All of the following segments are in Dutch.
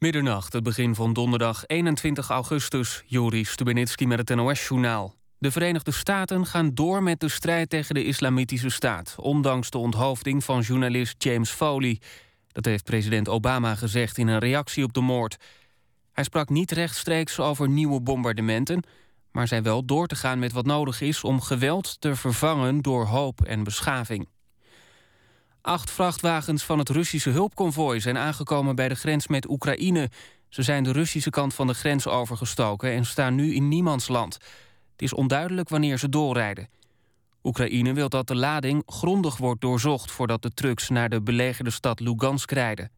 Middernacht, het begin van donderdag 21 augustus. Joris Stubenitski met het NOS-journaal. De Verenigde Staten gaan door met de strijd tegen de Islamitische Staat... ondanks de onthoofding van journalist James Foley. Dat heeft president Obama gezegd in een reactie op de moord. Hij sprak niet rechtstreeks over nieuwe bombardementen... maar zei wel door te gaan met wat nodig is... om geweld te vervangen door hoop en beschaving. Acht vrachtwagens van het Russische hulpconvooi zijn aangekomen bij de grens met Oekraïne. Ze zijn de Russische kant van de grens overgestoken en staan nu in niemands land. Het is onduidelijk wanneer ze doorrijden. Oekraïne wil dat de lading grondig wordt doorzocht voordat de trucks naar de belegerde stad Lugansk rijden.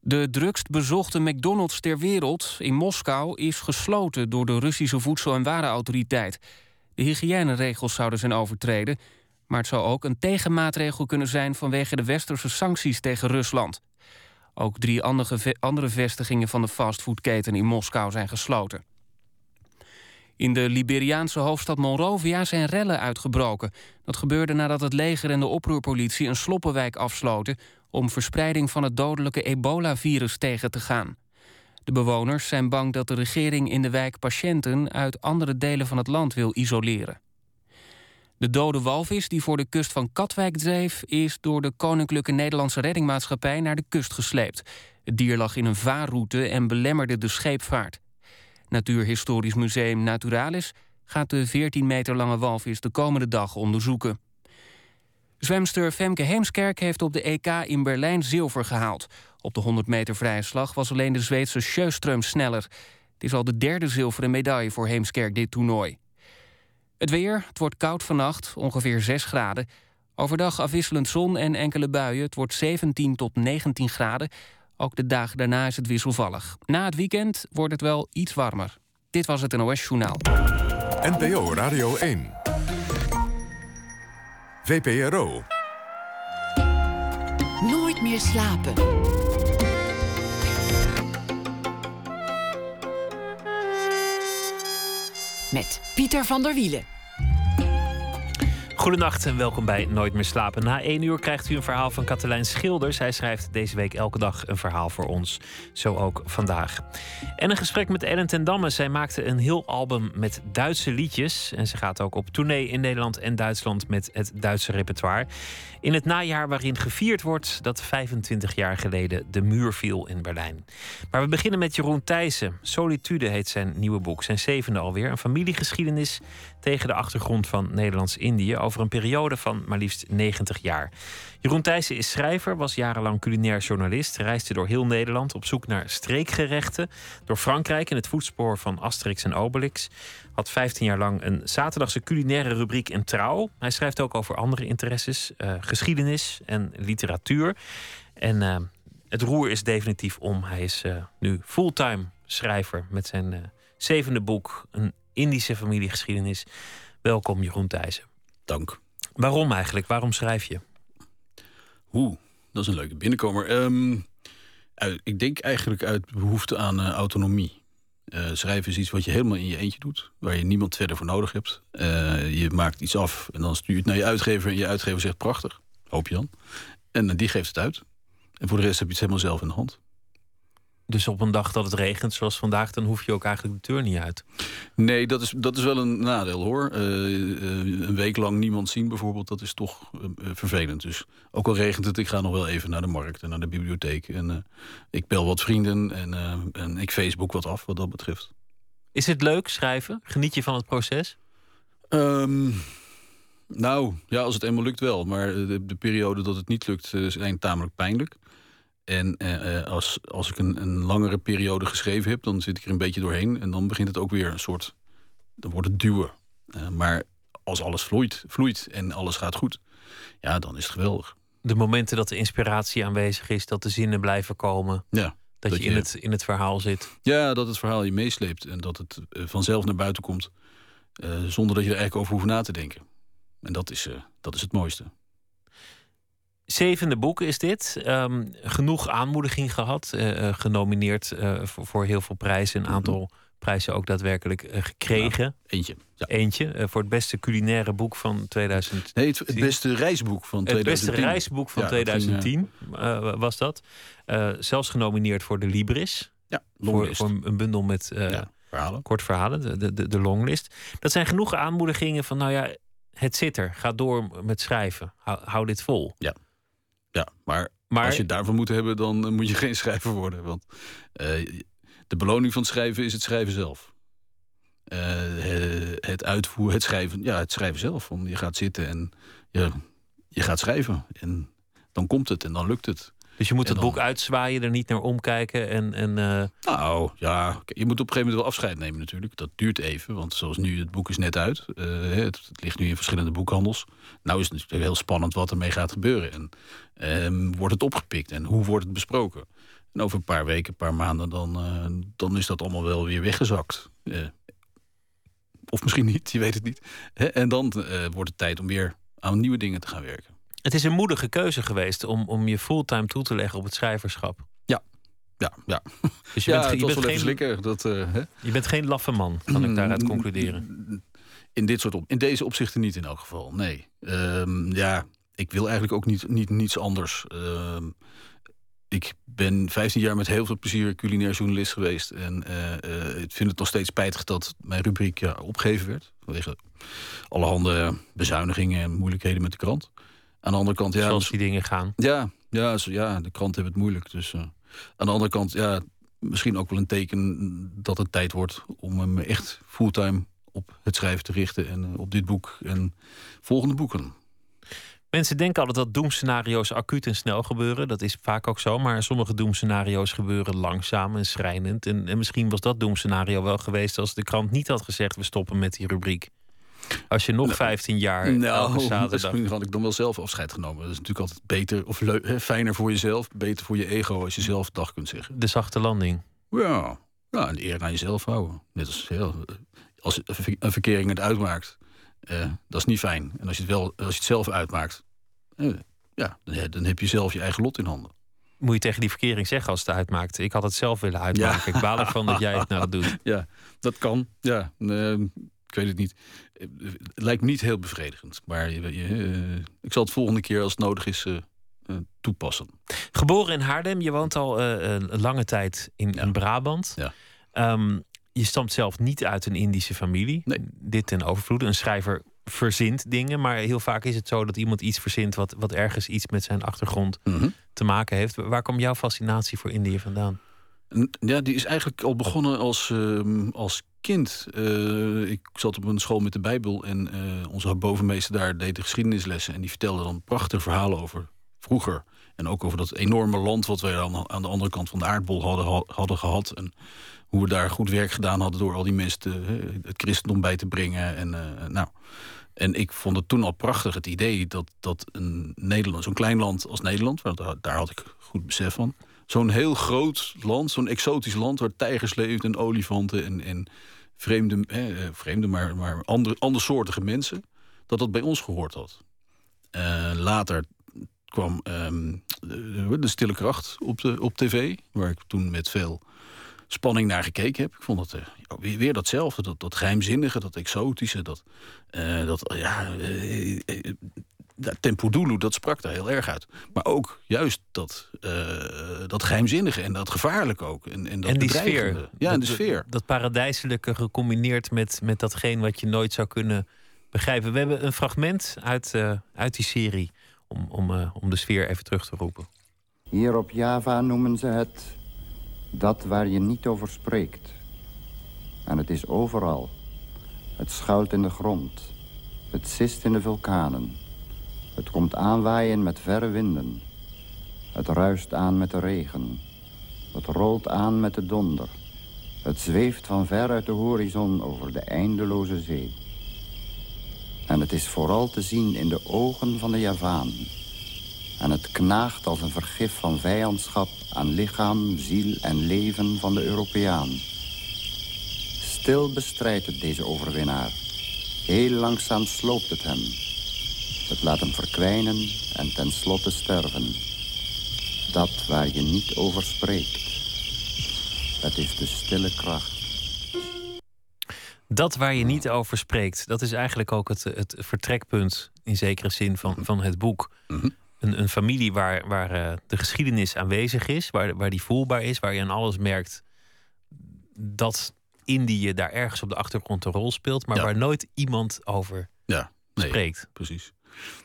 De drukst bezochte McDonald's ter wereld in Moskou is gesloten door de Russische Voedsel- en Warenautoriteit. De hygiëneregels zouden zijn overtreden maar het zou ook een tegenmaatregel kunnen zijn vanwege de westerse sancties tegen Rusland. Ook drie andere vestigingen van de fastfoodketen in Moskou zijn gesloten. In de Liberiaanse hoofdstad Monrovia zijn rellen uitgebroken. Dat gebeurde nadat het leger en de oproerpolitie een sloppenwijk afsloten... om verspreiding van het dodelijke ebola-virus tegen te gaan. De bewoners zijn bang dat de regering in de wijk patiënten... uit andere delen van het land wil isoleren. De dode walvis die voor de kust van Katwijk dreef... is door de Koninklijke Nederlandse Reddingmaatschappij naar de kust gesleept. Het dier lag in een vaarroute en belemmerde de scheepvaart. Natuurhistorisch Museum Naturalis gaat de 14 meter lange walvis de komende dag onderzoeken. Zwemster Femke Heemskerk heeft op de EK in Berlijn zilver gehaald. Op de 100 meter vrije slag was alleen de Zweedse Sjöström sneller. Het is al de derde zilveren medaille voor Heemskerk dit toernooi. Het weer, het wordt koud vannacht, ongeveer 6 graden. Overdag afwisselend zon en enkele buien. Het wordt 17 tot 19 graden. Ook de dagen daarna is het wisselvallig. Na het weekend wordt het wel iets warmer. Dit was het NOS Journaal. NPO Radio 1. VPRO. Nooit meer slapen. Met Pieter van der Wielen. Goedenacht en welkom bij Nooit meer slapen. Na één uur krijgt u een verhaal van Katelijn Schilders. Hij schrijft deze week elke dag een verhaal voor ons. Zo ook vandaag. En een gesprek met Ellen ten Damme. Zij maakte een heel album met Duitse liedjes. En ze gaat ook op tournee in Nederland en Duitsland met het Duitse repertoire. In het najaar waarin gevierd wordt dat 25 jaar geleden de muur viel in Berlijn. Maar we beginnen met Jeroen Thijssen. Solitude heet zijn nieuwe boek, zijn zevende alweer. Een familiegeschiedenis tegen de achtergrond van Nederlands-Indië over een periode van maar liefst 90 jaar. Jeroen Thijssen is schrijver, was jarenlang culinair journalist, reisde door heel Nederland op zoek naar streekgerechten, door Frankrijk in het voetspoor van Asterix en Obelix. Had 15 jaar lang een zaterdagse culinaire rubriek in Trouw. Hij schrijft ook over andere interesses, uh, geschiedenis en literatuur. En uh, het roer is definitief om. Hij is uh, nu fulltime schrijver met zijn zevende boek, Een Indische familiegeschiedenis. Welkom, Jeroen Thijssen. Dank. Waarom eigenlijk? Waarom schrijf je? Hoe? Dat is een leuke binnenkomer. Um, ik denk eigenlijk uit behoefte aan autonomie. Uh, schrijven is iets wat je helemaal in je eentje doet. Waar je niemand verder voor nodig hebt. Uh, je maakt iets af en dan stuur je het naar je uitgever. En je uitgever zegt prachtig. Hoop je dan. En die geeft het uit. En voor de rest heb je het helemaal zelf in de hand. Dus op een dag dat het regent, zoals vandaag, dan hoef je ook eigenlijk de deur niet uit. Nee, dat is, dat is wel een nadeel hoor. Uh, een week lang niemand zien bijvoorbeeld, dat is toch uh, vervelend. Dus ook al regent het, ik ga nog wel even naar de markt en naar de bibliotheek. En ik bel wat vrienden en, en ik Facebook wat af wat dat betreft. Is het leuk schrijven? Geniet je van het proces? Um, nou, ja, als het eenmaal lukt wel. Maar de, de periode dat het niet lukt, zijn tamelijk pijnlijk. En uh, als, als ik een, een langere periode geschreven heb, dan zit ik er een beetje doorheen. En dan begint het ook weer een soort. Dan wordt het duwen. Uh, maar als alles vloeit, vloeit en alles gaat goed, ja, dan is het geweldig. De momenten dat de inspiratie aanwezig is, dat de zinnen blijven komen. Ja, dat, je, in, het, in het verhaal zit. Ja, dat het verhaal je meesleept en dat het vanzelf naar buiten komt. zonder dat je er eigenlijk over hoeft na te denken. En dat is, dat is het mooiste. Zevende boek is dit. Um, genoeg aanmoediging gehad. Uh, genomineerd uh, voor, voor, heel veel prijzen. Een aantal prijzen ook daadwerkelijk eh, gekregen. eentje. Ja. Eentje eh, voor het beste culinaire boek van 2000. Nee, het, het beste reisboek van Het 2010. beste reisboek van Ja, dat ging, 2010 eh, was dat. Eh, zelfs genomineerd voor de Libris. Ja, Voor, voor een bundel met eh, verhalen. kort verhalen, de, de, de, de longlist. Dat zijn genoeg aanmoedigingen van, nou ja, het zit er. Ga door met schrijven. Hou, hou dit vol. Ja, maar, Maar als je het daarvan moet hebben, dan eh, moet je geen schrijver worden. Want eh, de beloning van het schrijven is het schrijven zelf. Eh, het uitvoeren, het schrijven, ja, het schrijven zelf. Want je gaat zitten en je, je gaat schrijven. En dan komt het en dan lukt het. Dus je moet het dan- boek uitzwaaien, er niet naar omkijken. En, en, eh, Nou, ja, je moet op een gegeven moment wel afscheid nemen natuurlijk. Dat duurt even, want zoals nu, het boek is net uit. Eh, het, het ligt nu in verschillende boekhandels. Nou is het natuurlijk heel spannend wat ermee gaat gebeuren. En ehm, wordt het opgepikt en hoe wordt het besproken? En over een paar weken, een paar maanden, dan, eh, dan is dat allemaal wel weer weggezakt. Of misschien niet, je weet het niet. En dan wordt het tijd om weer aan nieuwe dingen te gaan werken. Het is een moedige keuze geweest om, om je fulltime toe te leggen op het schrijverschap. Ja, ja. Dus je, ja, bent, je, bent geen, slikken. Dat, eh, hè? je bent geen laffe man, kan ik daaruit concluderen. In, dit soort op, in deze opzichten niet in elk geval, nee. Ehm, ja, ik wil eigenlijk ook niet, niet niets anders. Ehm, ik ben 15 jaar met heel veel plezier culinair journalist geweest. En eh, eh, ik vind het nog steeds spijtig dat mijn rubriek ja, opgegeven werd. Vanwege allerhande bezuinigingen en moeilijkheden met de krant. Aan de andere kant, ja, Zoals die dingen gaan. ja, ja, zo, ja, de krant hebben het moeilijk. Dus eh, aan de andere kant, ja, misschien ook wel een teken dat het tijd wordt om hem echt fulltime op het schrijven te richten en eh, op dit boek en volgende boeken. Mensen denken altijd dat doemscenario's acuut en snel gebeuren. Dat is vaak ook zo. Maar sommige doemscenario's gebeuren langzaam en schrijnend. En, en misschien was dat doemscenario wel geweest als de krant niet had gezegd: we stoppen met die rubriek. Als je nog 15 jaar elke Nou, zaterdag. misschien had ik dan wel zelf afscheid genomen. Dat is natuurlijk altijd beter of leu- hè, fijner voor jezelf, beter voor je ego als je zelf dag kunt zeggen. De zachte landing. Ja, ja en eer aan jezelf houden. Net als heel, als een ver- een verkering het uitmaakt, eh, dat is niet fijn. En als je het, wel, als je het zelf uitmaakt, eh, ja, dan, dan heb je zelf je eigen lot in handen. Moet je tegen die verkering zeggen als het uitmaakt. Ik had het zelf willen uitmaken. Ik baal ervan dat jij het nou doet. Ja, dat kan. Ja, eh, ik weet het niet. Het lijkt me niet heel bevredigend. Maar je, je, eh, ik zal het volgende keer als het nodig is eh, eh, toepassen. Geboren in Haarlem, je woont al een lange tijd in, Ja. in Brabant. Ja. Ehm, je stamt zelf niet uit een Indische familie. Nee. Dit ten overvloede. Een schrijver verzint dingen, maar heel vaak is het zo dat iemand iets verzint wat, wat ergens iets met zijn achtergrond te maken heeft. Waar kwam jouw fascinatie voor Indië vandaan? Ja, die is eigenlijk al begonnen als, ehm, als kind. Eh, ik zat op een school met de Bijbel en eh, onze bovenmeester daar deed de geschiedenislessen. En die vertelde dan prachtige verhalen over vroeger. En ook over dat enorme land wat wij dan aan de andere kant van de aardbol hadden, ha- hadden gehad. En hoe we daar goed werk gedaan hadden door al die mensen het christendom bij te brengen. En, eh, nou, en ik vond het toen al prachtig, het idee dat, dat een Nederland, zo'n klein land als Nederland, want daar had ik goed besef van. Zo'n heel groot land, zo'n exotisch land waar tijgers leefden en olifanten en, en vreemde, eh, vreemde maar, maar andere, andersoortige mensen, dat dat bij ons gehoord had. Eh, later kwam ehm, de, Stille Kracht op, de, op tv, waar ik toen met veel spanning naar gekeken heb. Ik vond het eh, weer, weer datzelfde, dat, dat geheimzinnige, dat exotische, dat, eh, dat ja, ja, dat sprak daar heel erg uit. Maar ook juist dat, eh, dat geheimzinnige en dat gevaarlijke ook. En, en, dat en die bedreigende. sfeer. Ja, en de Dat- sfeer. Dat, dat paradijselijke gecombineerd met, met datgene wat je nooit zou kunnen begrijpen. We hebben een fragment uit, eh, uit die serie om, om, eh, om de sfeer even terug te roepen. Hier op Java noemen ze het dat waar je niet over spreekt. En het is overal. Het schuilt in de grond. Het sist in de vulkanen. Het komt aanwaaien met verre winden. Het ruist aan met de regen. Het rolt aan met de donder. Het zweeft van ver uit de horizon over de eindeloze zee. En het is vooral te zien in de ogen van de Javanen. En het knaagt als een vergif van vijandschap aan lichaam, ziel en leven van de Europeaan. Stil bestrijdt het deze overwinnaar. Heel langzaam sloopt het hem. Het laat hem verkwijnen en tenslotte sterven. Dat waar je niet over spreekt. Dat is de stille kracht. Dat waar je niet over spreekt, dat is eigenlijk ook het, het vertrekpunt in zekere zin van, van het boek. Mhm. Een, een familie waar, waar eh, de geschiedenis aanwezig is, waar, waar die voelbaar is, waar je aan alles merkt dat Indië daar ergens op de achtergrond een rol speelt, maar Ja. waar nooit iemand over Ja, nee, spreekt. precies.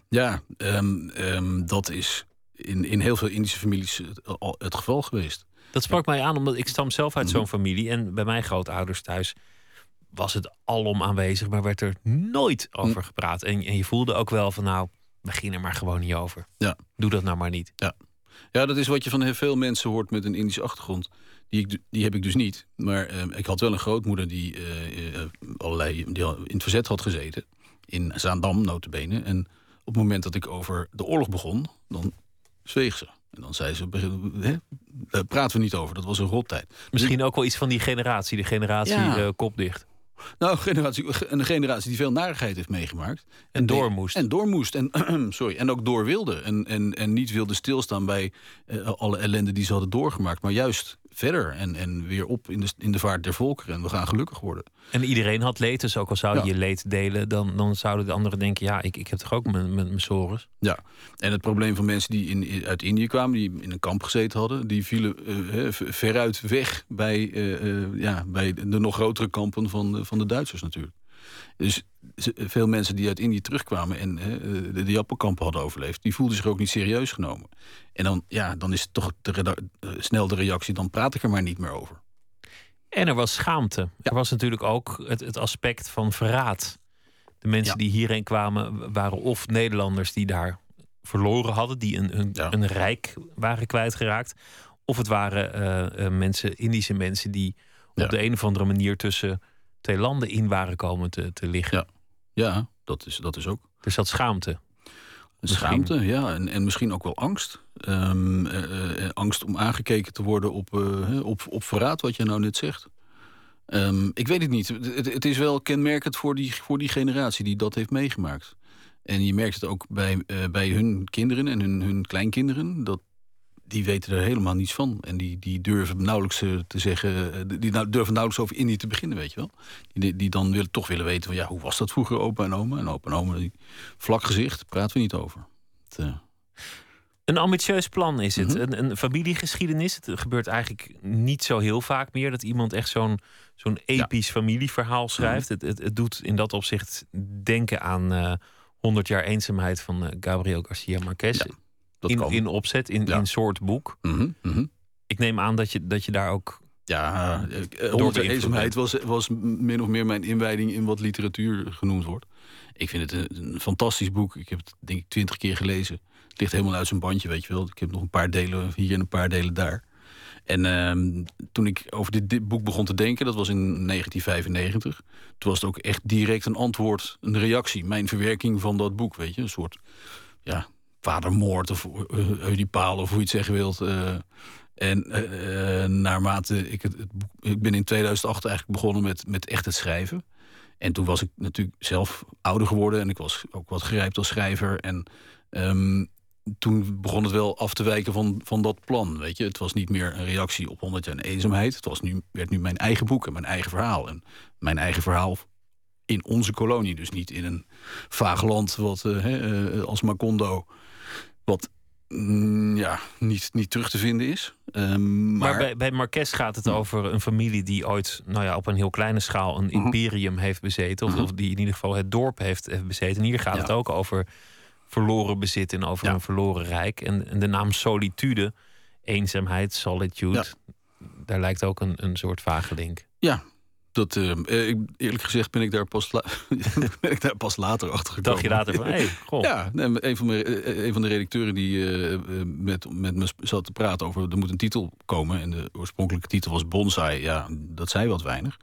Ja, ehm, ehm, dat is in, in heel veel Indische families het, al het geval geweest. Dat sprak mij aan, omdat ik stam zelf uit Mhm. zo'n familie. En bij mijn grootouders thuis was het alom aanwezig, maar werd er nooit over Mhm. gepraat. En, en je voelde ook wel van, nou, begin er maar gewoon niet over. Ja. Doe dat nou maar niet. Ja, dat is wat je van heel veel mensen hoort met een Indische achtergrond. Die, ik, die heb ik dus niet. Maar ehm, ik had wel een grootmoeder die, eh, eh, allerlei, die in het verzet had gezeten. In Zaandam, notabene. En op het moment dat ik over de oorlog begon, dan zweeg ze. En dan zei ze, hè, daar praten we niet over. Dat was een rottijd. Misschien ook wel iets van die generatie, de generatie Ja. eh, kopdicht. Nou, een generatie, een generatie die veel narigheid heeft meegemaakt. En door moest. En door moest. En, sorry, en ook door wilde. En, en, en niet wilde stilstaan bij eh, alle ellende die ze hadden doorgemaakt. Maar juist verder. En, en weer op in de, in de vaart der volkeren. En we gaan gelukkig worden. En iedereen had leed, dus ook al zou je Ja. je leed delen, dan, dan zouden de anderen denken, ja, ik, ik heb toch ook mijn, mijn, mijn sores. Ja. En het probleem van mensen die in, uit Indië kwamen, die in een kamp gezeten hadden, die vielen v- veruit weg bij, eh, eh, ja, bij de nog grotere kampen van, van de Duitsers natuurlijk. Dus veel mensen die uit Indië terugkwamen en hè, de, die appelkampen hadden overleefd, die voelden zich ook niet serieus genomen. En dan, ja, dan is het toch de eh, snel de reactie, dan praat ik er maar niet meer over. En er was schaamte. Er was natuurlijk ook het, het aspect van verraad. De mensen Ja. die hierheen kwamen waren of Nederlanders die daar verloren hadden, die een, een, Ja. een rijk waren kwijtgeraakt. Of het waren eh, eh, mensen, Indische mensen die op de een of andere manier tussen twee landen in waren komen te, te liggen. Ja. Ja, dat is, dat is ook. Er zat schaamte. Misschien. Schaamte, ja. En, en misschien ook wel angst. Ehm, eh, eh, angst om aangekeken te worden op, eh, op, op verraad, wat je nou net zegt. Ehm, ik weet het niet. Het, het is wel kenmerkend voor die, voor die generatie die dat heeft meegemaakt. En je merkt het ook bij, eh, bij hun kinderen en hun, hun kleinkinderen. Dat, die weten er helemaal niets van. En die, die durven nauwelijks eh, te zeggen. eh, Die nou- durven nauwelijks over Indië te beginnen, weet je wel. Die, die dan willen, toch willen weten van ja, hoe was dat vroeger, opa en oma? En opa en oma, die, vlak gezicht, praten we niet over. Het, eh, Een ambitieus plan is het. Mhm. een, een familiegeschiedenis. Het gebeurt eigenlijk niet zo heel vaak meer dat iemand echt zo'n zo'n episch familieverhaal schrijft. Het, het, het doet in dat opzicht denken aan eh 100 jaar eenzaamheid van Gabriel Garcia Marquez. Ja, dat in, kan. in opzet, in, Ja. in soort boek. Mhm, mhm. Ik neem aan dat je, dat je daar ook. Ja, eh, Door eh, Honderd jaar beïnvloed eenzaamheid was, was min of meer mijn inwijding in wat literatuur genoemd wordt. Ik vind het een, een fantastisch boek. Ik heb het denk ik twintig keer gelezen. Het ligt helemaal uit zijn bandje, weet je wel. Ik heb nog een paar delen hier en een paar delen daar. En ehm, toen ik over dit, dit boek begon te denken, dat was in 1995. Toen was het ook echt direct een antwoord, een reactie. Mijn verwerking van dat boek, weet je. Een soort, ja, vadermoord of uh, Oedipaal of hoe je het zeggen wilt. eh. en eh, eh, naarmate ik het, het boek... Ik ben in 2008 eigenlijk begonnen met, met echt het schrijven. En toen was ik natuurlijk zelf ouder geworden. En ik was ook wat gerijpt als schrijver. En ehm, toen begon het wel af te wijken van, van dat plan. Weet je? Het was niet meer een reactie op 100 jaar eenzaamheid. Het was nu, werd nu mijn eigen boek en mijn eigen verhaal. En mijn eigen verhaal in onze kolonie. Dus niet in een vaag land wat, eh, eh, als Macondo... wat mm, ja, niet, niet terug te vinden is. Ehm, Maar, maar, bij, bij Marquez gaat het over een familie die ooit nou ja, op een heel kleine schaal een Mhm. imperium heeft bezeten. Of, Mhm. of die in ieder geval het dorp heeft, heeft bezeten. En hier gaat Ja. het ook over verloren bezit en over Ja. een verloren rijk. En, en de naam solitude, eenzaamheid, solitude. Daar lijkt ook een, een soort vage link. ja, dat, eh, eh, eerlijk gezegd ben ik daar pas, ben ik daar pas later achter gekomen. Dacht je later van, hé, hey, goh. Ja, een, van mijn, eh, een van de redacteuren die met, met me zat te praten over... er moet een titel komen en de oorspronkelijke titel was Bonsai. Ja, dat zei wat weinig.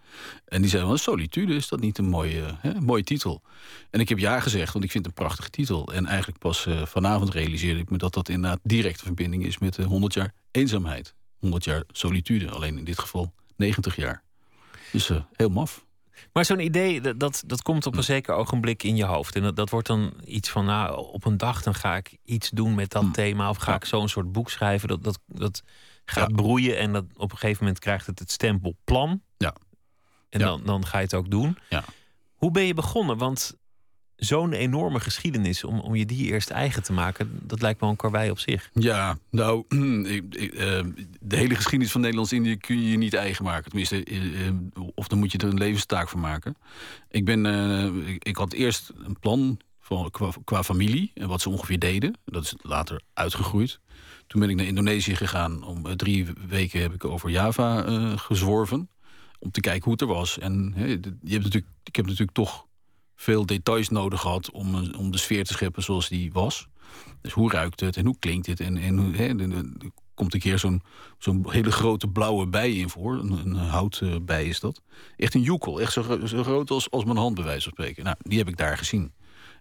En die zei van, Solitude, is dat niet een mooie, hè, mooie titel? En ik heb ja gezegd, want ik vind het een prachtige titel. En eigenlijk pas vanavond realiseerde ik me dat dat inderdaad directe verbinding is... met de 100 jaar eenzaamheid. 100 jaar solitude, alleen in dit geval 90 jaar. Dus eh, heel maf. Maar zo'n idee, dat, dat, dat komt op een zeker ogenblik in je hoofd. En dat, dat wordt dan iets van, nou, op een dag dan ga ik iets doen met dat Hmm. thema. Of ga ik zo'n soort boek schrijven. Dat, dat, dat gaat Ja. broeien en dat, op een gegeven moment krijgt het het stempel plan. En Ja. dan, dan ga je het ook doen. Ja. Hoe ben je begonnen? Want zo'n enorme geschiedenis, om, om je die eerst eigen te maken, dat lijkt me een karwei op zich. Ja, nou, eh, de hele geschiedenis van Nederlands-Indië kun je je niet eigen maken. Tenminste, eh, eh, of dan moet je er een levenstaak van maken. Ik, ben, ik, had eerst een plan van, qua, qua familie en wat ze ongeveer deden. Dat is later uitgegroeid. Toen ben ik naar Indonesië gegaan. Om drie weken heb ik over Java gezworven. Om te kijken hoe het er was. En je hebt natuurlijk, ik heb natuurlijk toch veel details nodig gehad om, een- om de sfeer te scheppen zoals die was. Dus hoe ruikt het en hoe klinkt het? En, en hè, komt een keer zo'n zo'n hele grote blauwe bij in voor. Een, een houtbij is dat. Echt een joekel. Echt zo, gro- zo groot als, als mijn hand, bij wijze van spreken. Nou, die heb ik daar gezien.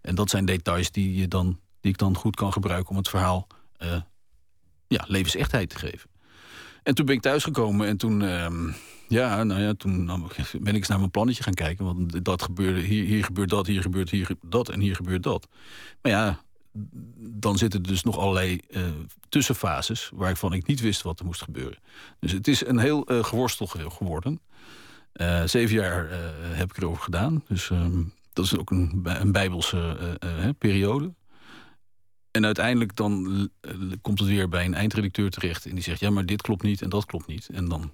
En dat zijn details die, je dan, die ik dan goed kan gebruiken om het verhaal eh, ja, levensechtheid te geven. En toen ben ik thuisgekomen en toen, ehm, ja, nou ja, toen ben ik eens naar mijn plannetje gaan kijken. Want dat gebeurde, hier, hier gebeurt dat, hier gebeurt hier dat en hier gebeurt dat. Maar ja, dan zitten dus nog allerlei eh, tussenfases waarvan ik niet wist wat er moest gebeuren. Dus het is een heel eh, geworstel ge- geworden. Eh, zeven jaar heb ik erover gedaan. Dus ehm, dat is ook een, een bijbelse periode. En uiteindelijk dan komt het weer bij een eindredacteur terecht... en die zegt, ja, maar dit klopt niet en dat klopt niet. En dan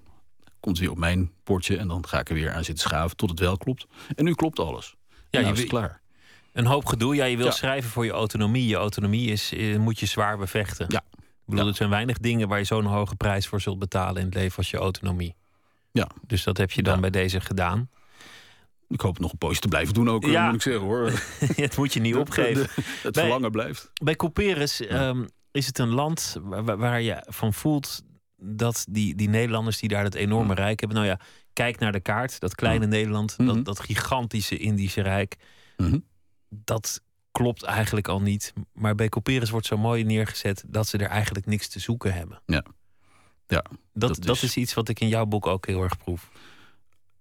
komt het weer op mijn bordje en dan ga ik er weer aan zitten schaven... tot het wel klopt. En nu klopt alles. Ja, je nou is het klaar. Een hoop gedoe. Ja, je wil Ja. schrijven voor je autonomie. Je autonomie is, eh, moet je zwaar bevechten. Ja. Ik bedoel, Ja. er zijn weinig dingen waar je zo'n hoge prijs voor zult betalen in het leven als je autonomie. Ja. Dus dat heb je dan Ja. bij deze gedaan. Ik hoop het nog een poosje te blijven doen ook, eh, Ja. moet ik zeggen hoor. het moet je niet De- opgeven. de- het Bij- verlangen blijft. Bij Couperus ehm, is het een land waar- waar je van voelt dat die, die Nederlanders die daar het enorme rijk hebben. Nou ja, kijk naar de kaart. Dat kleine Nederland, Mhm. dat, dat gigantische Indische rijk. Mhm. Dat klopt eigenlijk al niet. Maar bij Couperus wordt zo mooi neergezet dat ze er eigenlijk niks te zoeken hebben. Ja. Ja, Dat, dat dat, is- iets wat ik in jouw boek ook heel erg proef.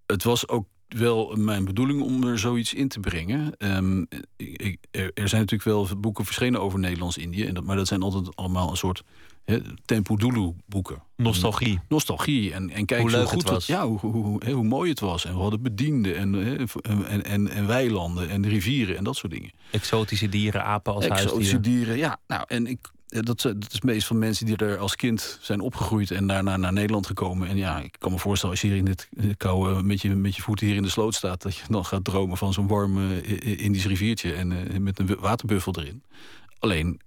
Het was ook wel mijn bedoeling om er zoiets in te brengen. Ehm, ik, er, er zijn natuurlijk wel boeken verschenen over Nederlands-Indië. dat- Maar dat zijn altijd allemaal een soort hè, Tempo Dulu boeken. Nostalgie. Nostalgie. En, en kijk Hoe leuk goed het was. ja, hoe, hoe, hoe, mooi het was. En we hadden bedienden en, en, en, en weilanden en rivieren en dat soort dingen. Exotische dieren, apen als Exotische huisdieren. dieren, ja. Nou, en ik, eh, dat, is- dat is meest van mensen die er als kind zijn opgegroeid en daarna naar Nederland gekomen. En ja, ik kan me voorstellen als je hier in dit dit koude met je, met je voeten hier in de sloot staat, dat je dan gaat dromen van zo'n warm eh, Indisch riviertje en eh, met een waterbuffel erin. Alleen eh,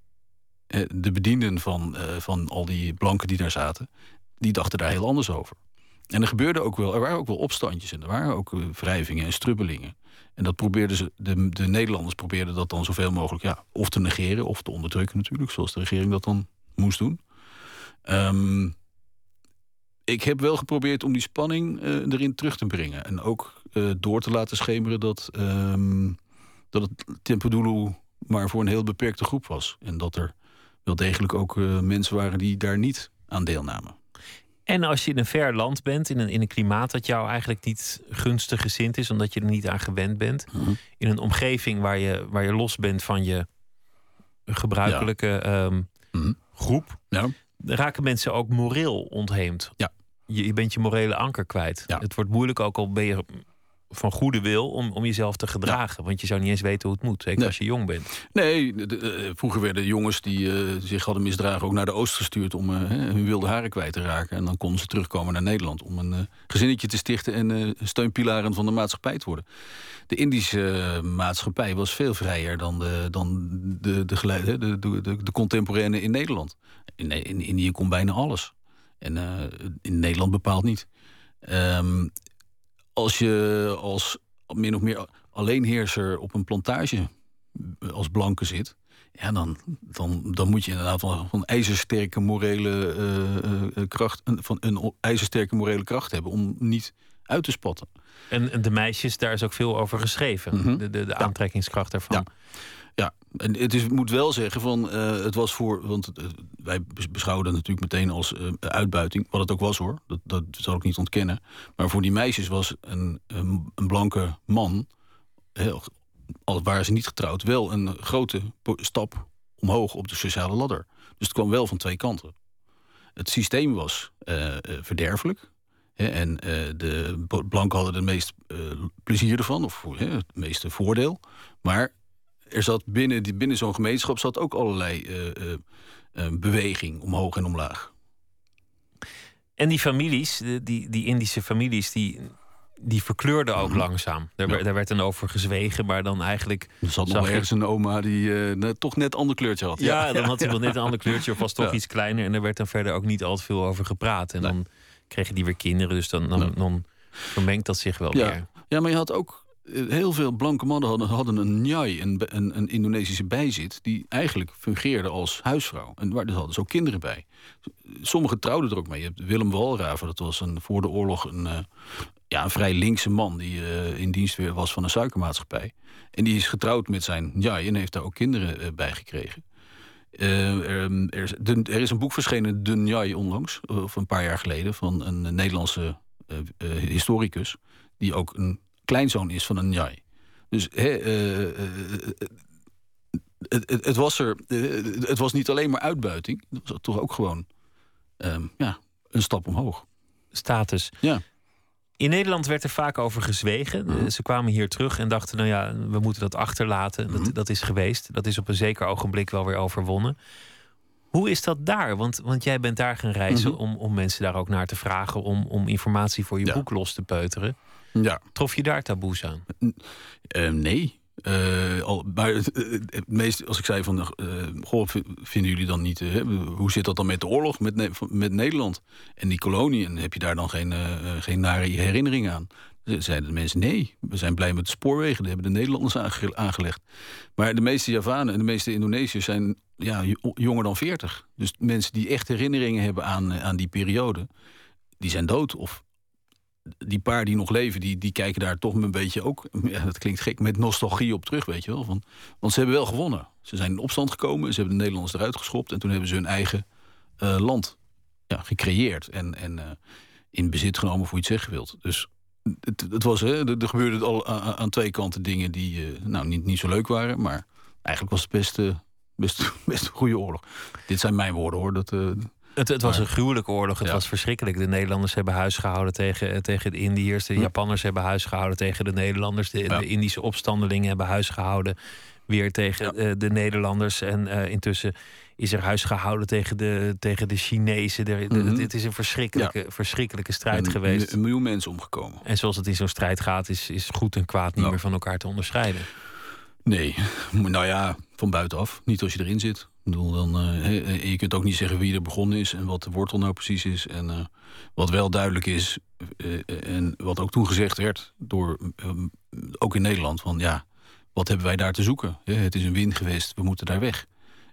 de bedienden van, eh, van al die blanken die daar zaten, die dachten daar heel anders over. En er gebeurde ook wel, er waren ook wel opstandjes en er waren ook eh, wrijvingen en strubbelingen. En dat probeerden ze, de, de Nederlanders probeerden dat dan zoveel mogelijk, ja, of te negeren of te onderdrukken natuurlijk, zoals de regering dat dan moest doen. Ehm, ik heb wel geprobeerd om die spanning eh, erin terug te brengen. En ook eh, door te laten schemeren dat, ehm, dat het Tempodulu maar voor een heel beperkte groep was. En dat er wel degelijk ook eh, mensen waren die daar niet aan deelnamen. En als je in een ver land bent, in een, in een klimaat dat jou eigenlijk niet gunstig gezind is, omdat je er niet aan gewend bent, Mhm. in een omgeving waar je, waar je los bent van je gebruikelijke ehm, Mhm. groep, Ja. raken mensen ook moreel ontheemd. Ja. Je, je bent je morele anker kwijt. Ja. Het wordt moeilijk, ook al ben je van goede wil, om, om jezelf te gedragen. Want je zou niet eens weten hoe het moet, zeker Nee. als je jong bent. Nee, de- de- eh, vroeger werden jongens die eh, zich hadden misdragen ook naar de oost gestuurd om eh, hun wilde haren kwijt te raken. En dan konden ze terugkomen naar Nederland om een eh, gezinnetje te stichten en steunpilaren van de maatschappij te worden. De Indische maatschappij was veel vrijer dan de, dan de, de, geleid- de, de, de, de contemporaine in Nederland. In, in Indië kon bijna alles. En in Nederland bepaald niet. Ehm, als je als min of meer alleenheerser op een plantage als blanke zit, ja, dan, dan, dan moet je inderdaad van, van ijzersterke morele eh, eh, kracht, van een ijzersterke morele kracht hebben om niet uit te spatten. En, en de meisjes, daar is ook veel over geschreven. Mhm. De, de, de aantrekkingskracht daarvan. Ja. En het is, moet wel zeggen van eh, het was voor, want eh, wij bes- beschouwen dat natuurlijk meteen als eh, uitbuiting, wat het ook was hoor, dat, dat zal ik niet ontkennen. Maar voor die meisjes was een, een, een blanke man, heel, al waren ze niet getrouwd, wel een grote stap omhoog op de sociale ladder. Dus het kwam wel van twee kanten. Het systeem was verderfelijk. Hè, en de blanken hadden het meest plezier ervan, of het meeste voordeel. Maar er zat binnen, die, binnen zo'n gemeenschap zat ook allerlei beweging omhoog en omlaag. En die families, die, die Indische families, die, die verkleurde ook mhm. langzaam. Daar, daar, werd dan over gezwegen, maar dan eigenlijk. Er zat nog ergens een oma die uh, toch net een ander kleurtje had. Ja, dan had hij wel net een ander kleurtje of was toch iets kleiner. En er werd dan verder ook niet al te veel over gepraat. En dan kregen die weer kinderen, dus dan, dan, dan vermengt dat zich wel ja. weer. Ja, maar je had ook eh, heel veel blanke mannen hadden, hadden een njai, een, een, Indonesische bijzit... die eigenlijk fungeerde als huisvrouw. En dus hadden ze ook kinderen bij. Sommigen trouwden er ook mee. Je hebt Willem Walraven, dat was een, voor de oorlog een, uh, ja, een vrij linkse man... die uh, in dienst weer was van een suikermaatschappij. En die is getrouwd met zijn njai en heeft daar ook kinderen bij gekregen. Er, er, is, er, is, een boek verschenen, De Njai, onlangs, of een paar jaar geleden... van een Nederlandse historicus... die ook een kleinzoon is van een Njai. Dus he, uh, het, het, het, was er, het was niet alleen maar uitbuiting. Het was toch ook gewoon um, ja, een stap omhoog. Status. Ja. In Nederland werd er vaak over gezwegen. Mhm. Ze kwamen hier terug en dachten, nou ja, we moeten dat achterlaten. Dat, mhm. dat is geweest. Dat is op een zeker ogenblik wel weer overwonnen. Hoe is dat daar? Want, want jij bent daar gaan reizen mhm. om, om mensen daar ook naar te vragen, om, om informatie voor je boek los te peuteren. Ja. Trof je daar taboes aan? Uh, nee. Uh, al, maar het, meest, als ik zei van, uh, goh, vinden jullie dan niet, hoe zit dat dan met de oorlog met, ne met Nederland en die kolonie? En heb je daar dan geen, geen nare herinneringen aan? Zeiden de mensen, nee, we zijn blij met de spoorwegen, die hebben de Nederlanders aangelegd. Maar de meeste Javanen en de meeste Indonesiërs zijn ja, jonger dan 40. Dus mensen die echt herinneringen hebben aan, aan die periode, die zijn dood of die paar die nog leven, die, die kijken daar toch een beetje ook... Ja, dat klinkt gek, met nostalgie op terug, weet je wel. Van, want ze hebben wel gewonnen. Ze zijn in opstand gekomen, ze hebben de Nederlanders eruit geschopt... en toen hebben ze hun eigen uh, land ja, gecreëerd en, en uh, in bezit genomen voor iets zeggen wilt. Dus het, het was, hè, er, gebeurden al aan, aan, twee kanten dingen die nou, niet, niet zo leuk waren... maar eigenlijk was het best, best, best een goede oorlog. Dit zijn mijn woorden, hoor. Dat, het, het was een gruwelijke oorlog. Het was verschrikkelijk. De Nederlanders hebben huis gehouden tegen, tegen de Indiërs. De hm. Japanners hebben huis gehouden tegen de Nederlanders. De, de Indische opstandelingen hebben huis gehouden weer tegen uh, de Nederlanders. En uh, intussen is er huis gehouden tegen de, tegen de Chinezen. De, de, mm Dit is een verschrikkelijke, ja. verschrikkelijke strijd een, geweest. Een miljoen mensen omgekomen. En zoals het in zo'n strijd gaat, is, is goed en kwaad niet meer van elkaar te onderscheiden. Nee, nou ja, van buitenaf. Niet als je erin zit bedoel, dan, uh, je kunt ook niet zeggen wie er begonnen is en wat de wortel nou precies is. En uh, wat wel duidelijk is, en wat ook toen gezegd werd, door, um, ook in Nederland, van ja, wat hebben wij daar te zoeken? het is een win geweest, we moeten daar weg.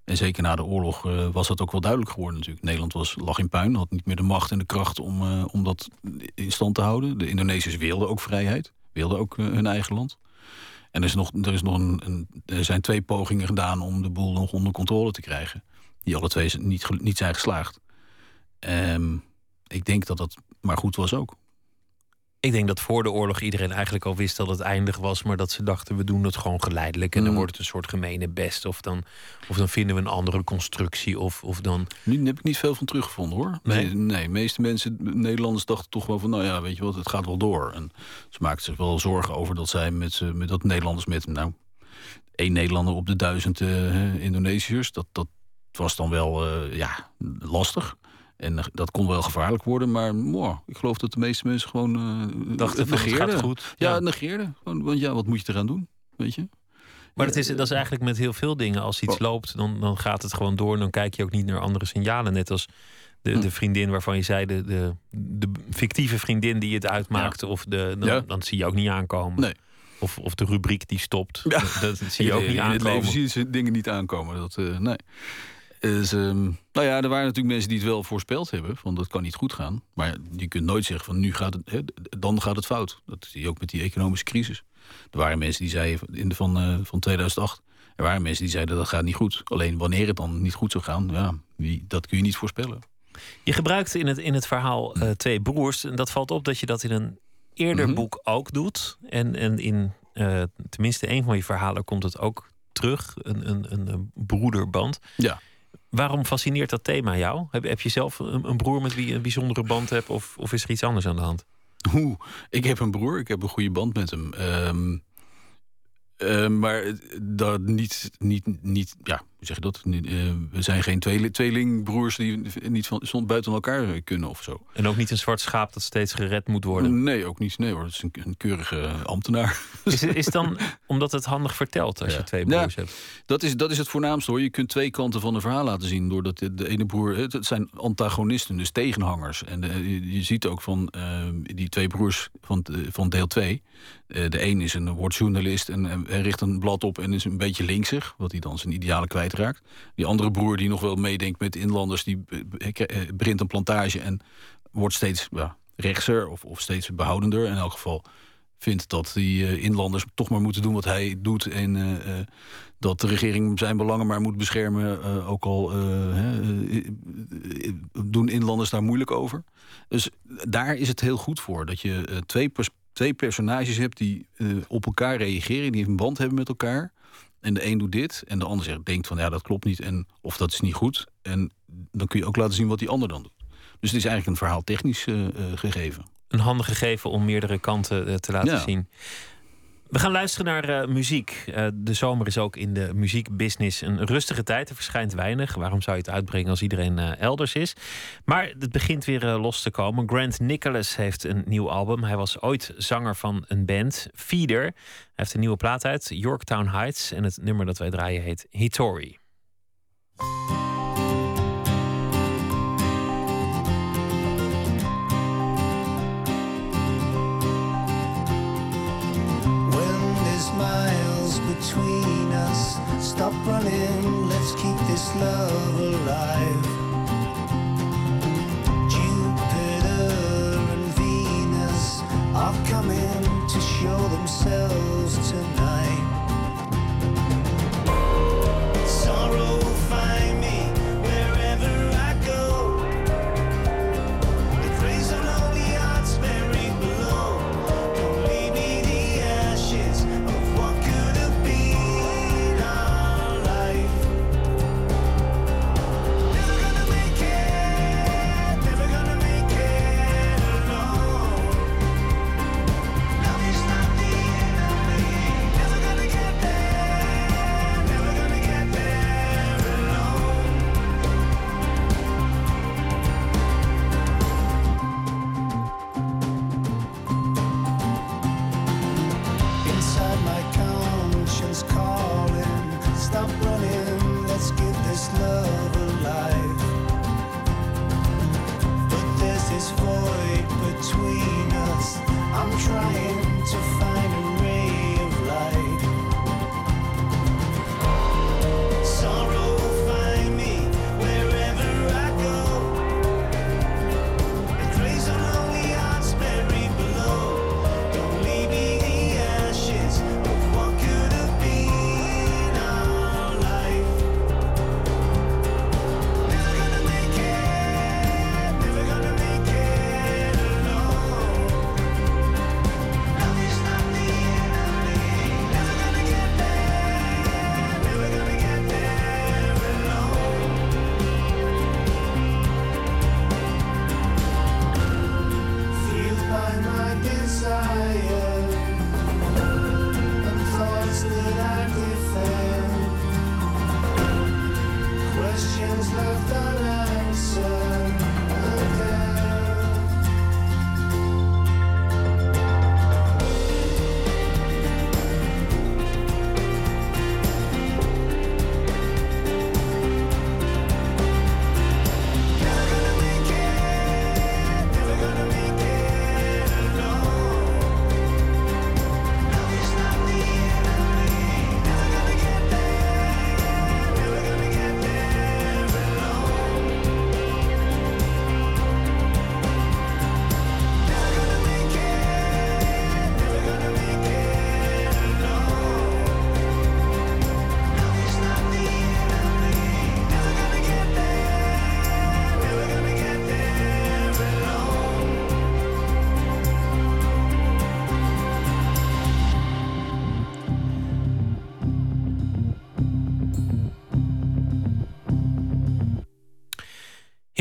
En zeker na de oorlog was dat ook wel duidelijk geworden natuurlijk. Nederland was, lag in puin, had niet meer de macht en de kracht om, om dat in stand te houden. De Indonesiërs wilden ook vrijheid, wilden ook hun eigen land. En er, is nog, er, is nog een, er zijn twee pogingen gedaan om de boel nog onder controle te krijgen. Die alle twee niet, niet zijn geslaagd. Um, ik denk dat dat maar goed was ook. Ik denk dat voor de oorlog iedereen eigenlijk al wist dat het eindig was, maar dat ze dachten we doen het gewoon geleidelijk en dan mm. wordt het een soort gemene best of dan, of dan vinden we een andere constructie of, of dan. Nu heb ik niet veel van teruggevonden hoor. Nee, nee, de meeste mensen, Nederlanders dachten toch wel van nou ja, weet je wat, het gaat wel door. En ze maakten zich wel zorgen over dat zij met, met dat Nederlanders met nou één Nederlander op de duizend uh, Indonesiërs, dat, dat was dan wel uh, ja, lastig. En dat kon wel gevaarlijk worden, maar wow, ik geloof dat de meeste mensen gewoon uh, dachten het negeerden. Het goed. Ja, ja. negeerden. Want ja, wat moet je eraan doen? Weet je? Maar dat is, dat is eigenlijk met heel veel dingen. Als iets loopt, dan, dan gaat het gewoon door. Dan kijk je ook niet naar andere signalen. Net als de, hm. de vriendin waarvan je zei, de, de, de fictieve vriendin die het uitmaakte. Of de, dan, dan, zie je ook niet aankomen. Nee. Of, of de rubriek die stopt. Dat, zie je ook niet aankomen. In het leven zie je dingen niet aankomen. Dat, uh, nee. Is, um, nou ja, er waren natuurlijk mensen die het wel voorspeld hebben. Van dat kan niet goed gaan. Maar je kunt nooit zeggen van nu gaat het, hè, dan gaat het fout. Dat zie je ook met die economische crisis. Er waren mensen die zeiden in de van, uh, van 2008. Er waren mensen die zeiden dat gaat niet goed. Alleen wanneer het dan niet goed zou gaan, ja, wie, dat kun je niet voorspellen. Je gebruikt in het, in het verhaal uh, twee broers. En dat valt op dat je dat in een eerder mm -hmm. boek ook doet. En, en in uh, tenminste een van je verhalen komt het ook terug. Een, een, een broederband. Ja. Waarom fascineert dat thema jou? Heb, heb je zelf een, een, broer met wie je een bijzondere band hebt? Of, of is er iets anders aan de hand? Oeh, ik heb een broer, ik heb een goede band met hem. Um, uh, maar dat niet, niet, niet, ja, hoe zeg je dat? Uh, we zijn geen tweeling, tweelingbroers die niet van, buiten elkaar kunnen of zo. En ook niet een zwart schaap dat steeds gered moet worden? Nee, ook niet. Nee hoor, het is een, een keurige ambtenaar. Is het is dan omdat het handig vertelt als je twee broers ja, hebt? Dat is, dat is het voornaamste hoor. Je kunt twee kanten van een verhaal laten zien. Doordat de, de ene broer, het zijn antagonisten, dus tegenhangers. En de, je, ziet ook van uh, die twee broers van, van deel 2 uh, de een is een woordjournalist en, en, richt een blad op en is een beetje linksig, wat hij dan zijn idealen Die andere broer die nog wel meedenkt met inlanders, die uh, begint een plantage en wordt steeds ja, rechtser of, of steeds behoudender. In elk geval vindt dat die inlanders toch maar moeten doen wat hij doet en dat de regering zijn belangen maar moet beschermen. ook al doen inlanders daar moeilijk over. Dus daar is het heel goed voor dat je twee twee personages hebt die op elkaar reageren, die een band hebben met elkaar. En de een doet dit en de ander zegt, denkt van ja, dat klopt niet en of dat is niet goed. En dan kun je ook laten zien wat die ander dan doet. Dus het is eigenlijk een verhaal technisch uh, uh, gegeven. Een handig gegeven om meerdere kanten te laten ja. zien. We gaan luisteren naar uh, muziek. Uh, de zomer is ook in de muziekbusiness een rustige tijd. Er verschijnt weinig. Waarom zou je het uitbrengen als iedereen uh, elders is? Maar het begint weer los te komen. Grant Nicholas heeft een nieuw album. Hij was ooit zanger van een band, Feeder. Hij heeft een nieuwe plaat uit, Yorktown Heights. En het nummer dat wij draaien heet Hitori. Between us. Stop running, let's keep this love alive. Jupiter and Venus are coming to show themselves tonight.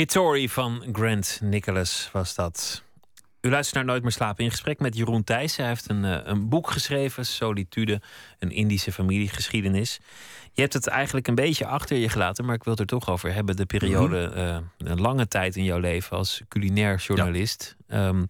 History van Grant Nicholas was dat. U luistert naar Nooit meer slapen in gesprek met Jeroen Thijssen. Hij heeft een, eh, een boek geschreven, Solitude, een Indische familiegeschiedenis. Je hebt het eigenlijk een beetje achter je gelaten, maar ik wil het er toch over hebben. De periode, mhm. eh, een lange tijd in jouw leven als culinair journalist. Ja. Ehm,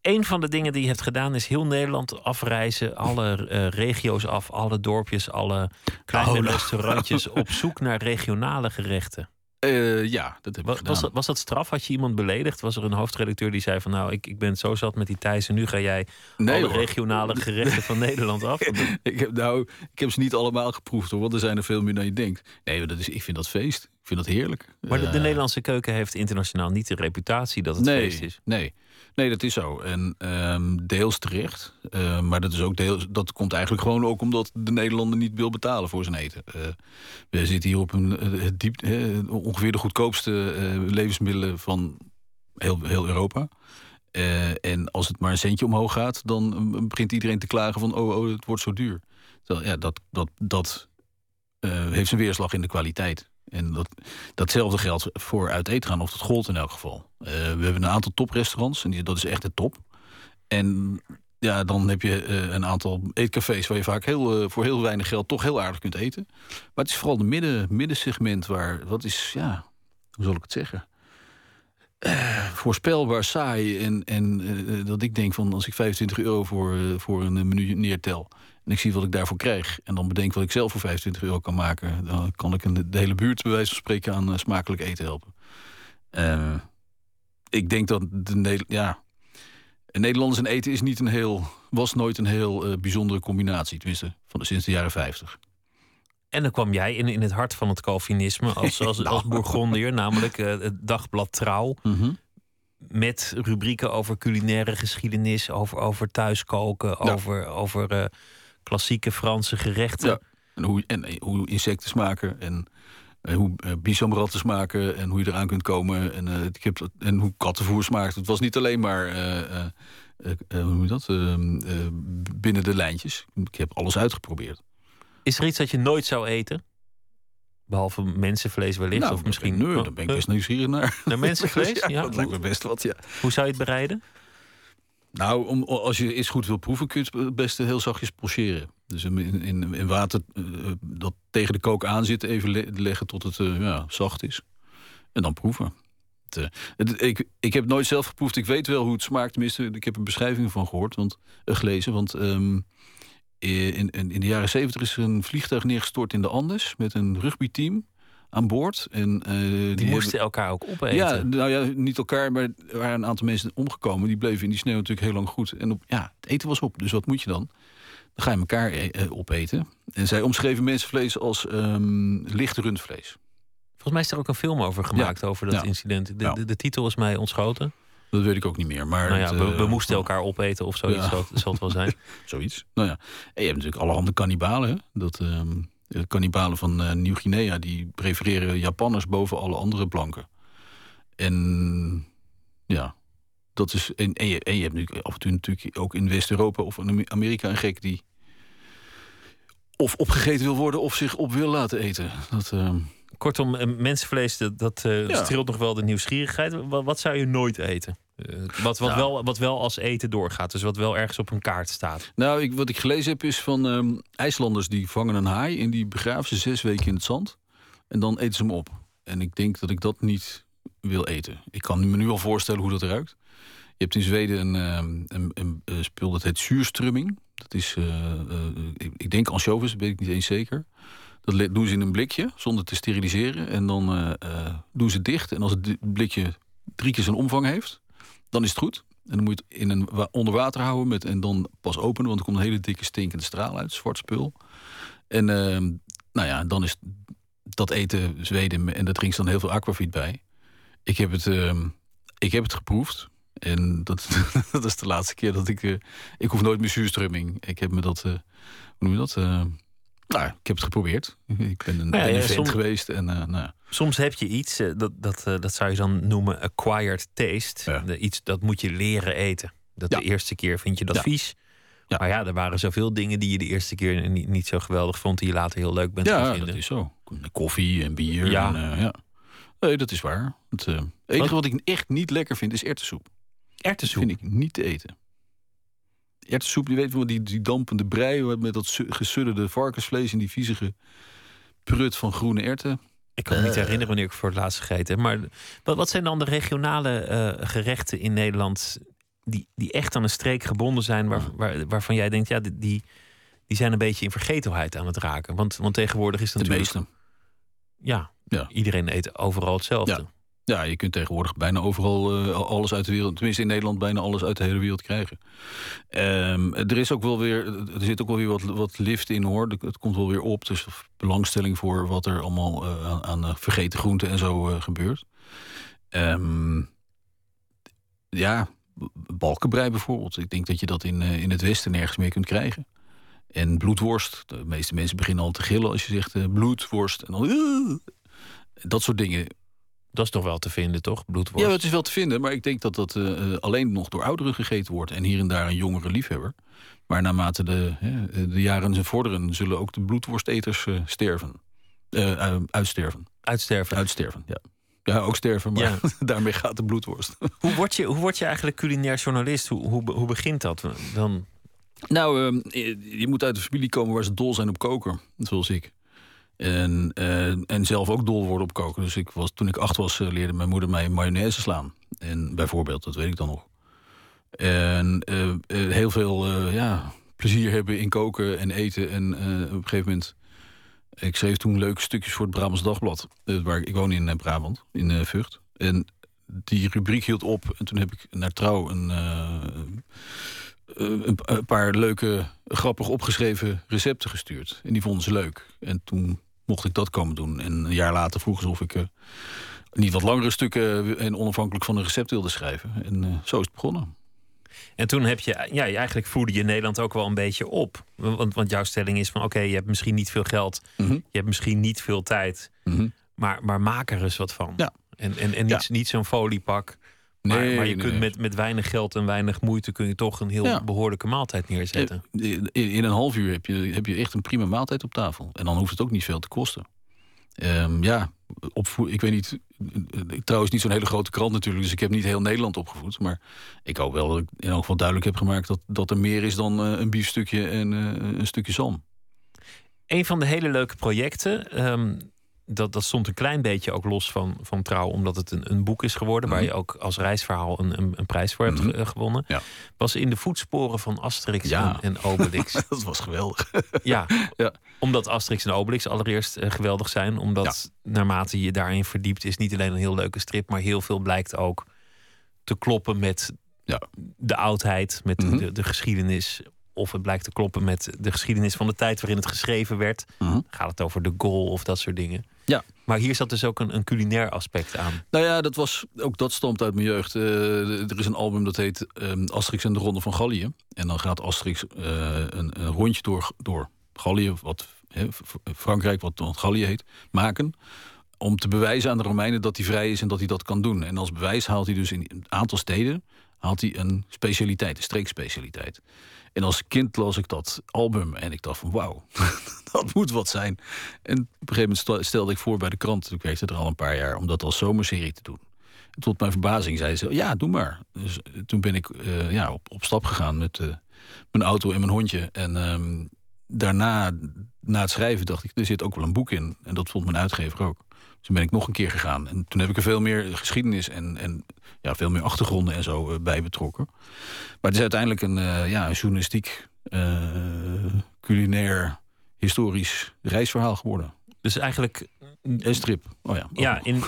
een van de dingen die je hebt gedaan is heel Nederland afreizen, alle uh, regio's af, alle dorpjes, alle kleine oh, restaurantjes op zoek naar regionale gerechten. Uh, ja, dat heb was, was, dat, was dat straf? Had je iemand beledigd? Was er een hoofdredacteur die zei van... nou, ik, ik ben zo zat met die Thijs... en nu ga jij nee, alle regionale gerechten van Nederland af? ik, heb, nou, ik heb ze niet allemaal geproefd, hoor. Want er zijn er veel meer dan je denkt. Nee, dat is, ik vind dat feest. Ik vind dat heerlijk. Maar de, de uh, Nederlandse keuken heeft internationaal niet de reputatie dat het nee, feest is. Nee, Nee, dat is zo. En um, deels terecht. Uh, maar dat, is ook deels, dat komt eigenlijk gewoon ook omdat de Nederlander niet wil betalen voor zijn eten. Uh, we zitten hier op een, uh, diep, ongeveer de goedkoopste levensmiddelen van heel, heel Europa. en als het maar een centje omhoog gaat, dan begint iedereen te klagen van oh, oh het wordt zo duur. Ja, dat, dat, dat heeft zijn weerslag in de kwaliteit. En dat, datzelfde geldt voor uit eten gaan, of dat gold in elk geval. Uh, we hebben een aantal toprestaurants, en die, dat is echt de top. En ja, dan heb je uh, een aantal eetcafés waar je vaak heel, uh, voor heel weinig geld toch heel aardig kunt eten. Maar het is vooral de midden, middensegment waar, wat is, ja, hoe zal ik het zeggen? voorspelbaar saai en, en dat ik denk van als ik 25 euro voor, voor een menu neertel en ik zie wat ik daarvoor krijg. En dan bedenk wat ik zelf voor 25 euro kan maken. Dan kan ik een, de hele buurt bij wijze van spreken aan uh, smakelijk eten helpen. Uh, ik denk dat de ja, Nederlanders en eten is niet een heel, was nooit een heel uh, bijzondere combinatie. Tenminste, van de, sinds de jaren 50. En dan kwam jij in, in het hart van het Calvinisme als, als, nou. als Bourgondier, namelijk het dagblad Trouw. Mm Met rubrieken over culinaire geschiedenis, over, over thuiskoken, ja. over, over klassieke Franse gerechten. Ja. En, hoe, en hoe insecten smaken en, en hoe uh, smaken en hoe je eraan kunt komen. En, uh, ik heb, en hoe kattenvoer smaakt. Het was niet alleen maar uh, hoe noem je dat? binnen de lijntjes. Ik heb alles uitgeprobeerd. Is er iets dat je nooit zou eten? Behalve mensenvlees wellicht? Nou, of misschien... Nee, daar ben ik best nieuwsgierig naar. Naar mensenvlees? ja, dat lijkt me best wat, ja. Hoe zou je het bereiden? Nou, om, als je iets goed wil proeven, kun je het best heel zachtjes pocheren. Dus in, in, in water uh, dat tegen de kook aan zit, even le leggen tot het uh, ja, zacht is. En dan proeven. Uh, het, ik, ik heb nooit zelf geproefd. Ik weet wel hoe het smaakt. Tenminste, ik heb een beschrijving van gehoord, want, gelezen. Want in, in, in, de jaren zeventig is er een vliegtuig neergestort in de Andes... met een rugbyteam aan boord. En, uh, die, die moesten elkaar ook opeten? Ja, nou ja, niet elkaar, maar er waren een aantal mensen omgekomen. Die bleven in die sneeuw natuurlijk heel lang goed. En op, ja, het eten was op, dus wat moet je dan? Dan ga je elkaar uh, opeten. En zij omschreven mensenvlees als um, licht rundvlees. Volgens mij is er ook een film over gemaakt, over dat ja. incident. De, ja. de, de, titel is mij ontschoten. Dat weet ik ook niet meer. Maar nou het, we, we, moesten elkaar opeten of zoiets, zal, zal, het wel zijn. zoiets. Nou ja. En je hebt natuurlijk allerhande kannibalen. Dat... Um, de kannibalen van uh, Nieuw-Guinea... die prefereren Japanners boven alle andere blanken. En ja, dat is... En, en, je, en je hebt nu af en toe natuurlijk ook in West-Europa of in Amerika een gek... die of opgegeten wil worden of zich op wil laten eten. Dat... Uh... Kortom, eh, mensenvlees, dat, dat uh, ja. streelt nog wel de nieuwsgierigheid. Wat, wat zou je nooit eten? Uh, wat, wat, nou. wel, wat wel als eten doorgaat, dus wat wel ergens op een kaart staat. Nou, ik, wat ik gelezen heb is van um, IJslanders die vangen een haai... en die begraven ze zes weken in het zand. En dan eten ze hem op. En ik denk dat ik dat niet wil eten. Ik kan me nu al voorstellen hoe dat ruikt. Je hebt in Zweden een, um, een, een, een spul dat heet zuurstrumming. Dat is, uh, uh, ik, ik denk ansjovis, weet ik niet eens zeker... Dat doen ze in een blikje, zonder te steriliseren. En dan uh, doen ze dicht. En als het blikje drie keer zijn omvang heeft, dan is het goed. En dan moet je het in een onder water houden met, en dan pas openen. Want er komt een hele dikke stinkende straal uit, zwart spul. En uh, nou ja, dan is dat eten Zweden en daar drinkt dan heel veel aquavit bij. Ik heb het, ehm, ik heb het geproefd. En dat, dat is de laatste keer dat ik... Uh, ik hoef nooit meer zuurstrumming. Ik heb me dat... hoe noem je dat? Nou, ik heb het geprobeerd. Ik ben een, nou ja, ja, soms, geweest. En, uh, nou. Soms heb je iets, uh, dat, dat, uh, dat zou je dan noemen acquired taste. Ja. De, iets dat moet je leren eten. Dat de eerste keer vind je dat vies. Maar ja, er waren zoveel dingen die je de eerste keer niet, niet zo geweldig vond... die je later heel leuk bent ja, gaan vinden. dat is zo. Koffie en bier. Ja. En, ja. Nee, dat is waar. Het enige wat? ik echt niet lekker vind is ertessoep. Ertessoep? Vind ik niet te eten. Ertessoep, die weet wel, die, die dampende brei met dat gesudderde varkensvlees en die viezige prut van groene erten. Ik kan me niet herinneren wanneer ik voor het laatst gegeten heb. Maar wat, wat zijn dan de regionale uh, gerechten in Nederland die, die echt aan een streek gebonden zijn, waar, waar, waarvan jij denkt, ja, die, die zijn een beetje in vergetelheid aan het raken. Want, want tegenwoordig is het de natuurlijk. meeste. Ja, ja, iedereen eet overal hetzelfde. Ja. Ja, je kunt tegenwoordig bijna overal uh, alles uit de wereld, tenminste in Nederland, bijna alles uit de hele wereld krijgen. Um, er is ook wel weer, er zit ook wel weer wat, wat lift in hoor. Het komt wel weer op. Dus belangstelling voor wat er allemaal uh, aan, vergeten groenten en zo uh, gebeurt. Um, ja, balkenbrei bijvoorbeeld. Ik denk dat je dat in, in het Westen nergens meer kunt krijgen. En bloedworst. De meeste mensen beginnen al te gillen als je zegt bloedworst. En dan, dat soort dingen dat is toch wel te vinden, toch? Bloedworst. Ja, het is wel te vinden, maar ik denk dat dat uh, alleen nog door ouderen gegeten wordt. En hier en daar een jongere liefhebber. Maar naarmate de, de jaren vorderen, zullen ook de bloedworsteters uh, sterven. Uitsterven. Uitsterven. Uitsterven, ja. Ja, ook sterven, maar ja. daarmee gaat de bloedworst. Hoe word je, hoe word je eigenlijk culinair journalist? Hoe, hoe, hoe begint dat dan? Nou, ehm, je, je moet uit de familie komen waar ze dol zijn op koken, zoals ik. En, uh, en zelf ook dol worden op koken. Dus ik was, toen ik acht was, uh, leerde mijn moeder mij mayonaise slaan. En bijvoorbeeld, dat weet ik dan nog. En uh, heel veel ja, plezier hebben in koken en eten. En op een gegeven moment... Ik schreef toen leuke stukjes voor het Brabants Dagblad. waar, ik woon in Brabant, in Vught. En die rubriek hield op. En toen heb ik naar Trouw een, een paar leuke, grappig opgeschreven recepten gestuurd. En die vonden ze leuk. En toen mocht ik dat komen doen. En een jaar later vroegen ze of ik uh, niet wat langere stukken en onafhankelijk van een recept wilde schrijven. En uh, zo is het begonnen. En toen heb je, ja, eigenlijk voerde je Nederland ook wel een beetje op. Want, want jouw stelling is van oké, je hebt misschien niet veel geld, mm -hmm. je hebt misschien niet veel tijd, mm -hmm. maar, maar maak er eens wat van. Ja. En, en, en niet, ja. niet zo'n foliepak. Maar, nee, maar je nee, kunt nee. met, met weinig geld en weinig moeite kun je toch een heel ja. behoorlijke maaltijd neerzetten. In, in, een half uur heb je, heb je echt een prima maaltijd op tafel. En dan hoeft het ook niet veel te kosten. Um, ja, opvoed, ik weet niet. Trouwens, niet zo'n hele grote krant natuurlijk. Dus ik heb niet heel Nederland opgevoed. Maar ik hoop wel dat ik in elk geval duidelijk heb gemaakt dat, dat er meer is dan uh, een biefstukje en uh, een stukje zalm. Een van de hele leuke projecten. Um, dat, dat stond een klein beetje ook los van, van trouw, omdat het een, een boek is geworden. waar je ook als reisverhaal een, een, een prijs voor hebt ge- gewonnen. Ja. Was in de voetsporen van Asterix Ja. en, en Obelix. dat was geweldig. ja, Ja. omdat Asterix en Obelix allereerst eh, geweldig zijn. Omdat naarmate je daarin verdiept, is niet alleen een heel leuke strip, maar heel veel blijkt ook te kloppen met Ja. de oudheid, met Mhm. de, de geschiedenis. Of het blijkt te kloppen met de geschiedenis van de tijd waarin het geschreven werd. Mhm. Gaat het over de goal of dat soort dingen. Ja. Maar hier zat dus ook een, een culinair aspect aan. Nou ja, dat was, ook dat stamt uit mijn jeugd. Eh, er is een album dat heet ehm, Asterix en de Ronde van Gallië. En dan gaat Asterix eh, een, een rondje door, door Gallië, wat Frankrijk, wat dan Gallië heet, maken. Om te bewijzen aan de Romeinen dat hij vrij is en dat hij dat kan doen. En als bewijs haalt hij dus in een aantal steden haalt hij een specialiteit, een streekspecialiteit. En als kind las ik dat album en ik dacht van wauw, dat moet wat zijn. En op een gegeven moment stel- stelde ik voor bij de krant, ik werkte er al een paar jaar, om dat als zomerserie te doen. En tot mijn verbazing zei ze, ja, doe maar. Dus eh, toen ben ik eh, ja, op, op stap gegaan met eh, mijn auto en mijn hondje. En ehm, daarna, na het schrijven, dacht ik, er zit ook wel een boek in. En dat vond mijn uitgever ook. Toen ben ik nog een keer gegaan. En toen heb ik er veel meer geschiedenis en, en ja, veel meer achtergronden en zo eh, bij betrokken. Maar het is uiteindelijk een, eh, ja, een journalistiek, eh, culinair, historisch reisverhaal geworden. Dus eigenlijk En strip. Oh ja. ja, in,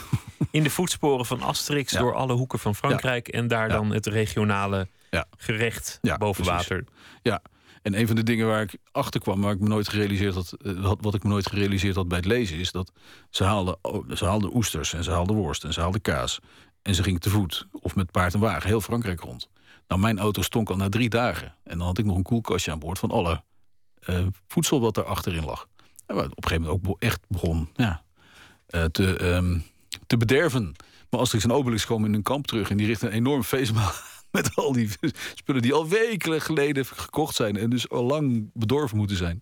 in de voetsporen van Asterix Ja. door alle hoeken van Frankrijk. En daar dan het regionale gerecht Ja, boven precies. water. Ja, en een van de dingen waar ik achter kwam, waar ik me nooit gerealiseerd had, eh, wat ik me nooit gerealiseerd had bij het lezen, is dat ze haalden, ze haalden oesters en ze haalden worst en ze haalden kaas. En ze gingen te voet of met paard en wagen heel Frankrijk rond. Nou, mijn auto stonk al na drie dagen. En dan had ik nog een koelkastje aan boord van alle eh, voedsel wat er achterin lag. En het op een gegeven moment ook echt begon ja, eh, te, ehm, te bederven. Maar Asterix en Obelix komen in hun kamp terug en die richten een enorm feestmaal met al die spullen die al weken geleden gekocht zijn en dus al lang bedorven moeten zijn.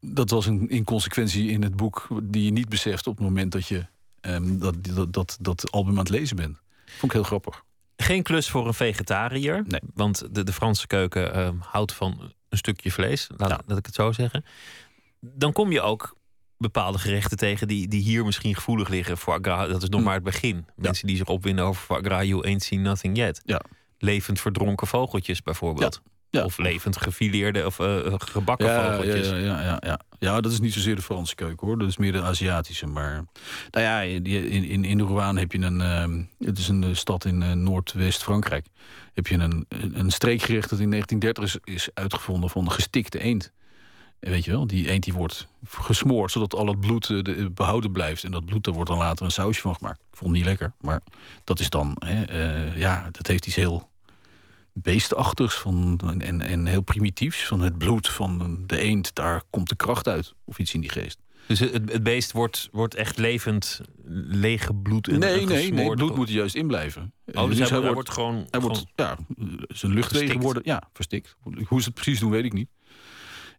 Dat was een inconsequentie in het boek die je niet beseft op het moment dat je ehm, dat, dat, dat, dat album aan het lezen bent. Vond ik heel grappig. Geen klus voor een vegetariër. Nee. Want de, de Franse keuken ehm, houdt van een stukje vlees. Laat, Ja. laat ik het zo zeggen. Dan kom je ook bepaalde gerechten tegen die, die hier misschien gevoelig liggen. Foie gras, dat is nog Hm. maar het begin. Mensen die zich opwinden over foie gras, you ain't seen nothing yet. Ja. Levend verdronken vogeltjes bijvoorbeeld. Ja. Of levend gefileerde of eh, gebakken Ja, vogeltjes. ja, ja, ja, ja. ja, dat is niet zozeer de Franse keuken hoor. Dat is meer de Aziatische. Maar nou ja, in, in, in Rouen heb je een. ehm, het is een eh, stad in eh, Noordwest-Frankrijk. Heb je een, een een streekgerecht dat in 1930 is, is uitgevonden van gestikte eend. Weet je wel, die eend die wordt gesmoord zodat al het bloed eh, de- behouden blijft. En dat bloed, daar wordt dan later een sausje van gemaakt. Ik vond het niet lekker, maar dat is dan, hè, eh, ja, dat heeft iets heel beestachtigs van, en, en heel primitiefs. Van het bloed van de eend, daar komt de kracht uit. Of iets in die geest. Dus het, het beest wordt, wordt echt levend leeggebloed en nee, en nee, nee, gesmoord. het bloed moet er juist in blijven. Oh, dus, hij, wordt, gewoon... hij wordt, ja, zijn luchtwegen worden, ja, verstikt. Hoe ze het precies doen, weet ik niet.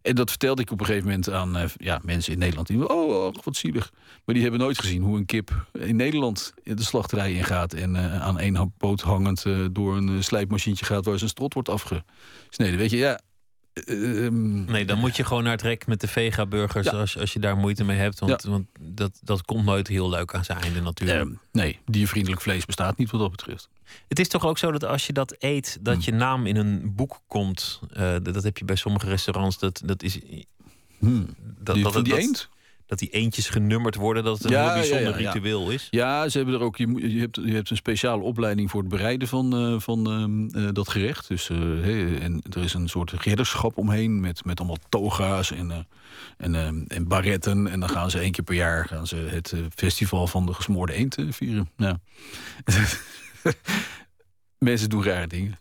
En dat vertelde ik op een gegeven moment aan eh, ja, mensen in Nederland. Die, oh, oh, wat zielig. Maar die hebben nooit gezien hoe een kip in Nederland de slachterij ingaat. En eh, aan één poot hangend eh, door een slijpmachientje gaat waar zijn strot wordt afgesneden. Weet je, ja. eh, ehm, Nee, dan moet je gewoon naar het rek met de vega-burgers Ja. als, als je daar moeite mee hebt. Want, want dat, dat komt nooit heel leuk aan zijn einde natuurlijk. eh, nee, diervriendelijk vlees bestaat niet wat dat betreft. Het is toch ook zo dat als je dat eet, dat je naam in een boek komt. Eh, dat, dat heb je bij sommige restaurants. Dat, dat is. Hmm. Dat, Die, dat, van die dat, eend? dat die eentjes genummerd worden, dat het een Ja, heel bijzonder ja, ja. ritueel is. Ja, ze hebben er ook. Je, je, hebt, je hebt een speciale opleiding voor het bereiden van, eh, van ehm, eh, dat gerecht. Dus, en er is een soort ridderschap omheen met, met allemaal toga's en, en, en baretten. En dan gaan ze één keer per jaar gaan ze het festival van de gesmoorde eend vieren. Ja. Mensen doen rare dingen.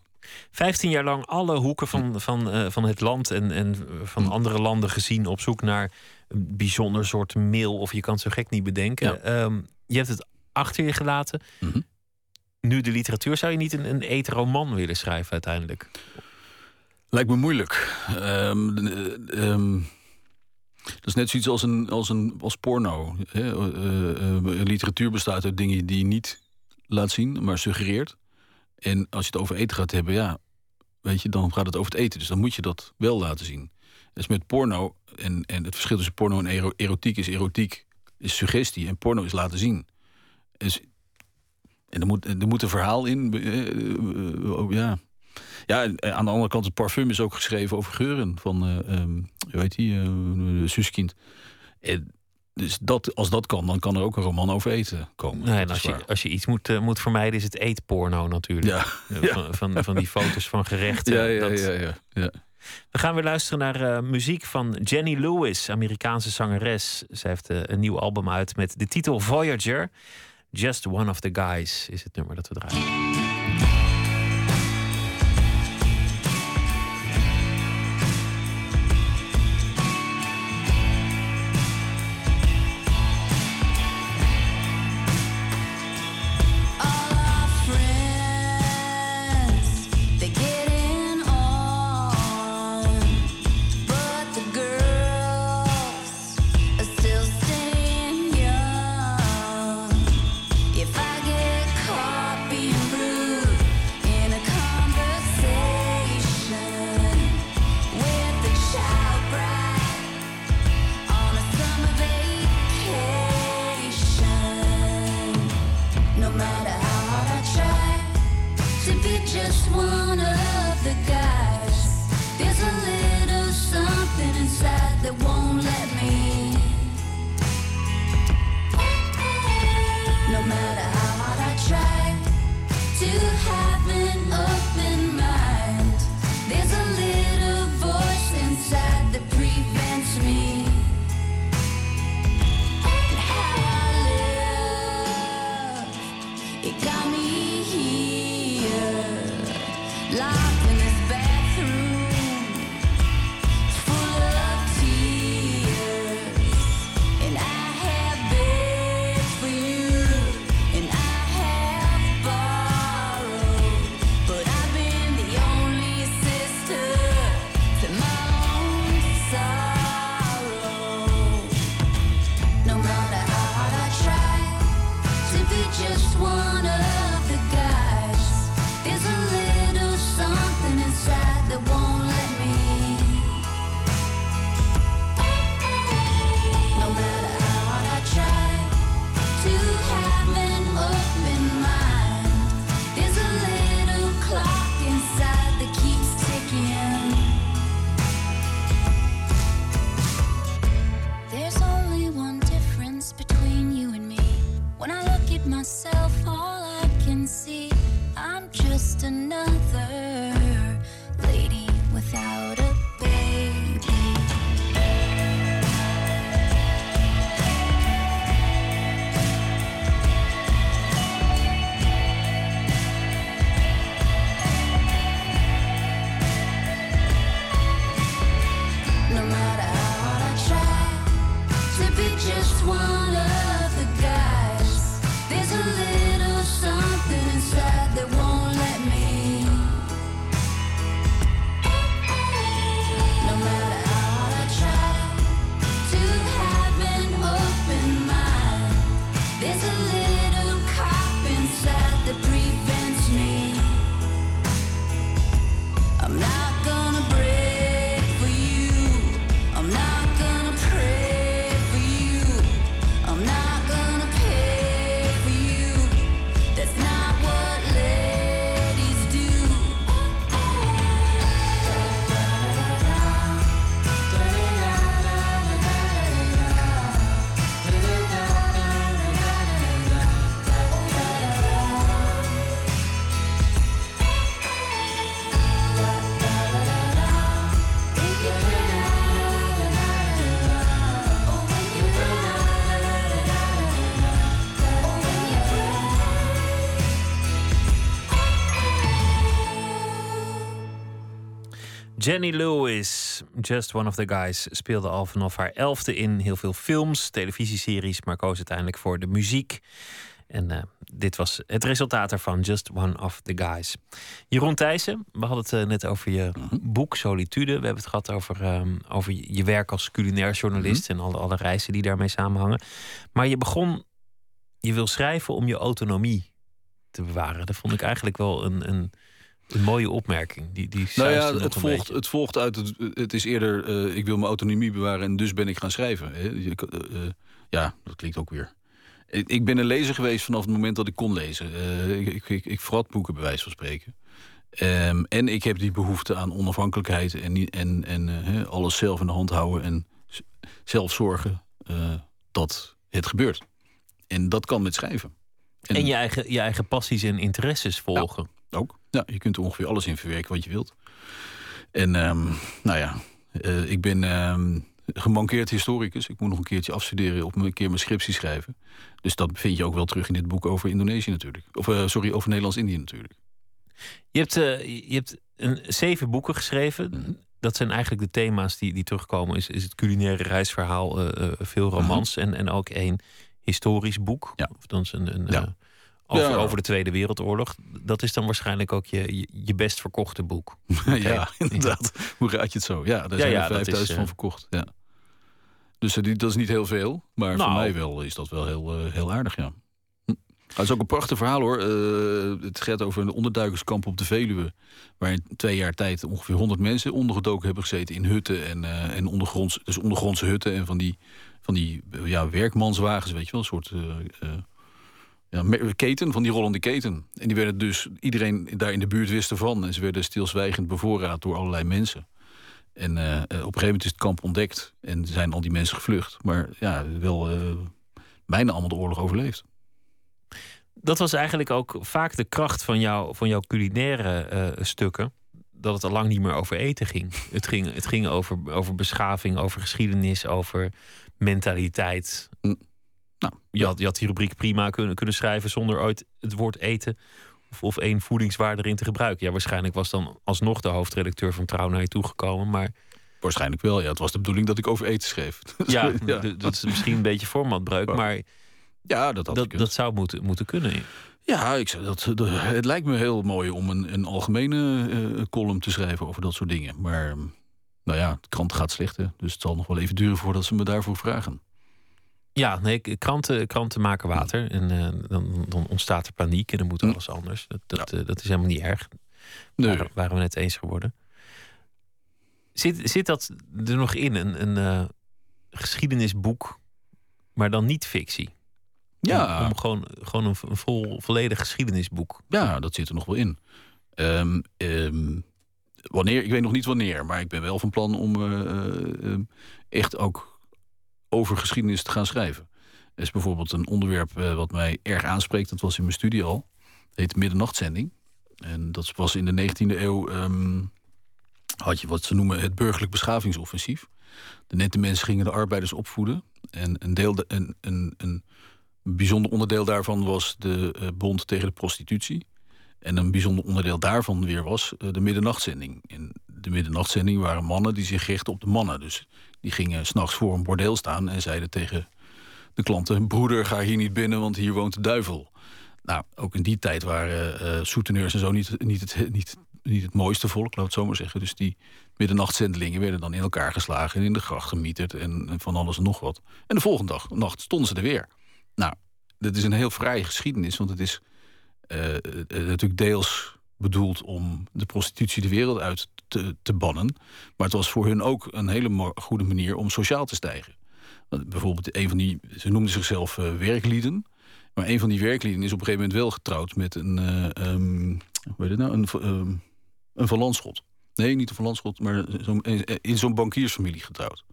15 jaar lang alle hoeken van, van, eh, van het land en, en van Hm. andere landen gezien op zoek naar een bijzonder soort mail. Of je kan het zo gek niet bedenken. Ja. Ehm, je hebt het achter je gelaten. Mhm. Nu de literatuur, zou je niet een, een eetroman willen schrijven uiteindelijk? Lijkt me moeilijk. Ehm, dat is net zoiets als, een, als, een, als porno. Hè? Eh, eh, literatuur bestaat uit dingen die niet laat zien, maar suggereert. En als je het over eten gaat hebben, ja, weet je, dan gaat het over het eten. Dus dan moet je dat wel laten zien. Dus met porno, en, en het verschil tussen porno en ero- erotiek is erotiek is suggestie en porno is laten zien. Dus, en er moet, er moet een verhaal in. eh, eh, oh, ja. Ja, eh, aan de andere kant, het parfum is ook geschreven over geuren van, eh ehm, hoe heet die, Suskind. En dus dat, als dat kan, dan kan er ook een roman over eten komen. Nee, en als je, als je iets moet, eh, moet vermijden, is het eetporno natuurlijk. Ja, Eh, ja. Van, van, van die foto's van gerechten. ja, ja, Dat- ja, ja, ja. We gaan weer luisteren naar eh, muziek van Jenny Lewis, Amerikaanse zangeres. Zij heeft een nieuw album uit met de titel Voyager. Just One of the Guys is het nummer dat we draaien. Jenny Lewis, Just One of the Guys, speelde al vanaf haar elfde in heel veel films, televisieseries, maar koos uiteindelijk voor de muziek. En eh, dit was het resultaat ervan, Just One of the Guys. Jeroen Thijssen, we hadden het eh, net over je boek Solitude. We hebben het gehad over, ehm, over je werk als culinair journalist en alle, alle reizen die daarmee samenhangen. Maar je begon, je wil schrijven om je autonomie te bewaren. Dat vond ik eigenlijk wel een, een, een mooie opmerking. Die, die Nou ja, het volgt, beetje. het volgt uit het. Het is eerder. eh, ik wil mijn autonomie bewaren en dus ben ik gaan schrijven. hè. Eh, eh, ja, dat klinkt ook weer. Ik, ik ben een lezer geweest vanaf het moment dat ik kon lezen. Eh, ik, ik, ik, ik vrat boeken, bij wijze van spreken. Ehm, en ik heb die behoefte aan onafhankelijkheid en, niet- en, en hè, alles zelf in de hand houden en zelf zorgen eh, dat het gebeurt. En dat kan met schrijven. En je eigen, je eigen passies en interesses volgen. Ook. Ja, je kunt er ongeveer alles in verwerken wat je wilt. En ehm, nou ja, eh, ik ben ehm, gemankeerd historicus. Ik moet nog een keertje afstuderen of een keer mijn scriptie schrijven. Dus dat vind je ook wel terug in dit boek over Indonesië natuurlijk. Of eh, sorry, over Nederlands-Indië natuurlijk. Je hebt, eh, je hebt een, zeven boeken geschreven. Mhm. Dat zijn eigenlijk de thema's die, die terugkomen. Is, is het culinaire reisverhaal, veel romans en, en ook één historisch boek. Ja. Of dan is een, een, Ja. Eh, over, Ja. over de Tweede Wereldoorlog. Dat is dan waarschijnlijk ook je, je, je best verkochte boek. ja, inderdaad. Hoe raad je het zo? Ja, daar zijn er dat is, 5000 van eh, verkocht. Ja. Dus eh, die, dat is niet heel veel. Maar voor Nou. mij wel is dat wel heel, eh, heel aardig, ja. Hm. Het is ook een prachtig verhaal hoor. Eh, het gaat over een onderduikerskamp op de Veluwe. Waar in twee jaar tijd ongeveer 100 mensen ondergedoken hebben gezeten in hutten en, eh, en ondergronds, dus ondergrondse hutten en van die, van die eh, ja, werkmanswagens, weet je wel, een soort eh, eh, ja, keten, van die rollende keten. En die werden dus, iedereen daar in de buurt wist ervan. En ze werden stilzwijgend bevoorraad door allerlei mensen. En eh, eh, op een gegeven moment is het kamp ontdekt en zijn al die mensen gevlucht. Maar ja, wel eh, bijna allemaal de oorlog overleefd. Dat was eigenlijk ook vaak de kracht van, jou, van jouw culinaire stukken. Dat het al lang niet meer over eten ging. Het ging, het ging over, over beschaving, over geschiedenis, over mentaliteit. Mm. Nou, je, had, je had die rubriek prima kunnen, kunnen schrijven zonder ooit het woord eten of, of één voedingswaarde erin te gebruiken. Ja, waarschijnlijk was dan alsnog de hoofdredacteur van Trouw naar je toegekomen. Maar Waarschijnlijk wel, ja. Het was de bedoeling dat ik over eten schreef. ja, dat is misschien een beetje formatbreuk. Ja. Maar ja, dat had dat, dat zou moeten, moeten kunnen. Ja, ik, dat, dat- het lijkt me heel mooi om een, een algemene eh, column te schrijven over dat soort dingen. Maar nou ja, de krant gaat slecht, hè. dus het zal nog wel even duren voordat ze me daarvoor vragen. Ja, nee, kranten, kranten maken water. En eh, dan, dan ontstaat er paniek en dan moet Hm. alles anders. Dat, dat, eh, dat is helemaal niet erg. Nee. Waren, waren we net eens geworden. Zit, zit dat er nog in, een, een eh, geschiedenisboek, maar dan niet fictie? Ja. Om, om gewoon, gewoon een, een vol, volledig geschiedenisboek. Ja, dat zit er nog wel in. Ehm, ehm, wanneer, ik weet nog niet wanneer, maar ik ben wel van plan om echt ook over geschiedenis te gaan schrijven. Er is bijvoorbeeld een onderwerp eh, wat mij erg aanspreekt. Dat was in mijn studie al. Het heet Middernachtzending. En dat was in de 19e eeuw... ehm, had je wat ze noemen het burgerlijk beschavingsoffensief. De nette mensen gingen de arbeiders opvoeden. En een, deel de, een, een, een bijzonder onderdeel daarvan was de eh, bond tegen de prostitutie. En een bijzonder onderdeel daarvan weer was eh, de middernachtzending. En de middernachtzending waren mannen die zich richten op de mannen. Dus die gingen s'nachts voor een bordeel staan en zeiden tegen de klanten... broeder, ga hier niet binnen, want hier woont de duivel. Nou, ook in die tijd waren soeteneurs en zo niet, niet, het, niet, niet het mooiste volk, laat het zo maar zeggen. Dus die middernachtszendelingen werden dan in elkaar geslagen... en in de gracht gemieterd en, en van alles en nog wat. En de volgende dag, nacht stonden ze er weer. Nou, dat is een heel vrije geschiedenis, want het is eh, eh, natuurlijk deels bedoeld om de prostitutie de wereld uit te, te bannen. Maar het was voor hun ook een hele goede manier om sociaal te stijgen. Bijvoorbeeld een van die, ze noemden zichzelf eh, werklieden. Maar een van die werklieden is op een gegeven moment wel getrouwd met een, eh ehm, hoe heet nou, een, ehm, een. Nee, niet een Van Landschot, maar zo'n- in zo'n bankiersfamilie getrouwd.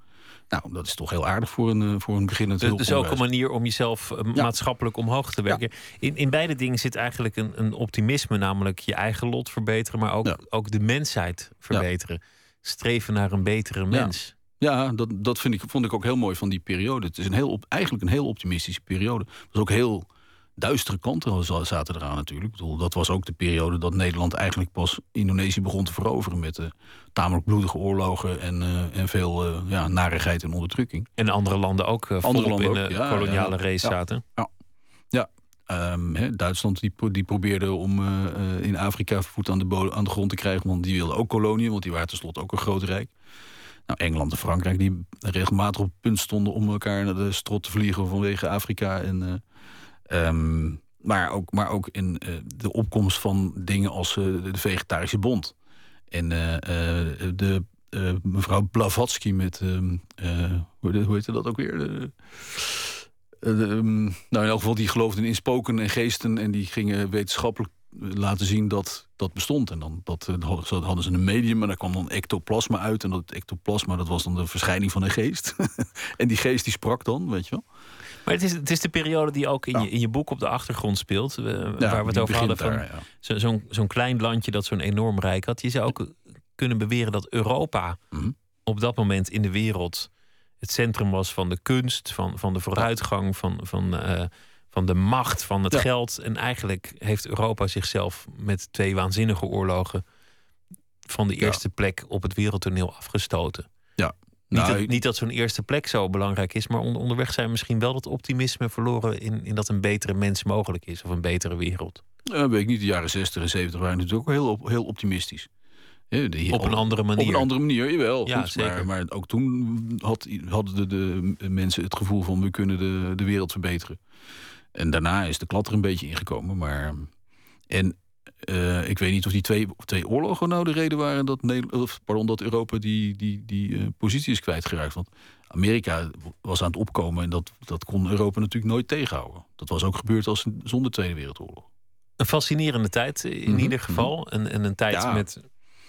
Nou, dat is toch heel aardig voor een, eh, voor een beginnend Dus, dus ook een manier om jezelf eh, Ja. maatschappelijk omhoog te werken. In, in beide dingen zit eigenlijk een, een optimisme, namelijk je eigen lot verbeteren, maar ook, Ja. ook de mensheid verbeteren. Streven naar een betere mens. Ja, dat, dat vind ik, vond ik ook heel mooi van die periode. Het is een heel, op, eigenlijk een heel optimistische periode. Het was ook heel duistere kanten za- zaten eraan natuurlijk. Ik bedoel, dat was ook de periode dat Nederland eigenlijk pas Indonesië begon te veroveren... met de tamelijk bloedige oorlogen en, eh, en veel eh, ja, narigheid en onderdrukking. En andere landen ook uh, Andere volop landen in de ja, koloniale ja. race Ja. zaten. Ehm, Duitsland die, die probeerde om eh, eh, in Afrika voet aan de, bodem- aan de grond te krijgen... want die wilden ook koloniën, want die waren tenslotte ook een groot rijk. Nou, Engeland en Frankrijk die regelmatig op het punt stonden... om elkaar naar de strot te vliegen vanwege Afrika. En, eh, ehm, maar, ook, maar ook in eh, de opkomst van dingen als eh, de Vegetarische Bond. En eh, de mevrouw Blavatsky met... ehm, eh, hoe, hoe heette dat ook weer? Eh, ehm, nou, in elk geval, die geloofden in spoken en geesten... en die gingen wetenschappelijk laten zien dat dat bestond. En dan dat, eh, hadden ze- hadden ze een medium en daar kwam dan ectoplasma uit. En dat ectoplasma, dat was dan de verschijning van een geest. en die geest die sprak dan, weet je wel. Maar het is, het is de periode die ook in, Ja. je, in je boek op de achtergrond speelt. eh, Ja, waar we het over hadden. Van, ja. zo- Zo'n zo'n klein landje dat zo'n enorm rijk had. Je zou ook kunnen beweren dat Europa Mhm. op dat moment in de wereld het centrum was van de kunst, van, van de vooruitgang, van, van, eh, van de macht, van het Ja. geld. En eigenlijk heeft Europa zichzelf met twee waanzinnige oorlogen van de Ja. eerste plek op het wereldtoneel afgestoten. Niet, Nou, dat, ik- niet dat zo'n eerste plek zo belangrijk is, maar on- onderweg zijn we misschien wel dat optimisme verloren in, in dat een betere mens mogelijk is of een betere wereld. Weet ik niet, de jaren 60 en 70 waren natuurlijk ook heel, op- heel optimistisch. De- Op een andere manier. Op een andere manier, jawel. Ja, goed, zeker. Maar, maar ook toen had, hadden de, de mensen het gevoel van... we kunnen de, de wereld verbeteren. En daarna is de klad er een beetje ingekomen. Maar, en eh, ik weet niet of die twee, twee oorlogen nou de reden waren... dat, Nederland, pardon, dat Europa die, die, die eh, positie is kwijtgeraakt. Want Amerika was aan het opkomen... en dat, dat kon Europa natuurlijk nooit tegenhouden. Dat was ook gebeurd als zonder Tweede Wereldoorlog. Een fascinerende tijd in Mhm, ieder geval. En, en een tijd Ja. met,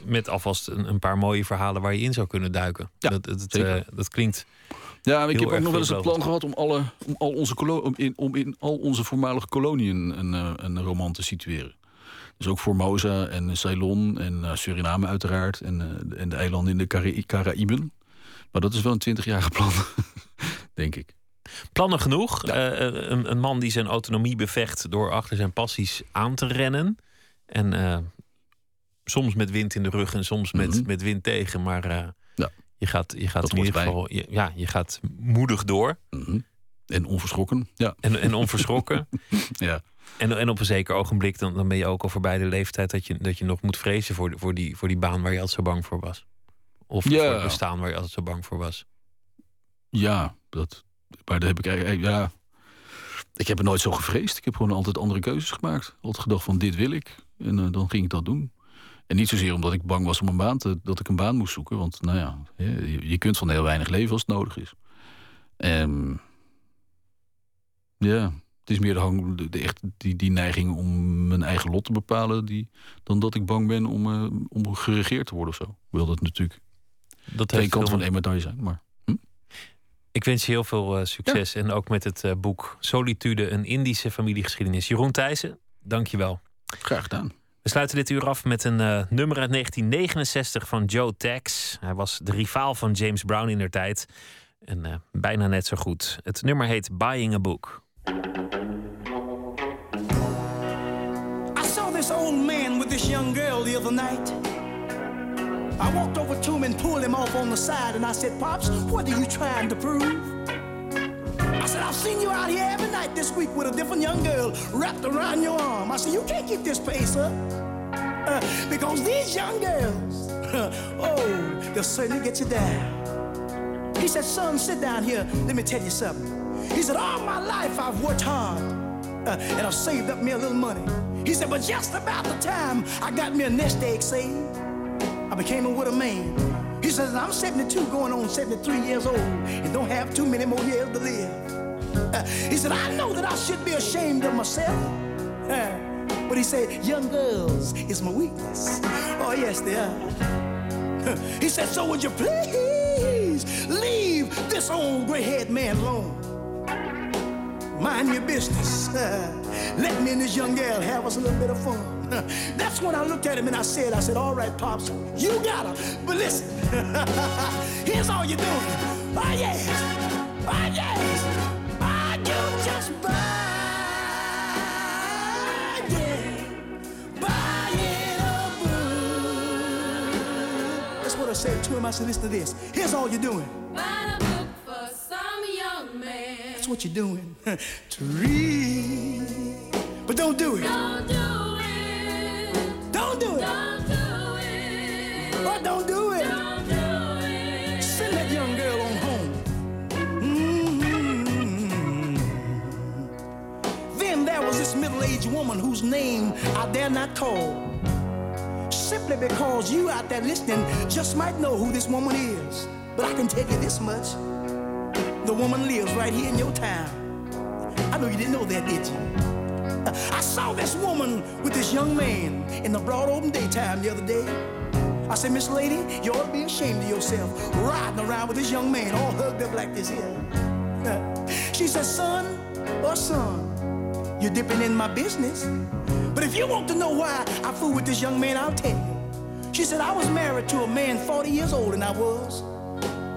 met alvast een, een paar mooie verhalen waar je in zou kunnen duiken. Ja, dat, dat, eh, dat klinkt. Ja, ik heb ook nog wel eens het plan gehad om, alle, om, al onze om, in, om in al onze voormalige koloniën een, eh, een roman te situeren. Dus ook Formosa en Ceylon en eh, Suriname uiteraard. En, eh, en de eilanden in de Cara- Caraïben. Maar dat is wel een twintigjarige plan, denk ik. Plannen genoeg. Een, een man die zijn autonomie bevecht door achter zijn passies aan te rennen. En soms met wind in de rug en soms met, Mhm. met wind tegen. Maar. Je gaat, je gaat in ieder geval je, ja, je gaat moedig door. Mhm. En onverschrokken. Ja. En, en onverschrokken. ja. En, en op een zeker ogenblik, dan, dan ben je ook al voorbij de leeftijd dat je, dat je nog moet vrezen voor, voor, die, voor die baan waar je altijd zo bang voor was. Of Ja. voor het bestaan waar je altijd zo bang voor was. Ja, dat, maar daar heb ik eigenlijk... Ja, ik heb er nooit zo gevreesd. Ik heb gewoon altijd andere keuzes gemaakt. Altijd gedacht van dit wil ik. En eh, dan ging ik dat doen. En niet zozeer omdat ik bang was om een baan te, dat ik een baan moest zoeken. Want nou ja, je, je kunt van heel weinig leven als het nodig is. En ja, het is meer de, hang, de, de echt, die, die neiging om mijn eigen lot te bepalen... Die, dan dat ik bang ben om, eh, om geregeerd te worden of zo. Wil dat natuurlijk Dat twee kanten van één medaille zijn. Maar Ik wens je heel veel eh, succes. En ook met het eh, boek Solitude, een Indische familiegeschiedenis. Jeroen Thijssen, dank je wel. graag gedaan. We sluiten dit uur af met een uh, nummer uit 1969 van Joe Tex. Hij was de rivaal van James Brown in der tijd. En uh, bijna net zo goed. Het nummer heet Buying a Book. I saw this old man with this young girl the other night. I walked over to him and pulled him off on the side and I said, Pops, what are you trying to prove? I said, I've seen you out here every night this week with a different young girl wrapped around your arm. I said, you can't keep this pace up. Uh, because these young girls, oh, they'll certainly get you down. He said, son, sit down here. Let me tell you something. He said, all my life I've worked hard uh, and I've saved up me a little money. He said, but just about the time I got me a nest egg saved, I became a widow man. He says, I'm 72 going on 73 years old and don't have too many more years to live. He said, I know that I should be ashamed of myself. But he said, young girls is my weakness. Oh, yes, they are. he said, so would you please leave this old gray-haired man alone? Mind your business. let me and this young girl have us a little bit of fun. That's when I looked at him and I said, I said, all right, Pops, you got her. But listen, here's all you're doing. Oh, yes. Oh, yes. I said to him. I said, listen to this. Here's all you're doing. A book for some young man. That's what you're doing. to read. But don't do it. Don't do it. Don't do it. Don't do it. Oh, don't do it. Don't was this middle-aged woman whose name I dare not call. Simply because you out there listening just might know who this woman is. But I can tell you this much. The woman lives right here in your town. I know you didn't know that, did you? I saw this woman with this young man in the broad open daytime the other day. I said, Miss Lady, you ought to be ashamed of yourself riding around with this young man all hugged up like this here. She said, son or son, you're dipping in my business. But if you want to know why I fool with this young man, I'll tell you. She said, I was married to a man 40 years old, and I was.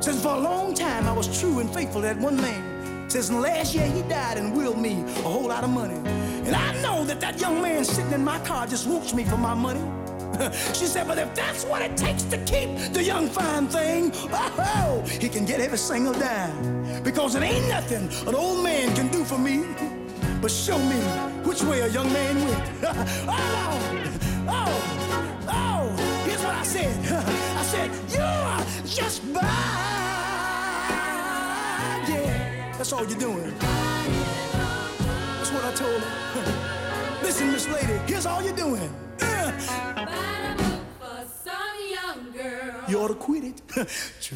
Since for a long time, I was true and faithful to that one man. Since last year, he died and willed me a whole lot of money. And I know that that young man sitting in my car just whoops me for my money. she said, but if that's what it takes to keep the young fine thing, oh, he can get every single dime. Because it ain't nothing an old man can do for me but show me which way a young man went. oh, oh, oh, here's what I said. I said, you are just by. Yeah, that's all you're doing. That's what I told her. Listen, Miss Lady, here's all you're doing. Buying a book for some young girl. You ought to quit it. to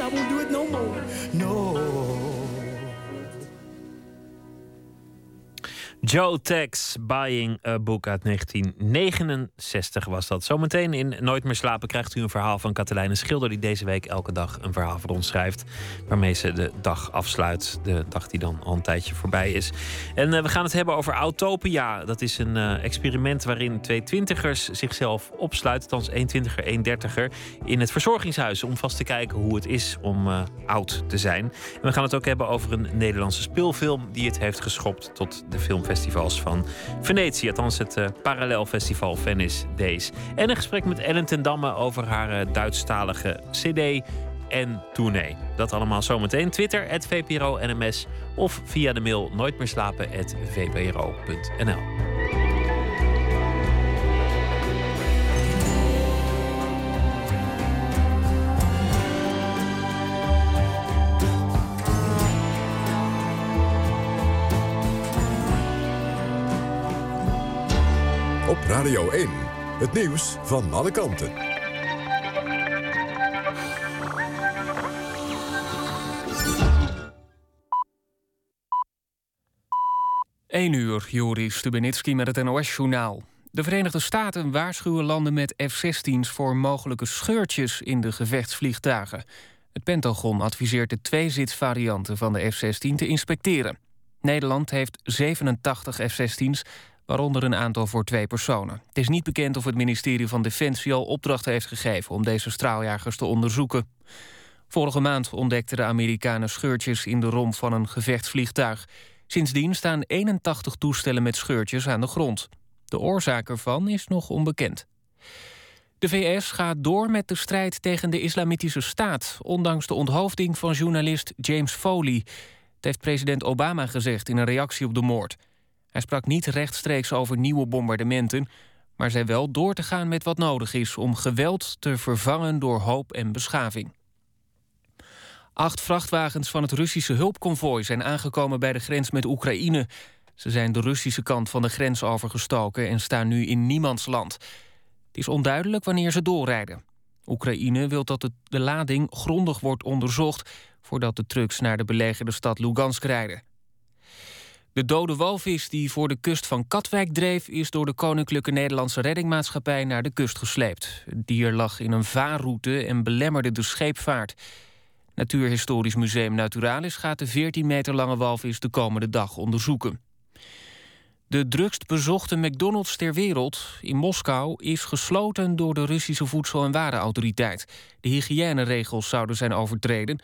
I won't do it no more. No. Joe Tex, Buying a Book uit 1969 was dat. Zometeen in Nooit meer slapen krijgt u een verhaal van Katelijne Schilder... die deze week elke dag een verhaal voor ons schrijft... waarmee ze de dag afsluit, de dag die dan al een tijdje voorbij is. En eh, we gaan het hebben over Autopia. Dat is een eh, experiment waarin twee twintigers zichzelf opsluiten... althans één twintiger, één dertiger, in het verzorgingshuis... om vast te kijken hoe het is om eh, oud te zijn. En we gaan het ook hebben over een Nederlandse speelfilm... die het heeft geschopt tot de filmfestivals van Venetië. Althans het uh, parallelfestival Venice Days. En een gesprek met Ellen ten Damme over haar uh, Duitsstalige cd en tournee. Dat allemaal zometeen. Twitter, het VPRO NMS. Of via de mail nooitmeerslapen.vpro.nl Radio 1, het nieuws van alle kanten. 1 uur, Joris Stubenitski met het NOS-journaal. De Verenigde Staten waarschuwen landen met F-16's voor mogelijke scheurtjes in de gevechtsvliegtuigen. Het Pentagon adviseert de tweezitsvarianten van de F-16 te inspecteren. Nederland heeft 87 F-16's, waaronder een aantal voor twee personen. Het is niet bekend of het ministerie van Defensie al opdracht heeft gegeven... om deze straaljagers te onderzoeken. Vorige maand ontdekten de Amerikanen scheurtjes in de romp van een gevechtsvliegtuig. Sindsdien staan 81 toestellen met scheurtjes aan de grond. De oorzaak ervan is nog onbekend. De VS gaat door met de strijd tegen de Islamitische Staat... ondanks de onthoofding van journalist James Foley. Dat heeft president Obama gezegd in een reactie op de moord. Hij sprak niet rechtstreeks over nieuwe bombardementen... maar zei wel door te gaan met wat nodig is... om geweld te vervangen door hoop en beschaving. Acht vrachtwagens van het Russische hulpconvooi zijn aangekomen bij de grens met Oekraïne. Ze zijn de Russische kant van de grens overgestoken en staan nu in niemands land. Het is onduidelijk wanneer ze doorrijden. Oekraïne wil dat de lading grondig wordt onderzocht voordat de trucks naar de belegerde stad Lugansk rijden. De dode walvis die voor de kust van Katwijk dreef... is door de Koninklijke Nederlandse Reddingmaatschappij naar de kust gesleept. Het dier lag in een vaarroute en belemmerde de scheepvaart. Natuurhistorisch Museum Naturalis gaat de 14 meter lange walvis de komende dag onderzoeken. De drukst bezochte McDonald's ter wereld in Moskou is gesloten door de Russische Voedsel- en Warenautoriteit. De hygiëneregels zouden zijn overtreden,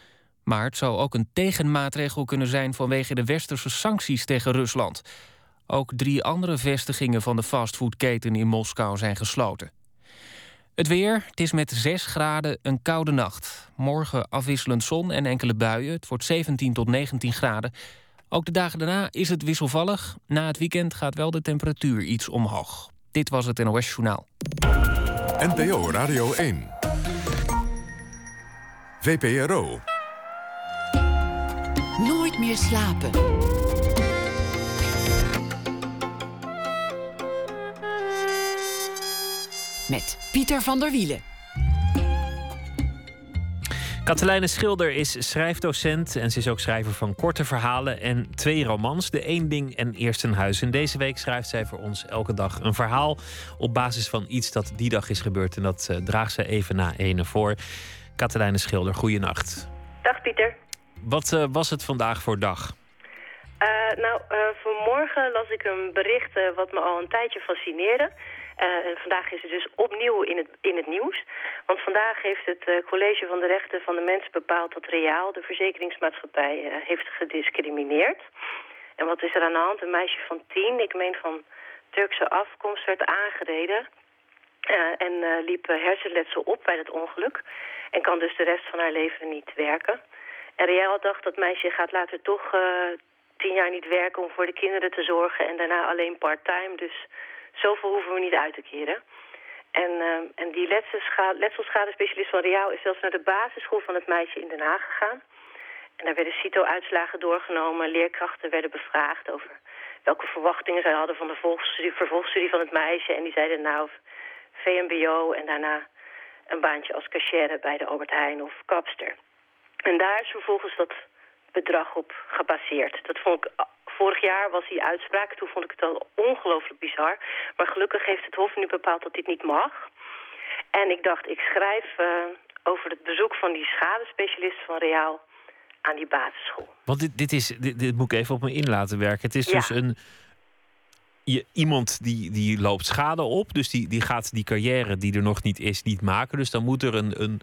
maar het zou ook een tegenmaatregel kunnen zijn vanwege de westerse sancties tegen Rusland. Ook drie andere vestigingen van de fastfoodketen in Moskou zijn gesloten. Het weer, het is met 6 graden een koude nacht. Morgen afwisselend zon en enkele buien. Het wordt 17 tot 19 graden. Ook de dagen daarna is het wisselvallig. Na het weekend gaat wel de temperatuur iets omhoog. Dit was het NOS Journaal. NPO Radio 1. VPRO. Nooit meer slapen. Met Pieter van der Wielen. Katelijne Schilder is schrijfdocent en ze is ook schrijver van korte verhalen en twee romans, De Eén Ding en Eerst een Huis. En deze week schrijft zij voor ons elke dag een verhaal op basis van iets dat die dag is gebeurd. En dat uh, draagt ze even na ene voor. Katelijne Schilder, goeienacht. Dag Pieter. Wat uh, was het vandaag voor dag? Uh, nou, vanmorgen las ik een bericht wat me al een tijdje fascineerde. En vandaag is het dus opnieuw in het, in het nieuws. Want vandaag heeft het College van de Rechten van de Mens bepaald... dat Reaal, de verzekeringsmaatschappij, heeft gediscrimineerd. En wat is er aan de hand? Een meisje van tien, ik meen van Turkse afkomst, werd aangereden... en liep hersenletsel op bij het ongeluk. En kan dus de rest van haar leven niet werken. En Reaal dacht dat meisje gaat later toch tien jaar niet werken... om voor de kinderen te zorgen en daarna alleen part-time... dus zoveel hoeven we niet uit te keren. En, uh, en die letselschadespecialist van Riaal is zelfs naar de basisschool van het meisje in Den Haag gegaan. En daar werden CITO-uitslagen doorgenomen, leerkrachten werden bevraagd over welke verwachtingen zij hadden van de vervolgstudie van het meisje. En die zeiden nou VMBO en daarna een baantje als cashier bij de Albert Heijn of kapster. En daar is vervolgens dat bedrag op gebaseerd. Dat vond ik vorig jaar was die uitspraak. Toen vond ik het al ongelooflijk bizar. Maar gelukkig heeft het Hof nu bepaald dat dit niet mag. En ik dacht, ik schrijf uh, over het bezoek van die schadespecialist van Reaal aan die basisschool. Want dit, dit, is, dit, dit moet ik even op me in laten werken. Het is ja. dus een, je, iemand die, die loopt schade op. Dus die, die gaat die carrière die er nog niet is, niet maken. Dus dan moet er een, een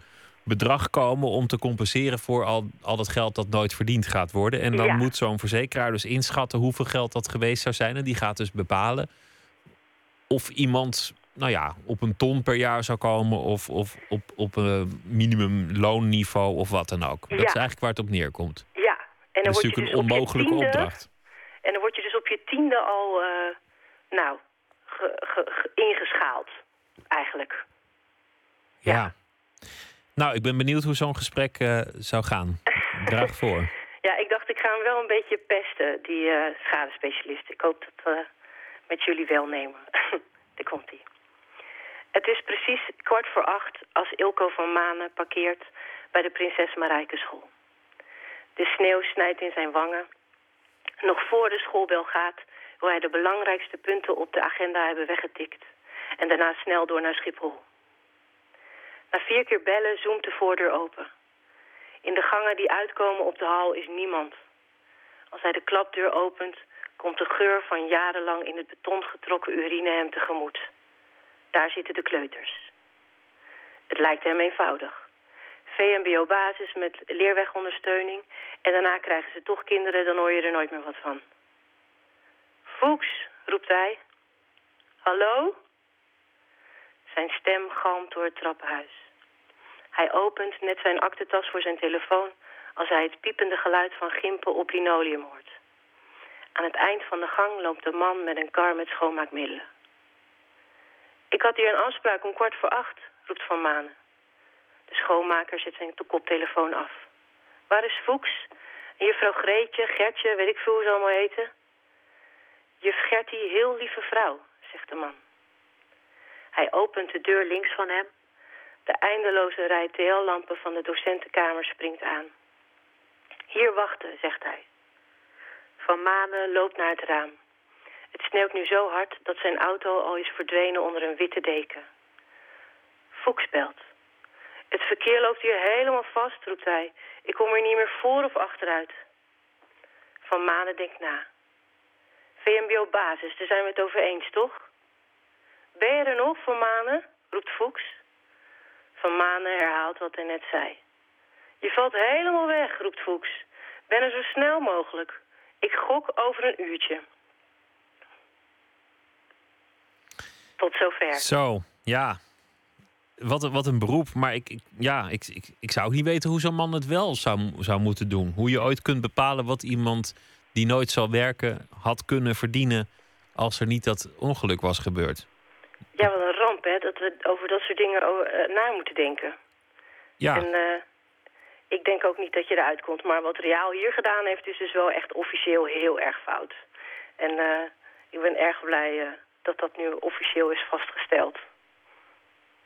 bedrag komen om te compenseren voor al, al dat geld dat nooit verdiend gaat worden. En dan Ja. moet zo'n verzekeraar dus inschatten hoeveel geld dat geweest zou zijn. En die gaat dus bepalen of iemand nou ja, op een ton per jaar zou komen of, of op, op een minimumloonniveau of wat dan ook. Dat is eigenlijk waar het op neerkomt. Ja, en dan Dat is natuurlijk dus een onmogelijke tiende- opdracht. En dan word je dus op je tiende al, eh, nou, ge- ge- ge- ingeschaald, eigenlijk. Ja. Nou, ik ben benieuwd hoe zo'n gesprek eh, zou gaan. Draag voor. Ja, ik dacht, ik ga hem wel een beetje pesten, die eh, schadespecialist. Ik hoop dat eh, met jullie welnemen. Daar komt hij. Het is precies kwart voor acht als Ilko van Manen parkeert bij de Prinses Marijke school. De sneeuw snijdt in zijn wangen. Nog voor de schoolbel gaat, wil hij de belangrijkste punten op de agenda hebben weggetikt. En daarna snel door naar Schiphol. Na vier keer bellen zoomt de voordeur open. In de gangen die uitkomen op de hal is niemand. Als hij de klapdeur opent, komt de geur van jarenlang in het beton getrokken urine hem tegemoet. Daar zitten de kleuters. Het lijkt hem eenvoudig. VMBO-basis met leerwegondersteuning en daarna krijgen ze toch kinderen, dan hoor je er nooit meer wat van. Fuchs, roept hij. Hallo? Zijn stem galmt door het trappenhuis. Hij opent net zijn aktentas voor zijn telefoon als hij het piepende geluid van gimpen op linoleum hoort. Aan het eind van de gang loopt een man met een kar met schoonmaakmiddelen. Ik had hier een afspraak om kwart voor acht, roept Van Manen. De schoonmaker zet zijn koptelefoon af. Waar is Fuchs? En juffrouw Greetje, Gertje, weet ik veel hoe ze allemaal heten? Juf Gertie, heel lieve vrouw, zegt de man. Hij opent de deur links van hem. De eindeloze rij TL-lampen van de docentenkamer springt aan. Hier wachten, zegt hij. Van Manen loopt naar het raam. Het sneeuwt nu zo hard dat zijn auto al is verdwenen onder een witte deken. Fuchs. Het verkeer loopt hier helemaal vast, roept hij. Ik kom er niet meer voor of achteruit. Van Manen denkt na. VMBO-basis, daar zijn we het over eens, toch? Ben je er nog, Van Manen? roept Fuchs. Van Manen herhaalt wat hij net zei. Je valt helemaal weg, roept Fuchs. Ben er zo snel mogelijk. Ik gok over een uurtje. Tot zover. Zo, ja. Wat, wat een beroep. Maar ik, ik- ja, ik, ik, ik zou ook niet weten hoe zo'n man het wel zou, zou moeten doen. Hoe je ooit kunt bepalen wat iemand die nooit zal werken had kunnen verdienen. als er niet dat ongeluk was gebeurd. Ja, wat een ramp, hè, dat we over dat soort dingen o- eh, na moeten denken. Ja, En eh, ik denk ook niet dat je eruit komt. Maar wat Reaal hier gedaan heeft, is dus wel echt officieel heel erg fout. En eh, ik ben erg blij dat dat nu officieel is vastgesteld.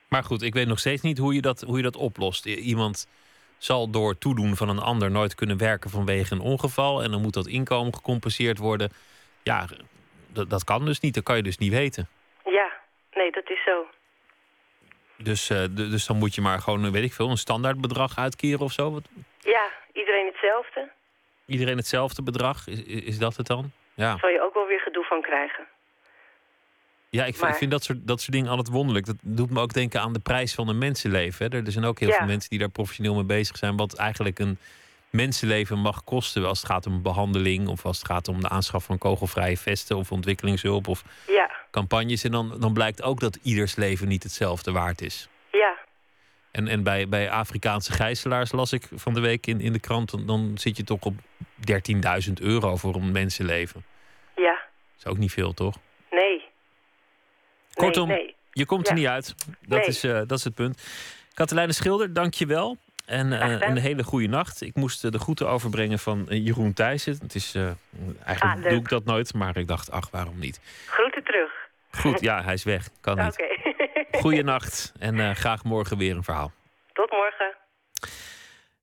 maar goed, ik weet nog steeds niet hoe je dat, hoe je dat oplost. Iemand zal door toedoen van een ander nooit kunnen werken vanwege een ongeval. En dan moet dat inkomen gecompenseerd worden. Ja, dat, dat kan dus niet. Dat kan je dus niet weten. Nee, dat is zo. Dus, eh, dus dan moet je maar gewoon, weet ik veel, een standaardbedrag uitkeren of zo. Wat, Ja, iedereen hetzelfde. iedereen hetzelfde bedrag, is, is dat het dan? Ja, Zal je ook wel weer gedoe van krijgen. ja ik, vind, Maar- ik vind dat soort, dat soort dingen altijd wonderlijk. Dat doet me ook denken aan de prijs van een mensenleven. Hè. Er er zijn ook heel Ja. veel mensen die daar professioneel mee bezig zijn. Wat eigenlijk een mensenleven mag kosten als het gaat om behandeling... of als het gaat om de aanschaf van kogelvrije vesten... of ontwikkelingshulp of Ja, campagnes. En dan, dan blijkt ook dat ieders leven niet hetzelfde waard is. ja, En, en bij, bij Afrikaanse gijzelaars las ik van de week in, in de krant... Dan, dan zit je toch op 13.000 euro voor een mensenleven. ja. Dat is ook niet veel, toch? Nee. Kortom, nee, nee. je komt er Ja. niet uit. Dat, Nee. is, eh, dat is het punt. Katelijne Schilder, dank je wel. En eh, een hele goede nacht. Ik moest eh, de groeten overbrengen van Jeroen Thijssen. Het is, eigenlijk Ah, doe ik dat nooit, maar ik dacht, ach, waarom niet? Groeten terug. Goed, ja, hij is weg. Kan niet. Oké. Goeie nacht en eh, graag morgen weer een verhaal. Tot morgen.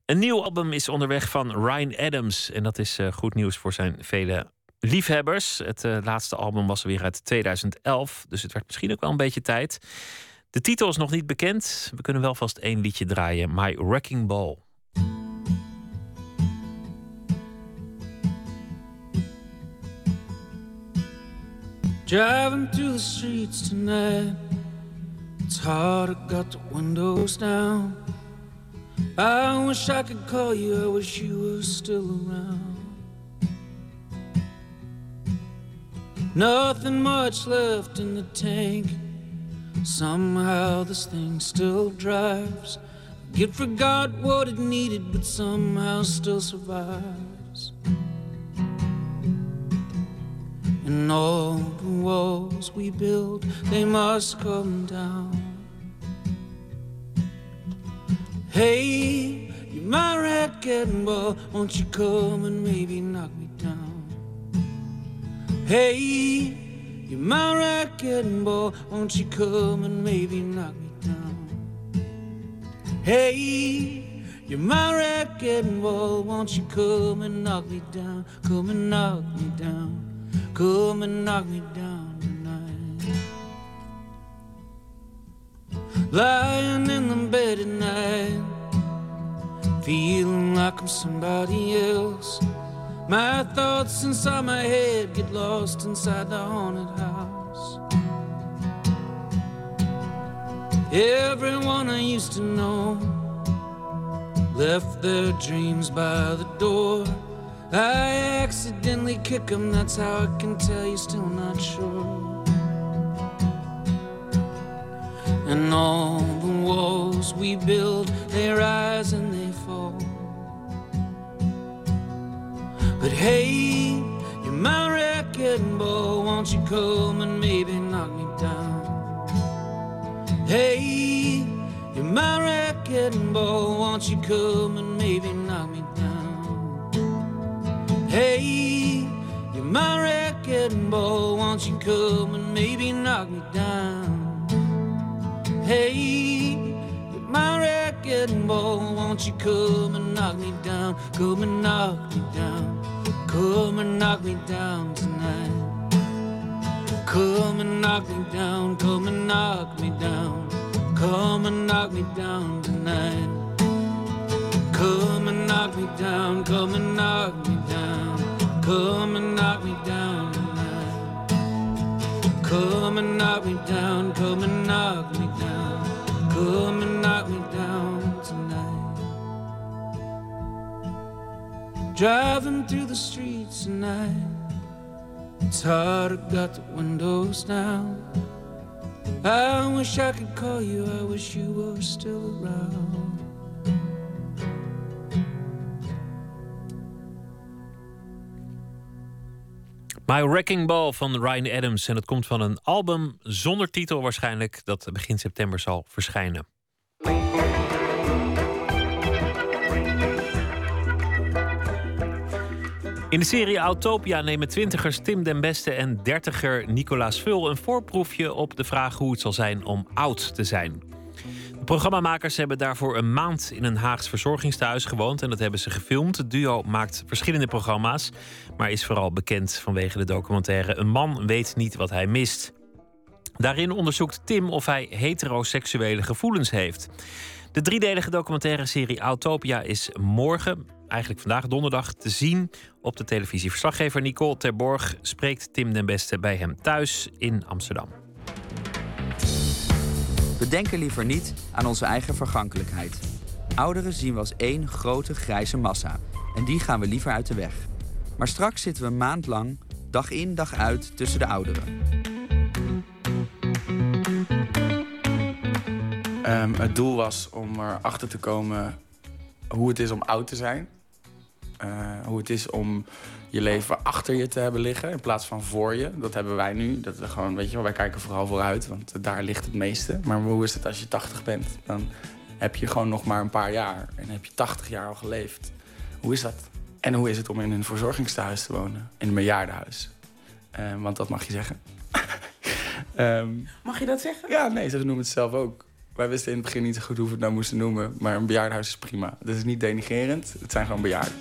Een nieuw album is onderweg van Ryan Adams. En dat is eh, goed nieuws voor zijn vele liefhebbers. Het eh, laatste album was weer uit 2011. Dus het werd misschien ook wel een beetje tijd. De titel is nog niet bekend. We kunnen wel vast één liedje draaien. My Wrecking Ball. Driving through the streets tonight. It's hard, I got the windows down. I wish I could call you, I wish you were still around. Nothing much left in the tank. Somehow this thing still drives. It forgot what it needed, but somehow still survives. And all the walls we build, they must come down. Hey, you're my racquet ball, won't you come and maybe knock me down? Hey, you're my racquet ball, won't you come and maybe knock me down? Hey, you're my wrecking ball, won't you come and knock me down? Come and knock me down, come and knock me down tonight. Lying in the bed at night, feeling like I'm somebody else. My thoughts inside my head get lost inside the haunted house. Everyone I used to know left their dreams by the door. I accidentally kick them, that's how I can tell you're still not sure. And all the walls we build, they rise and they fall. But hey, you're my wrecking ball, won't you come and maybe knock me down? Hey, you're my wrecking ball, won't you come and maybe knock me down? Hey, you're my wrecking ball, won't you come and maybe knock me down? Hey, you're my wrecking ball, won't you come and knock me down? Come and knock me down, come and knock me down tonight. Come and knock me down, come and knock me down. Come and knock me down tonight. Come and knock me down, come and knock me down. Come and knock me down tonight. Come and knock me down, come and knock me down. Come and knock me down tonight. Driving through the streets tonight. It's hard, I got the windows down. I wish I could call you, I wish you were still around. My Wrecking Ball van Ryan Adams. En het komt van een album zonder titel waarschijnlijk... dat begin september zal verschijnen. In de serie Autopia nemen twintigers Tim den Beste en dertiger Nicolaas Vul... een voorproefje op de vraag hoe het zal zijn om oud te zijn. Programmamakers hebben daarvoor een maand in een Haags verzorgingstehuis gewoond... en dat hebben ze gefilmd. Het duo maakt verschillende programma's... maar is vooral bekend vanwege de documentaire... Een man weet niet wat hij mist. Daarin onderzoekt Tim of hij heteroseksuele gevoelens heeft. De driedelige documentaire serie Autopia is morgen, eigenlijk vandaag donderdag, te zien op de televisie. Verslaggever Nicole Terborg spreekt Tim den Beste bij hem thuis in Amsterdam. We denken liever niet aan onze eigen vergankelijkheid. Ouderen zien we als één grote grijze massa. En die gaan we liever uit de weg. Maar straks zitten we een maand lang, dag in dag uit, tussen de ouderen. Ehm, het doel was om erachter te komen hoe het is om oud te zijn. Eh, hoe het is om je leven achter je te hebben liggen in plaats van voor je. Dat hebben wij nu. Dat we gewoon, weet je wel, wij kijken vooral vooruit, want daar ligt het meeste. Maar hoe is het als je 80 bent? Dan heb je gewoon nog maar een paar jaar en heb je 80 jaar al geleefd. Hoe is dat? En hoe is het om in een verzorgingstehuis te wonen? In een bejaardenhuis? Eh, want dat mag je zeggen. Ehm, Mag je dat zeggen? ja, nee, ze noemen het zelf ook. Wij wisten in het begin niet zo goed hoe we het nou moesten noemen. Maar een bejaardenhuis is prima. Dat is niet denigrerend. Het zijn gewoon bejaarden.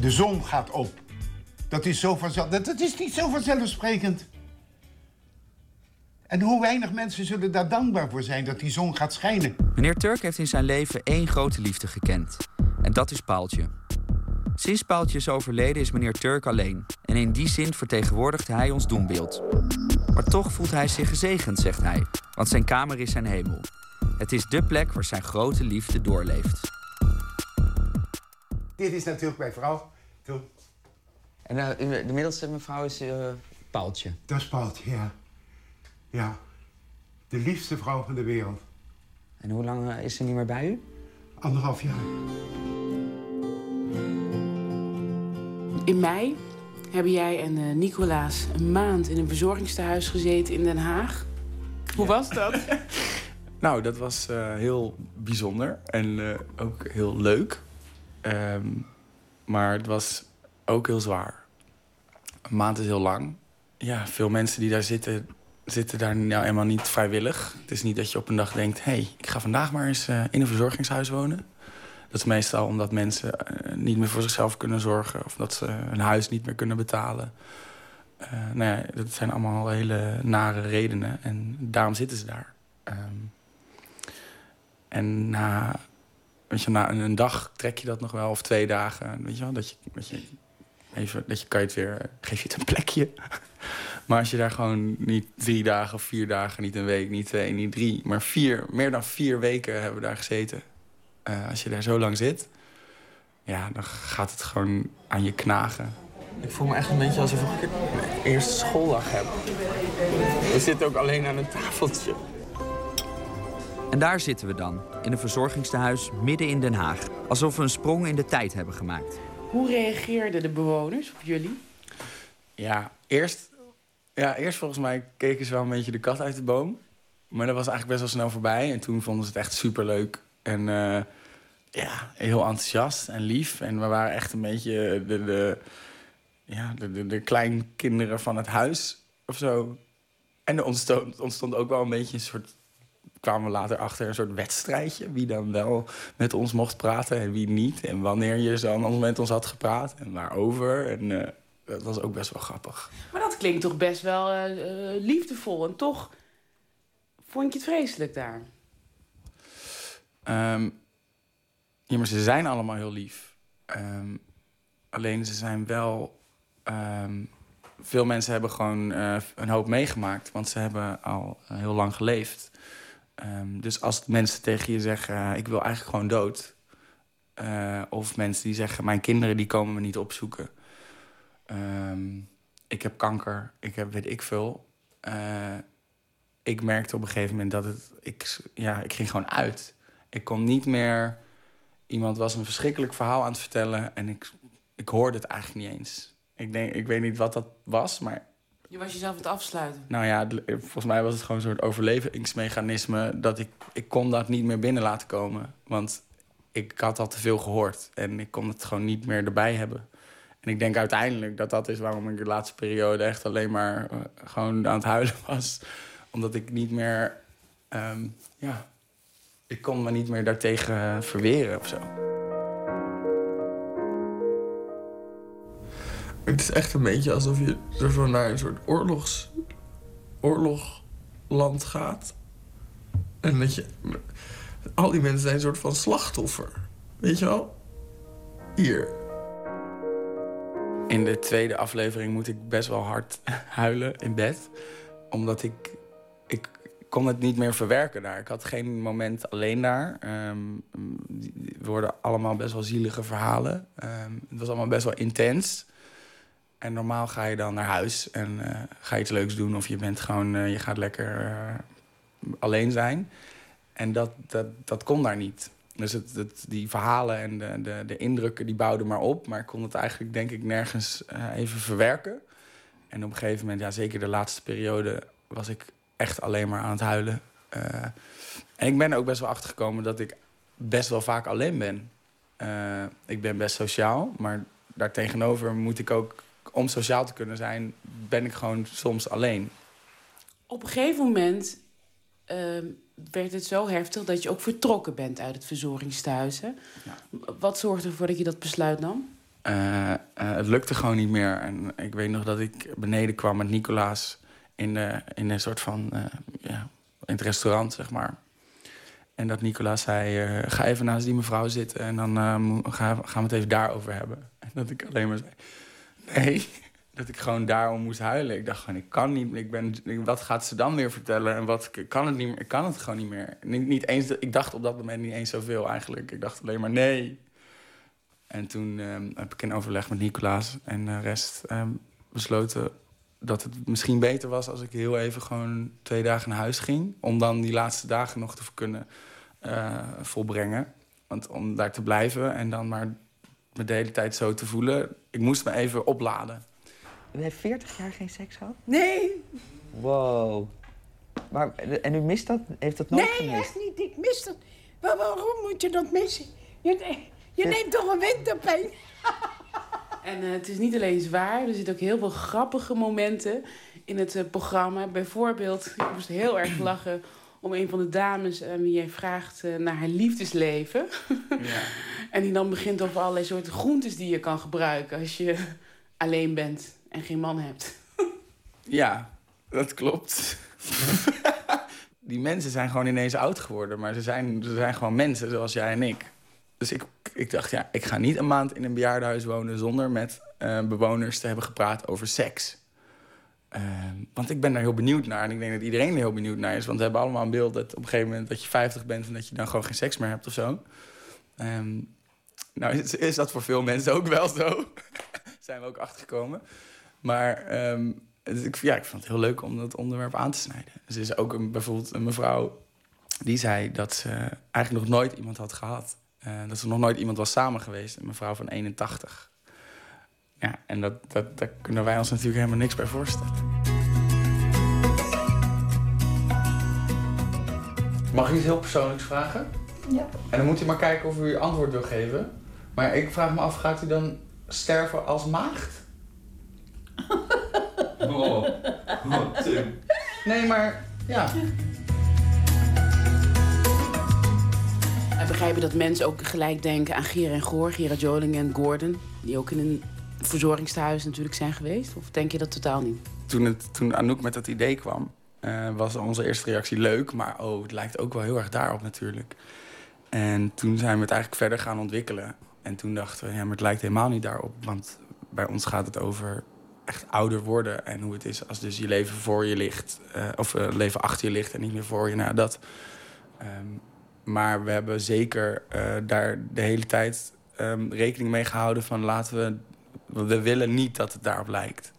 De zon gaat op. Dat is, zo vanzelf, dat, dat is niet zo vanzelfsprekend. En hoe weinig mensen zullen daar dankbaar voor zijn dat die zon gaat schijnen. Meneer Turk heeft in zijn leven één grote liefde gekend. En dat is Paaltje. Sinds Paaltje is overleden is meneer Turk alleen. En in die zin vertegenwoordigt hij ons doembeeld. Maar toch voelt hij zich gezegend, zegt hij. Want zijn kamer is zijn hemel. Het is dé plek waar zijn grote liefde doorleeft. Dit is natuurlijk mijn vrouw. Toe. En eh, de middelste mevrouw is uh, Paaltje. Dat is Paaltje, ja. Ja. De liefste vrouw van de wereld. En hoe lang eh, is ze niet meer bij u? Anderhalf jaar. In mei hebben jij en eh, Nicolaas een maand in een verzorgingstehuis gezeten in Den Haag. Hoe was dat? Nou, dat was eh, heel bijzonder en eh, ook heel leuk. Ehm, maar het was ook heel zwaar. Een maand is heel lang. Ja, veel mensen die daar zitten, zitten daar nou helemaal niet vrijwillig. Het is niet dat je op een dag denkt... hé, hey, ik ga vandaag maar eens in een verzorgingshuis wonen. Dat is meestal omdat mensen eh, niet meer voor zichzelf kunnen zorgen... of dat ze hun huis niet meer kunnen betalen. Uh, nou ja, dat zijn allemaal hele nare redenen en daarom zitten ze daar. Um, en na, weet je, na een, een dag trek je dat nog wel, of twee dagen. Weet je wel, dat je, dat je even, dat je kan je het weer, geef je het een plekje. maar als je daar gewoon niet drie dagen of vier dagen, niet een week, niet twee, niet drie, maar vier, meer dan vier weken hebben we daar gezeten. Eh, als je daar zo lang zit, ja, dan gaat het gewoon aan je knagen. Ik voel me echt een beetje alsof ik mijn eerste schooldag heb. We zitten ook alleen aan een tafeltje. En daar zitten we dan, in een verzorgingstehuis midden in Den Haag. Alsof we een sprong in de tijd hebben gemaakt. Hoe reageerden de bewoners op jullie? Ja, eerst, ja, eerst volgens mij keken ze wel een beetje de kat uit de boom. Maar dat was eigenlijk best wel snel voorbij. En toen vonden ze het echt superleuk. En eh, ja, heel enthousiast en lief. En we waren echt een beetje de, de, ja, de, de, de kleinkinderen van het huis of zo. En er ontstond, ontstond ook wel een beetje een soort kwamen we later achter een soort wedstrijdje. Wie dan wel met ons mocht praten en wie niet. En wanneer je zo aan met ons had gepraat en waarover. En eh, dat was ook best wel grappig. Maar dat klinkt toch best wel eh, eh, liefdevol. En toch vond je het vreselijk daar? Ehm, ja, maar ze zijn allemaal heel lief. Ehm, alleen ze zijn wel... ehm, veel mensen hebben gewoon een hoop meegemaakt. Want ze hebben al heel lang geleefd. Ehm, dus als mensen tegen je zeggen... ik wil eigenlijk gewoon dood... eh, of mensen die zeggen... mijn kinderen die komen me niet opzoeken. Ehm, ik heb kanker, ik heb weet ik veel. Eh, ik merkte op een gegeven moment dat het... Ik, ja, ik ging gewoon uit. Ik kon niet meer... Iemand was een verschrikkelijk verhaal aan het vertellen... en ik, ik hoorde het eigenlijk niet eens. Ik, denk, ik weet niet wat dat was, maar Je was jezelf aan het afsluiten. nou ja, d- volgens mij was het gewoon een soort overlevingsmechanisme... dat ik, ik kon dat niet meer binnen laten komen. Want ik had al te veel gehoord en ik kon het gewoon niet meer erbij hebben. En ik denk uiteindelijk dat dat is waarom ik de laatste periode... echt alleen maar eh, gewoon aan het huilen was. Omdat ik niet meer... ehm, ja, ik kon me niet meer daartegen verweren of zo. Het is echt een beetje alsof je er naar een soort oorlogs... oorlogland gaat. En dat je... Al die mensen zijn een soort van slachtoffer. Weet je wel? Hier. In de tweede aflevering moet ik best wel hard huilen in bed. Omdat ik... Ik kon het niet meer verwerken daar. Ik had geen moment alleen daar. We hoorden allemaal best wel zielige verhalen. Ehm, het was allemaal best wel intens. En normaal ga je dan naar huis en eh, ga je iets leuks doen... of je bent gewoon... eh, je gaat lekker eh, alleen zijn. En dat, dat, dat kon daar niet. Dus het, het, die verhalen en de, de, de indrukken die bouwden maar op. Maar ik kon het eigenlijk denk ik nergens even verwerken. En op een gegeven moment, ja, zeker de laatste periode... was ik echt alleen maar aan het huilen. En ik ben ook best wel achtergekomen dat ik best wel vaak alleen ben. Ik ben best sociaal, maar daartegenover moet ik ook... om sociaal te kunnen zijn, ben ik gewoon soms alleen. Op een gegeven moment ehm, werd het zo heftig dat je ook vertrokken bent uit het verzorgingstehuis. Hè? Wat zorgde ervoor dat je dat besluit nam? Eh, eh, het lukte gewoon niet meer. En ik weet nog dat ik beneden kwam met Nicolaas in, de, in een soort van, eh, ja, in het restaurant, zeg maar. En dat Nicolaas zei, ga even naast die mevrouw zitten en dan gaan, gaan we het even daarover hebben. En dat ik alleen maar zei, nee, dat ik gewoon daarom moest huilen. Ik dacht gewoon, ik kan niet, ik ben, wat gaat ze dan weer vertellen? En wat, ik kan het niet meer, ik kan het gewoon niet meer. Niet, niet eens, ik dacht op dat moment niet eens zoveel eigenlijk. Ik dacht alleen maar, nee, en toen ehm, heb ik in overleg met Nicolaas en de rest ehm, besloten dat het misschien beter was als ik heel even gewoon twee dagen naar huis ging. Om dan die laatste dagen nog te kunnen eh, volbrengen. Want om daar te blijven en dan maar me de hele tijd zo te voelen. Ik moest me even opladen. U heeft 40 jaar geen seks gehad? Nee, Wow. Maar, en u mist dat? Heeft dat nooit nee, gemist? echt niet. Ik mis dat. Maar waarom moet je dat missen? Je, je neemt toch een winterpijn? En eh, het is niet alleen zwaar, er zitten ook heel veel grappige momenten in het eh, programma. Bijvoorbeeld, ik moest heel erg lachen om een van de dames aan wie jij vraagt eh, naar haar liefdesleven. en die dan begint over allerlei soorten groentes die je kan gebruiken als je alleen bent en geen man hebt. Ja, dat klopt. die mensen zijn gewoon ineens oud geworden. Maar ze zijn, ze zijn gewoon mensen, zoals jij en ik. Dus ik, ik dacht, ja, ik ga niet een maand in een bejaardenhuis wonen... zonder met eh, bewoners te hebben gepraat over seks. Uh, want ik ben daar heel benieuwd naar. En ik denk dat iedereen er heel benieuwd naar is. Want we hebben allemaal een beeld dat op een gegeven moment... dat je 50 bent en dat je dan gewoon geen seks meer hebt of zo. Um, nou, is, is, dat voor veel mensen ook wel zo. zijn we ook achtergekomen. Maar um, ik, ja, ik vond het heel leuk om dat onderwerp aan te snijden. Dus er is ook een, bijvoorbeeld een mevrouw die zei dat ze eigenlijk nog nooit iemand had gehad. Uh, dat ze nog nooit iemand was samen geweest. Een mevrouw van 81. Ja, en dat, dat, daar kunnen wij ons natuurlijk helemaal niks bij voorstellen. Mag ik iets heel persoonlijks vragen? Ja. En dan moet u maar kijken of u antwoord wil geven. Maar ik vraag me af, gaat u dan sterven als maagd? Oh, Tim. Nee, maar ja. Wij begrijpen dat mensen ook gelijk denken aan Ger en Goor, Gerard Joling en Gordon. Die ook in een verzorgingstehuis natuurlijk zijn geweest. Of denk je dat totaal niet? Toen, het, toen Anouk met dat idee kwam, uh, was onze eerste reactie leuk. Maar oh, het lijkt ook wel heel erg daarop natuurlijk. En toen zijn we het eigenlijk verder gaan ontwikkelen. En toen dachten we, ja, maar het lijkt helemaal niet daarop. Want bij ons gaat het over echt ouder worden. En hoe het is als dus je leven voor je ligt. Uh, of uh, leven achter je ligt en niet meer voor je. Nou, dat. Um, maar we hebben zeker daar de hele tijd um, rekening mee gehouden van laten we... We willen niet dat het daarop lijkt.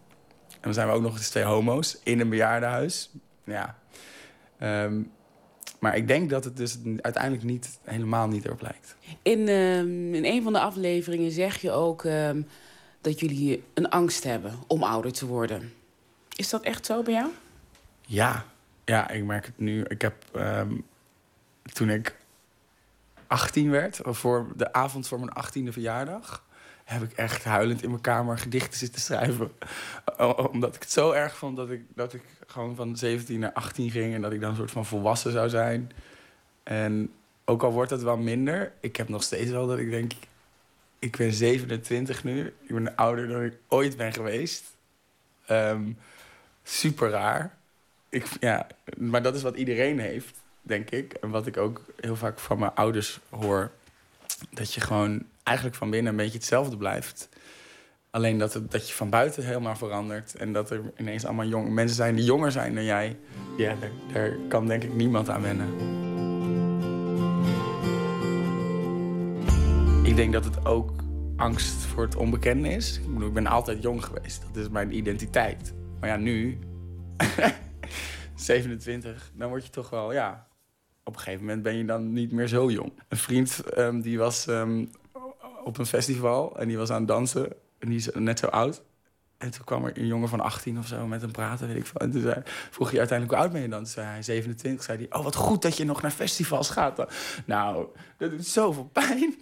En dan zijn we ook nog eens twee homo's in een bejaardenhuis. Ja. Um, maar ik denk dat het dus uiteindelijk niet, helemaal niet erop lijkt. In, um, in een van de afleveringen zeg je ook um, dat jullie een angst hebben om ouder te worden. Is dat echt zo bij jou? Ja, ja ik merk het nu. Ik heb toen ik 18 werd, voor de avond voor mijn 18e verjaardag, heb ik echt huilend in mijn kamer gedichten zitten schrijven. Omdat ik het zo erg vond dat ik, dat ik gewoon van 17 naar 18 ging en dat ik dan een soort van volwassen zou zijn. En ook al wordt het wel minder, ik heb nog steeds wel dat ik denk, ik ben 27 nu, ik ben ouder dan ik ooit ben geweest. Um, super raar. Ik, ja, maar dat is wat iedereen heeft, denk ik. En wat ik ook heel vaak van mijn ouders hoor. Dat je gewoon eigenlijk van binnen een beetje hetzelfde blijft. Alleen dat, het, dat je van buiten helemaal verandert. En dat er ineens allemaal jonge mensen zijn die jonger zijn dan jij. Ja, daar, kan denk ik niemand aan wennen. Ik denk dat het ook angst voor het onbekende is. Ik bedoel, ik ben altijd jong geweest. Dat is mijn identiteit. Maar ja, nu, 27, dan word je toch wel, ja... Op een gegeven moment ben je dan niet meer zo jong. Een vriend um, die was um, op een festival en die was aan het dansen. En die is net zo oud. En toen kwam er een jongen van 18 of zo met hem praten, weet ik veel. En toen zei, vroeg hij uiteindelijk hoe oud ben je dan? Toen zei hij 27. Zei hij, oh wat goed dat je nog naar festivals gaat. Dan. Nou, dat doet zoveel pijn.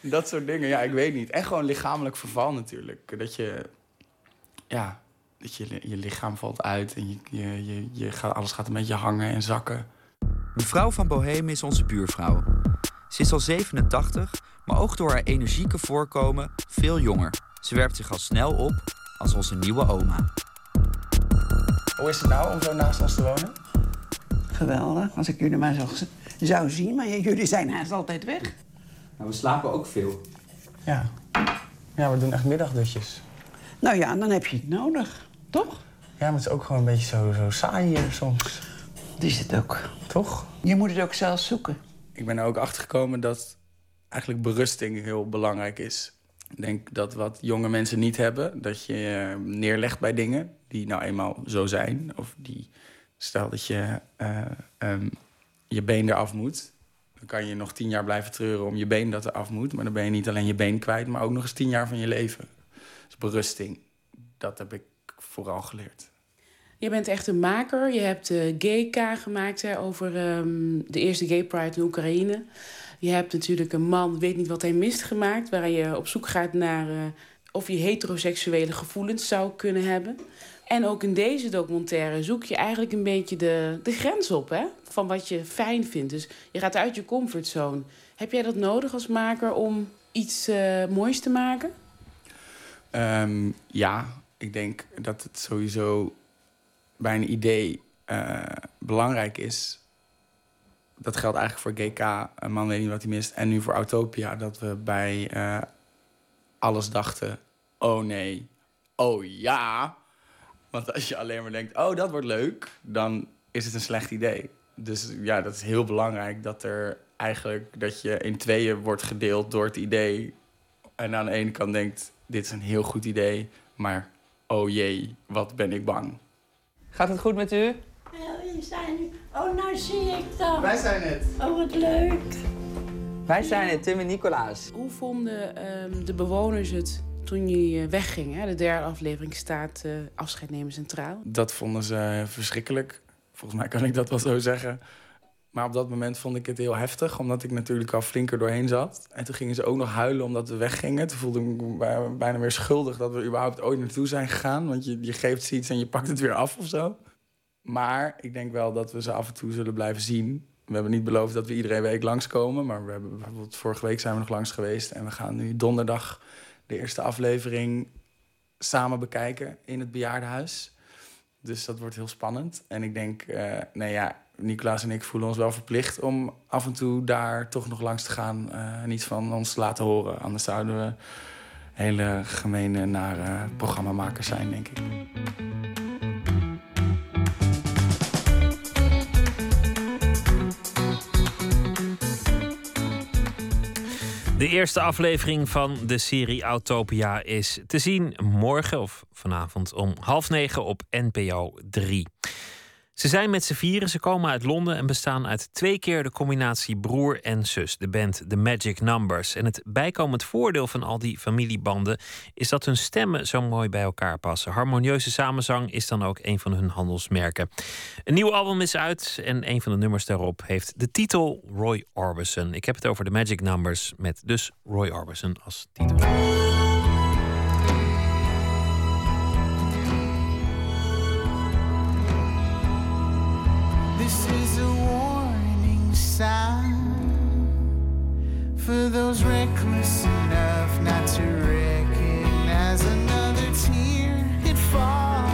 dat soort dingen, ja, ik weet niet. En gewoon lichamelijk verval natuurlijk. Dat je, ja, dat je, je lichaam valt uit en je, je, je, je gaat, alles gaat een beetje hangen en zakken. Mevrouw van Bohemen is onze buurvrouw. Ze is al 87, maar ook door haar energieke voorkomen veel jonger. Ze werpt zich al snel op als onze nieuwe oma. Hoe is het nou om zo naast ons te wonen? Geweldig, als ik jullie maar zo zou zien. Maar jullie zijn haast altijd weg. Nou, we slapen ook veel. Ja. Ja, we doen echt middagdutjes. Nou ja, dan heb je het nodig, toch? Ja, maar het is ook gewoon een beetje zo, zo saai hier soms. Dat is het ook. Toch? Je moet het ook zelf zoeken. Ik ben er ook achter gekomen dat eigenlijk berusting heel belangrijk is. Ik denk dat wat jonge mensen niet hebben, dat je neerlegt bij dingen die nou eenmaal zo zijn. Of die, stel dat je uh, um, je been eraf moet. Dan kan je nog tien jaar blijven treuren om je been dat eraf moet. Maar dan ben je niet alleen je been kwijt, maar ook nog eens tien jaar van je leven. Dus berusting, dat heb ik vooral geleerd. Je bent echt een maker. Je hebt de Gay-K gemaakt hè, over um, de eerste Gay Pride in Oekraïne. Je hebt natuurlijk een man, weet niet wat hij mist gemaakt... waar je op zoek gaat naar uh, of je heteroseksuele gevoelens zou kunnen hebben. En ook in deze documentaire zoek je eigenlijk een beetje de, de grens op... Hè, van wat je fijn vindt. Dus je gaat uit je comfortzone. Heb jij dat nodig als maker om iets uh, moois te maken? Um, ja, ik denk dat het sowieso bij een idee eh, belangrijk is... dat geldt eigenlijk voor GK, een man weet niet wat hij mist... en nu voor Autopia, dat we bij eh, alles dachten... oh nee, oh ja... Want als je alleen maar denkt, oh, dat wordt leuk... dan is het een slecht idee. Dus ja, dat is heel belangrijk dat er eigenlijk... dat je in tweeën wordt gedeeld door het idee... en aan de ene kant denkt, dit is een heel goed idee... maar oh jee, wat ben ik bang. Gaat het goed met u? Ja, we zijn nu... Oh, nou zie ik dat. Wij zijn het. Oh, wat leuk. Wij zijn het, Tim en Nicolaas. Hoe vonden ehm, de bewoners het toen jullie eh, weggingen? hè? De derde aflevering staat eh, afscheid nemen centraal. Dat vonden ze verschrikkelijk. Volgens mij kan ik dat wel zo zeggen. Maar op dat moment vond ik het heel heftig, omdat ik natuurlijk al flinker doorheen zat. En toen gingen ze ook nog huilen omdat we weggingen. Toen voelde ik me bij- bijna weer schuldig dat we überhaupt ooit naartoe zijn gegaan. Want je, je geeft ze iets en je pakt het weer af of zo. Maar ik denk wel dat we ze af en toe zullen blijven zien. We hebben niet beloofd dat we iedere week langskomen. Maar we hebben bijvoorbeeld vorige week zijn we nog langs geweest. En we gaan nu donderdag de eerste aflevering samen bekijken in het bejaardenhuis. Dus dat wordt heel spannend. En ik denk, eh nee ja, Nicolaas en ik voelen ons wel verplicht om af en toe daar toch nog langs te gaan. eh, en iets van ons te laten horen. Anders zouden we hele gemene, nare programmamakers zijn, denk ik. De eerste aflevering van de serie Autopia is te zien morgen of vanavond om half negen op NPO 3. Ze zijn met z'n vieren, ze komen uit Londen en bestaan uit twee keer de combinatie broer en zus, de band The Magic Numbers. En het bijkomend voordeel van al die familiebanden is dat hun stemmen zo mooi bij elkaar passen. Harmonieuze samenzang is dan ook een van hun handelsmerken. Een nieuw album is uit en een van de nummers daarop heeft de titel Roy Orbison. Ik heb het over The Magic Numbers met dus Roy Orbison als titel. This is a warning sign for those reckless enough not to recognize another tear. It falls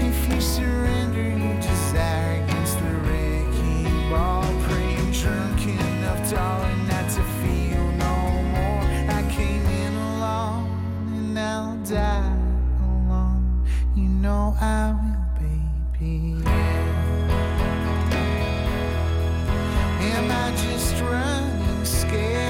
if you surrender your desire against the wrecking ball. Praying drunk enough, darling, not to feel no more. I came in alone and I'll die alone. You know I will, scared?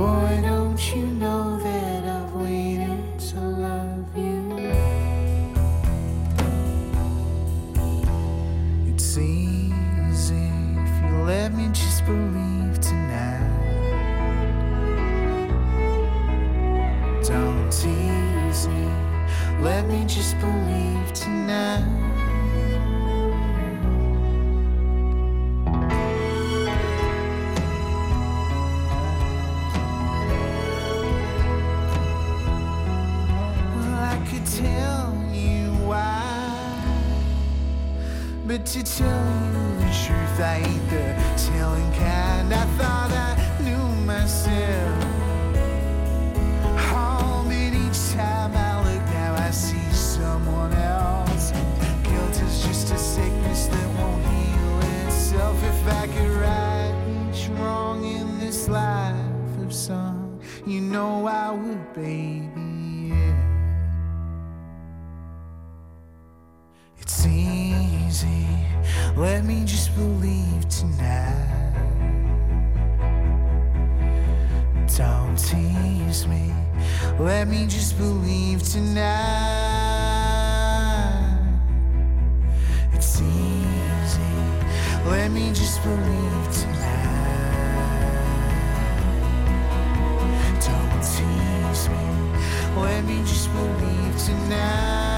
Boy, don't you know that I've waited to love you? It's easy if you let me just believe tonight. Don't tease me, let me just believe tonight. But to tell you the truth, I ain't the telling kind. I thought I knew myself. Oh, but each time I look now, I see someone else. Guilt is just a sickness that won't heal itself. If I could right each wrong in this life of song, you know I would, baby. Easy. Let me just believe tonight. Don't tease me. Let me just believe tonight. It's easy. Let me just believe tonight. Don't tease me. Let me just believe tonight.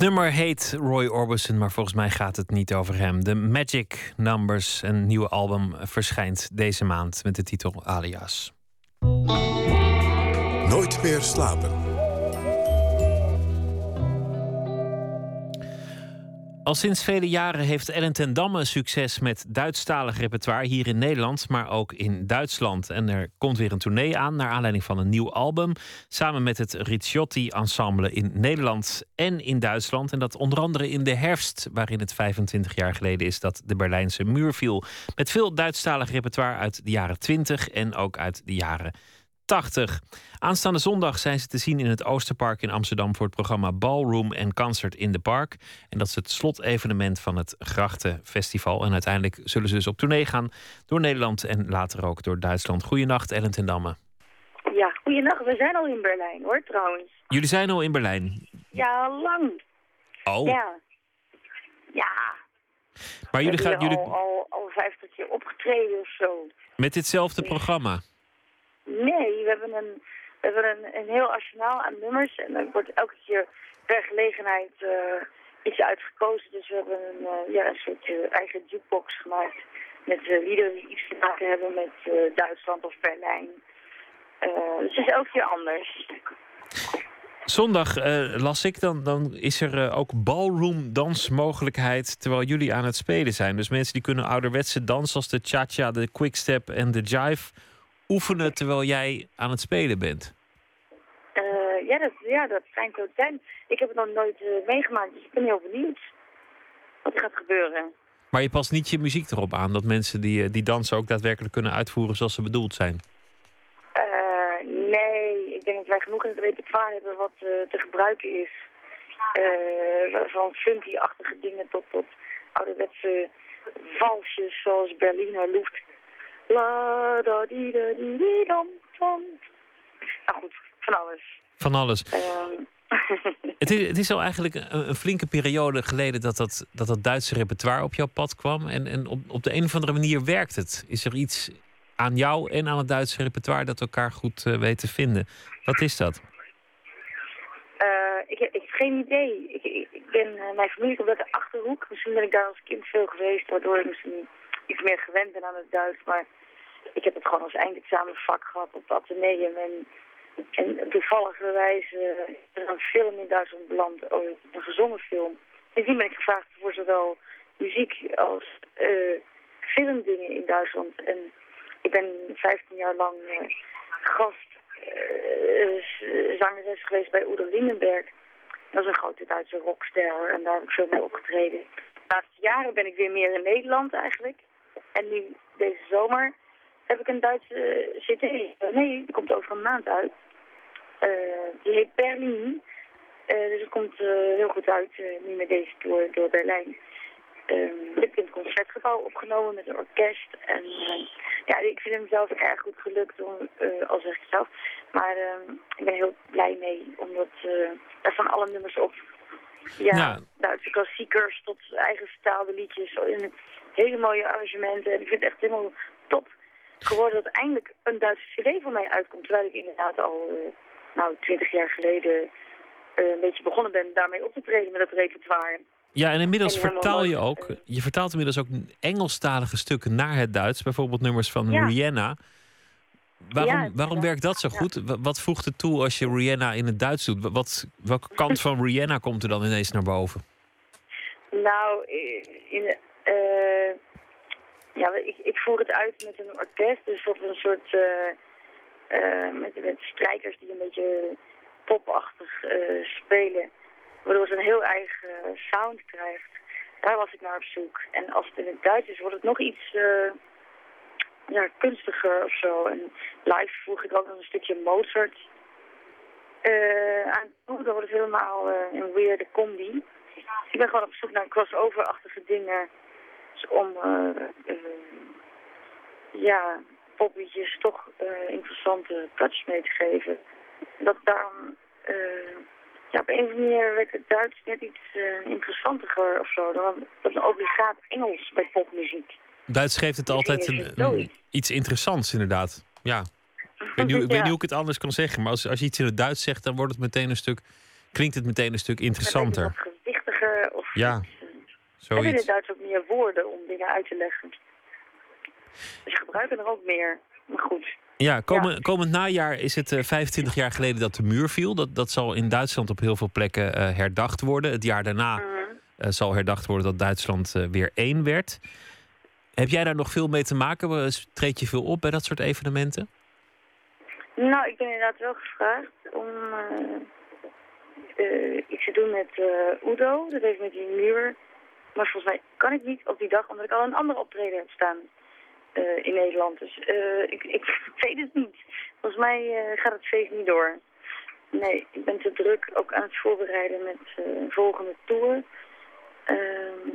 Het nummer heet Roy Orbison, maar volgens mij gaat het niet over hem. De Magic Numbers, een nieuwe album, verschijnt deze maand met de titel Alias. Nooit meer slapen. Al sinds vele jaren heeft Ellen ten Damme succes met Duitsstalig repertoire hier in Nederland, maar ook in Duitsland. En er komt weer een tournee aan naar aanleiding van een nieuw album, samen met het Ricciotti Ensemble in Nederland en in Duitsland. En dat onder andere in de herfst, waarin het 25 jaar geleden is dat de Berlijnse muur viel. Met veel Duitsstalig repertoire uit de jaren 20 en ook uit de jaren 80. Aanstaande zondag zijn ze te zien in het Oosterpark in Amsterdam voor het programma Ballroom en Concert in the Park. En dat is het slotevenement van het Grachtenfestival. En uiteindelijk zullen ze dus op tournee gaan door Nederland en later ook door Duitsland. Goedenacht, Ellen ten Damme. Ja, goeienacht. We zijn al in Berlijn hoor, trouwens. Jullie zijn al in Berlijn. Ja, lang. Oh, Ja. Ja. maar jullie gaan jullie al, al, al 50 keer opgetreden of zo. met ditzelfde programma. Nee, we hebben een, we hebben een, een heel arsenaal aan nummers. En er wordt elke keer per gelegenheid eh, iets uitgekozen. Dus we hebben een, eh, ja, een soort eh, eigen jukebox gemaakt. Met liederen die iets te maken hebben met Duitsland of Berlijn. Dus het is elke keer anders. Zondag las ik, dan, dan is er ook ballroom dansmogelijkheid terwijl jullie aan het spelen zijn. Dus mensen die kunnen ouderwetse dansen als de cha-cha, de quickstep en de jive oefenen terwijl jij aan het spelen bent. Eh, ja, dat, ja, dat schijnt zo te zijn. Ik heb het nog nooit eh, meegemaakt, dus ik ben heel benieuwd wat er gaat gebeuren. Maar je past niet je muziek erop aan dat mensen die, eh, die dansen ook daadwerkelijk kunnen uitvoeren zoals ze bedoeld zijn. Eh, nee, ik denk dat wij genoeg in het repertoire hebben wat te gebruiken is. Van funky-achtige dingen tot, tot ouderwetse valsjes zoals Berliner Luft. La da di da di di dam dam. Nou goed, van alles. Van alles. Ehm, Het is, het is al eigenlijk een, een flinke periode geleden dat dat, dat dat Duitse repertoire op jouw pad kwam. En, en op, op de een of andere manier werkt het. Is er iets aan jou en aan het Duitse repertoire dat elkaar goed eh, weet te vinden? Wat is dat? Eh, ik, heb, ik heb geen idee. Ik, ik, ik ben, eh, mijn familie komt uit de Achterhoek. Misschien ben ik daar als kind veel geweest, waardoor ik misschien iets meer gewend ben aan het Duits. Maar ik heb het gewoon als eindexamenvak gehad op het ateneum. En, en toevalligerwijs uh, is er een film in Duitsland beland, ooit, een gezongen film. Sindsdien ben ik gevraagd voor zowel muziek als eh, filmdingen in Duitsland. En ik ben 15 jaar lang eh, gast eh, z- zangeres geweest bij Udo Lindenberg. Dat is een grote Duitse rockster en daar heb ik veel mee opgetreden. De laatste jaren ben ik weer meer in Nederland eigenlijk. En nu deze zomer heb ik een Duitse eh, cd. Eh, nee, die komt over een maand uit. Eh, die heet Berlin. Dus het komt heel goed uit nu met deze tour door Berlijn. Ehm, ik heb in het concertgebouw opgenomen met een orkest. En ja, ik vind hem zelf erg goed gelukt, om, eh, al zeg ik het zelf. Maar ehm, ik ben heel blij mee, omdat daar staan alle nummers op. Ja. Duitse klassiekers tot eigen vertaalde liedjes. In hele mooie arrangementen. En ik vind het echt helemaal top geworden dat eindelijk een Duitse cd van mij uitkomt. Terwijl ik inderdaad al, eh, nou, twintig jaar geleden eh, een beetje begonnen ben daarmee op te treden met dat repertoire. Ja, en inmiddels En vertaal je ook. Je vertaalt inmiddels ook Engelstalige stukken naar het Duits. Bijvoorbeeld nummers van Ja. Rihanna. Waarom, Ja, waarom werkt dat zo goed? Wa- Wat voegt het toe als je Rihanna in het Duits doet? Wa- Wat, welke kant van Rihanna komt er dan ineens naar boven? Nou, in, eh, ja, ik, ik voer het uit met een orkest, dus we een soort, eh, eh, met, strijkers die een beetje popachtig eh, spelen, waardoor het een heel eigen sound krijgt. Daar was ik naar op zoek. En als het in het Duits is, wordt het nog iets ja, kunstiger of zo. En live voeg ik ook nog een stukje Mozart eh, aan. Dan wordt het helemaal eh, een weirde combi. Ik ben gewoon op zoek naar crossover-achtige dingen. Dus om eh, eh, ja, popliedjes toch eh, interessante touch mee te geven. Dat daarom, ja, op een of andere manier werd het Duits net iets interessanter of zo. Dan dat een obligaat Engels bij popmuziek. Duits geeft het altijd een, een- iets interessants, inderdaad. Ja. Ik weet, niet, hoe- ik weet niet hoe ik het anders kan zeggen. Maar als, als je iets in het Duits zegt, dan wordt het meteen een stuk, klinkt het meteen een stuk interessanter. Gewist zeggen. Of Ja, zoiets. het Duits ook meer woorden om dingen uit te leggen? Dus ze gebruiken er ook meer. Maar goed. Ja, komend, komend najaar is het eh, 25 jaar geleden dat de muur viel. Dat, dat zal in Duitsland op heel veel plekken eh, herdacht worden. Het jaar daarna Mhm. eh, zal herdacht worden dat Duitsland eh, weer één werd. Heb jij daar nog veel mee te maken? Eh, Treed je veel op bij dat soort evenementen? Nou, ik ben inderdaad wel gevraagd om eh, eh, iets te doen met eh Udo. Dat heeft met die muur. Maar volgens mij kan ik niet op die dag, omdat ik al een andere optreden heb staan eh, in Nederland. Dus eh, ik, ik weet het niet. Volgens mij eh, gaat het feest niet door. Nee, ik ben te druk ook aan het voorbereiden met een volgende tour. Ehm,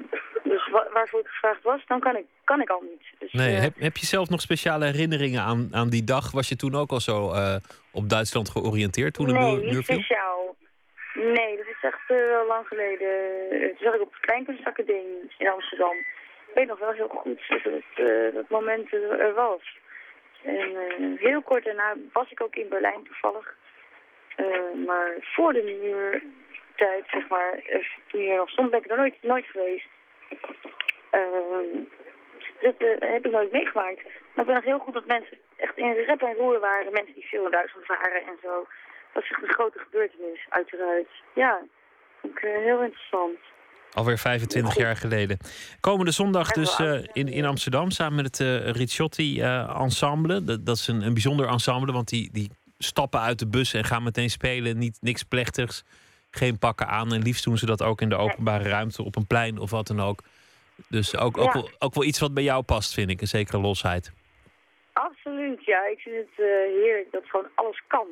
dus wa- waarvoor ik gevraagd was, dan kan ik, kan ik al niet. Dus, Nee, heb, heb je zelf nog speciale herinneringen aan, aan die dag? Was je toen ook al zo op Duitsland georiënteerd toen de nee, muur, muur niet viel? speciaal. Nee, dat is echt eh, lang geleden. Toen zat ik op het Kleinkunstacademie in Amsterdam. Ik weet nog wel heel goed dat het, eh, dat moment er, was. En eh, heel kort daarna was ik ook in Berlijn toevallig. Maar voor de muurtijd, zeg maar, toen je nog stond, ben ik er nooit, nooit geweest. Ehm, dat heb ik nooit meegemaakt. Maar ik ben nog heel goed dat mensen echt in rep en roer waren. Mensen die veel in Duitsland varen en zo. Dat is echt een grote gebeurtenis, uiteraard. Ja, vond ik eh, heel interessant. Alweer 25 jaar geleden. Komende zondag dus eh, in, in Amsterdam samen met het eh Ricciotti eh, Ensemble. Dat, dat is een, een bijzonder ensemble, want die, die stappen uit de bus en gaan meteen spelen. Niet, niks plechtigs, geen pakken aan. En liefst doen ze dat ook in de openbare ruimte, op een plein of wat dan ook. Dus ook, ook, Ja. wel, ook wel iets wat bij jou past, vind ik. Een zekere losheid. Absoluut, ja. Ik vind het heerlijk dat gewoon alles kan.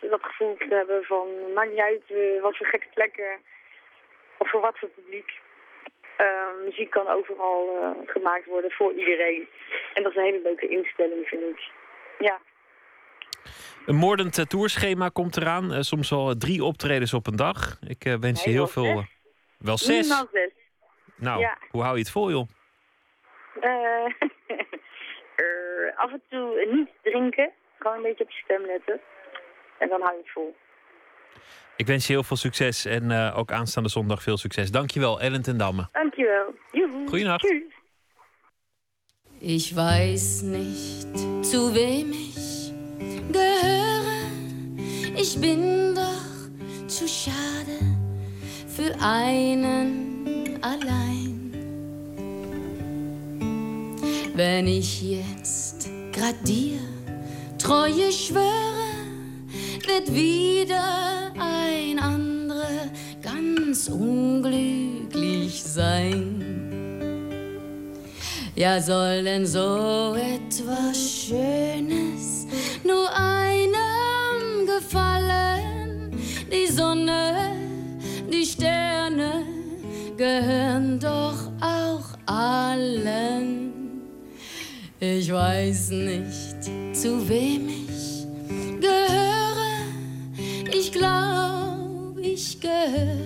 Dat gevoel te hebben van, maakt niet uit eh, wat voor gekke plekken of voor wat voor publiek. Eh, muziek kan overal eh, gemaakt worden voor iedereen. En dat is een hele leuke instelling, vind ik. Ja. Een moordend eh, tourschema komt eraan. Soms wel drie optredens op een dag. Ik wens je heel veel. zes. wel zes? Minimaal zes. Nou, Ja. hoe hou je het vol, joh? Af en toe niet drinken. Gewoon een beetje op je stem letten. En dan hou je het vol. Ik wens je heel veel succes en eh, ook aanstaande zondag veel succes. Dankjewel, Ellen ten Damme. Dankjewel. Joehoe. Goeienacht. Tschüss. Ich weiß nicht, zu wem ich gehöre. Ich bin doch zu schade für einen allein. Wenn ich jetzt grad dir Treue schwöre, wird wieder ein anderer ganz unglücklich sein. Ja, soll denn so etwas Schönes nur einem gefallen? Die Sonne, die Sterne gehören doch auch allen. Ich weiß nicht, zu wem ich gehöre. Ich glaub, ich gehöre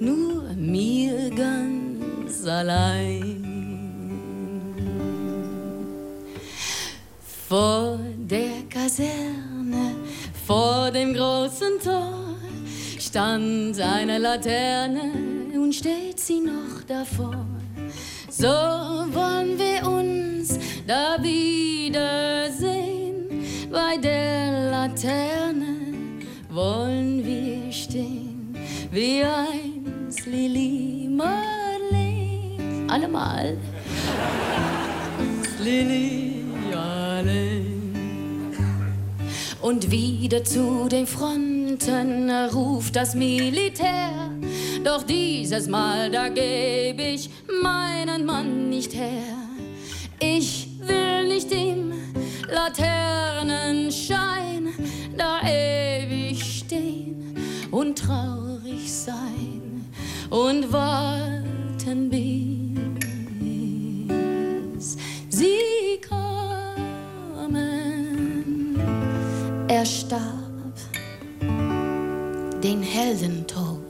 nur mir ganz allein. Vor der Kaserne, vor dem großen Tor, stand eine Laterne und steht sie noch davor. So wollen wir uns da wiedersehen. Bei der Laterne wollen wir stehen, wie einst Lili Marleen. Alle mal. Lili Marleen. Und wieder zu den Fronten ruft das Militär. Doch dieses Mal, da geb ich meinen Mann nicht her. Ich will nicht im Laternenschein da ewig stehen und traurig sein und warten, bis sie kommen. Er starb den Heldentod.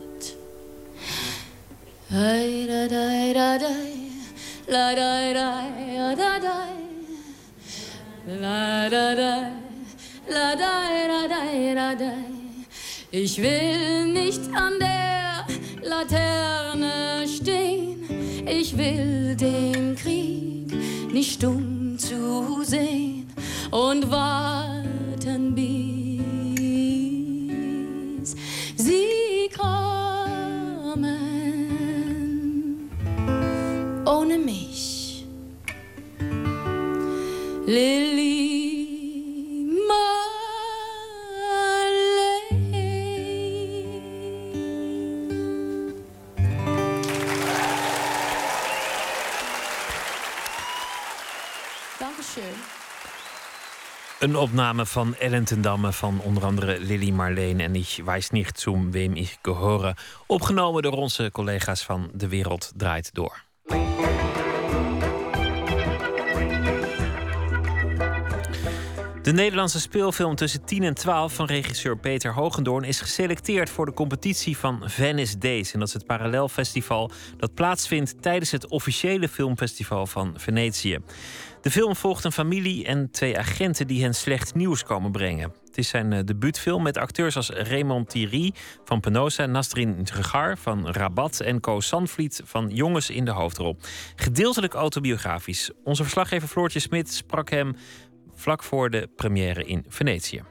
Ei, da, da, da, da, la, da, da, da, da, la, da, da, la, da, da. Ich will nicht an der Laterne stehen. Ich will den Krieg nicht stumm zu sehen und warten, bis Opname van Ellen ten Damme van onder andere Lily Marleen en Ich weiß nicht zum wem ich gehöre. Opgenomen door onze collega's van De Wereld Draait Door. De Nederlandse speelfilm tussen 10 en 12 van regisseur Peter Hogendoorn is geselecteerd voor de competitie van Venice Days. En dat is het parallelfestival dat plaatsvindt tijdens het officiële filmfestival van Venetië. De film volgt een familie en twee agenten die hen slecht nieuws komen brengen. Het is zijn eh, debuutfilm met acteurs als Raymond Thierry van Penosa, Nasrin Dregar van Rabat en Co Sandvliet van Jongens in de hoofdrol. Gedeeltelijk autobiografisch. Onze verslaggever Floortje Smit sprak hem vlak voor de première in Venetië.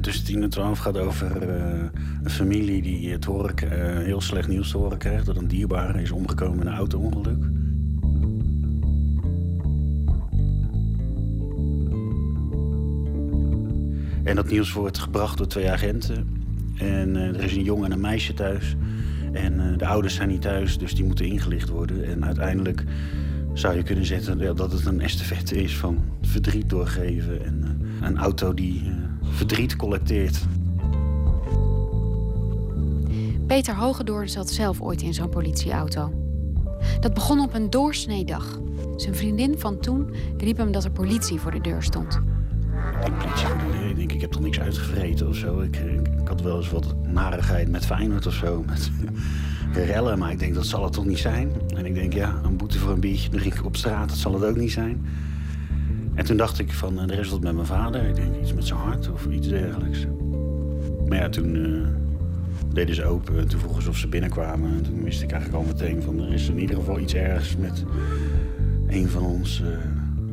Tussen 10 en 12 gaat over eh, een familie die het horen, eh, heel slecht nieuws te horen krijgt dat een dierbare is omgekomen in een auto-ongeluk. En dat nieuws wordt gebracht door twee agenten. En eh, er is een jongen en een meisje thuis. En eh, de ouders zijn niet thuis, dus die moeten ingelicht worden. En uiteindelijk zou je kunnen zetten dat het een estafette is van verdriet doorgeven. En eh, een auto die eh, verdriet collecteert. Peter Hogedoorn zat zelf ooit in zo'n politieauto. Dat begon op een doorsnee dag. Zijn vriendin van toen riep hem dat er politie voor de deur stond. Politie voor de deur. Ik denk, ik heb toch niks uitgevreten of zo. Ik, eh, ik had wel eens wat narigheid met Feyenoord of zo. Met rellen, maar ik denk, dat zal het toch niet zijn? En ik denk, ja, een boete voor een biertje op straat, dat zal het ook niet zijn. En toen dacht ik van, eh, er is wat met mijn vader. Ik denk, iets met zijn hart of iets dergelijks. Maar ja, toen eh, deden ze open. En toen vroegen ze of ze binnenkwamen. En toen wist ik eigenlijk al meteen van, er is in ieder geval iets ergs met een van ons. eh.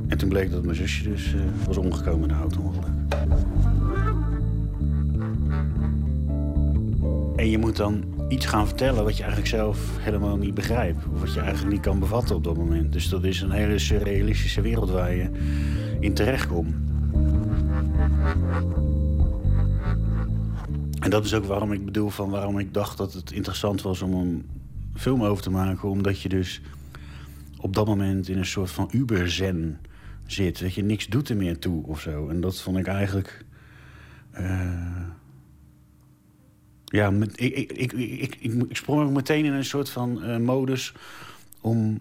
En toen bleek dat mijn zusje dus eh, was omgekomen in een auto-ongeluk. En je moet dan iets gaan vertellen wat je eigenlijk zelf helemaal niet begrijpt. Of wat je eigenlijk niet kan bevatten op dat moment. Dus dat is een hele surrealistische wereld waar je in terechtkomt. En dat is ook waarom ik bedoel van waarom ik dacht dat het interessant was om een film over te maken. Omdat je dus op dat moment in een soort van uberzen zit. Dat je niks doet er meer toe of zo. En dat vond ik eigenlijk. eh, ja, ik, ik, ik, ik, ik, ik sprong ook meteen in een soort van eh, modus om.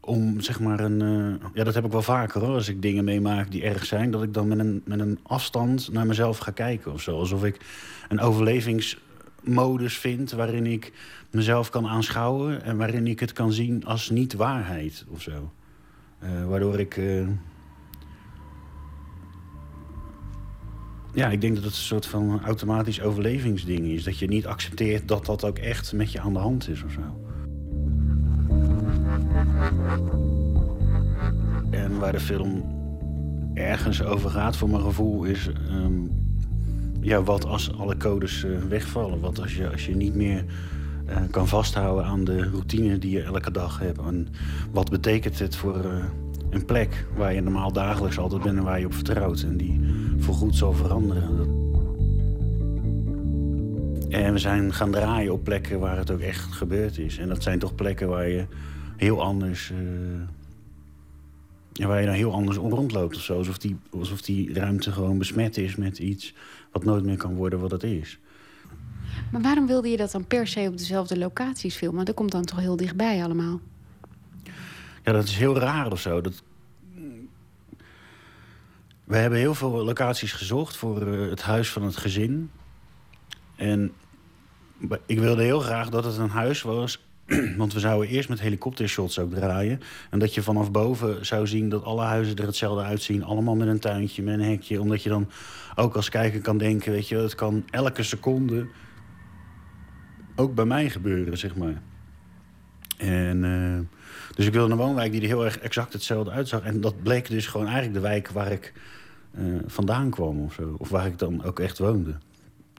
Om zeg maar een. eh, ja, dat heb ik wel vaker hoor. Als ik dingen meemaak die erg zijn, dat ik dan met een, met een afstand naar mezelf ga kijken of zo. Alsof ik een overlevingsmodus vind waarin ik mezelf kan aanschouwen en waarin ik het kan zien als niet-waarheid of zo. Eh, waardoor ik. Ja, ik denk dat het een soort van automatisch overlevingsding is. Dat je niet accepteert dat dat ook echt met je aan de hand is of zo. En waar de film ergens over gaat, voor mijn gevoel, is... ehm, ja, wat als alle codes eh, wegvallen? Wat als je, als je niet meer eh, kan vasthouden aan de routine die je elke dag hebt? En wat betekent het voor eh, een plek waar je normaal dagelijks altijd bent en waar je op vertrouwt? En die voorgoed zal veranderen. En we zijn gaan draaien op plekken waar het ook echt gebeurd is. En dat zijn toch plekken waar je heel anders... ja, waar je dan heel anders om rondloopt of zo. Alsof die, alsof die ruimte gewoon besmet is met iets... wat nooit meer kan worden wat het is. Maar waarom wilde je dat dan per se op dezelfde locaties filmen? Dat komt dan toch heel dichtbij allemaal. Ja, dat is heel raar of zo. Dat... We hebben heel veel locaties gezocht voor eh, het huis van het gezin. En ik wilde heel graag dat het een huis was Want we zouden eerst met helikoptershots ook draaien. En dat je vanaf boven zou zien dat alle huizen er hetzelfde uitzien. Allemaal met een tuintje, met een hekje. Omdat je dan ook als kijker kan denken, weet je, het kan elke seconde ook bij mij gebeuren, zeg maar. En, eh, dus ik wilde een woonwijk die er heel erg exact hetzelfde uitzag. En dat bleek dus gewoon eigenlijk de wijk waar ik eh, vandaan kwam of zo. Of waar ik dan ook echt woonde.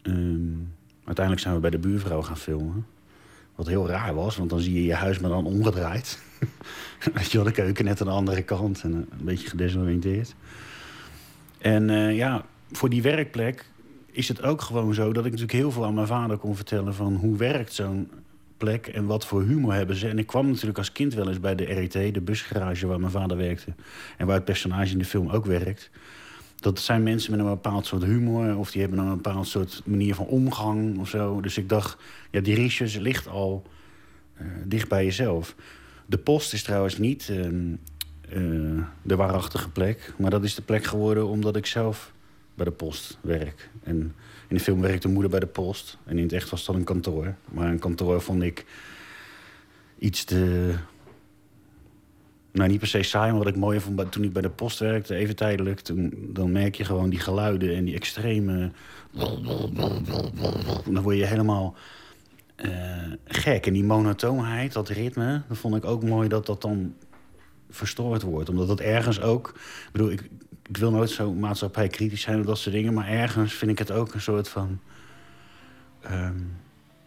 Ehm, uiteindelijk zijn we bij de buurvrouw gaan filmen. Wat heel raar was, want dan zie je je huis maar dan omgedraaid. Weet je wel, de keuken net aan de andere kant en een beetje gedesoriënteerd. En eh, ja, voor die werkplek is het ook gewoon zo dat ik natuurlijk heel veel aan mijn vader kon vertellen van hoe werkt zo'n plek en wat voor humor hebben ze. En ik kwam natuurlijk als kind wel eens bij de RET, de busgarage waar mijn vader werkte. En waar het personage in de film ook werkt. Dat zijn mensen met een bepaald soort humor of die hebben een bepaald soort manier van omgang of zo. Dus ik dacht, ja, die research ligt al uh, dicht bij jezelf. De post is trouwens niet uh, uh, de waarachtige plek, maar dat is de plek geworden omdat ik zelf bij de post werk. En in de film werkt de moeder bij de post. En in het echt was dat een kantoor. Maar een kantoor vond ik iets te... Nou, niet per se saai, maar wat ik mooi vond toen ik bij de post werkte, even tijdelijk, toen, dan merk je gewoon die geluiden en die extreme. Dan word je helemaal uh, gek. En die monotoonheid, dat ritme, dat vond ik ook mooi dat dat dan verstoord wordt. Omdat dat ergens ook. Bedoel, ik, ik wil nooit zo maatschappij kritisch zijn of dat soort dingen. Maar ergens vind ik het ook een soort van. Um,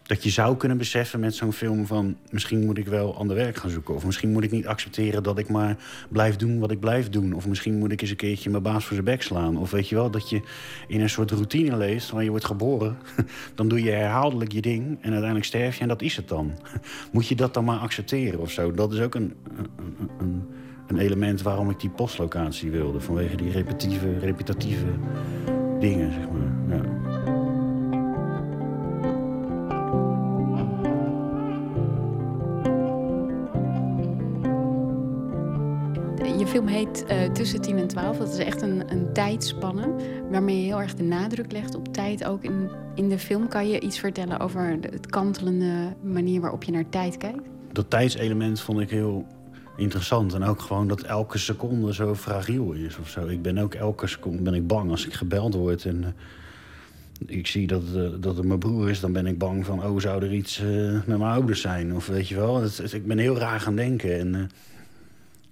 dat je zou kunnen beseffen met zo'n film van... misschien moet ik wel ander werk gaan zoeken. Of misschien moet ik niet accepteren dat ik maar blijf doen wat ik blijf doen. Of misschien moet ik eens een keertje mijn baas voor zijn bek slaan. Of weet je wel, dat je in een soort routine leeft... waar je wordt geboren. dan doe je herhaaldelijk je ding en uiteindelijk sterf je en dat is het dan. moet je dat dan maar accepteren of zo? Dat is ook een, een, een, een element waarom ik die postlocatie wilde. Vanwege die repetitieve, repetitieve dingen, zeg maar. Ja. Je film heet uh, Tussen 10 en 12. Dat is echt een, een tijdspanne waarmee je heel erg de nadruk legt op tijd. Ook in, in de film kan je iets vertellen over de, het kantelende manier waarop je naar tijd kijkt. Dat tijdselement vond ik heel interessant. En ook gewoon dat elke seconde zo fragiel is of zo. Ik ben ook elke seconde ben ik bang als ik gebeld word. En uh, ik zie dat, uh, dat het mijn broer is, dan ben ik bang van... oh, zou er iets uh, met mijn ouders zijn? Of weet je wel, ik ben heel raar gaan denken. En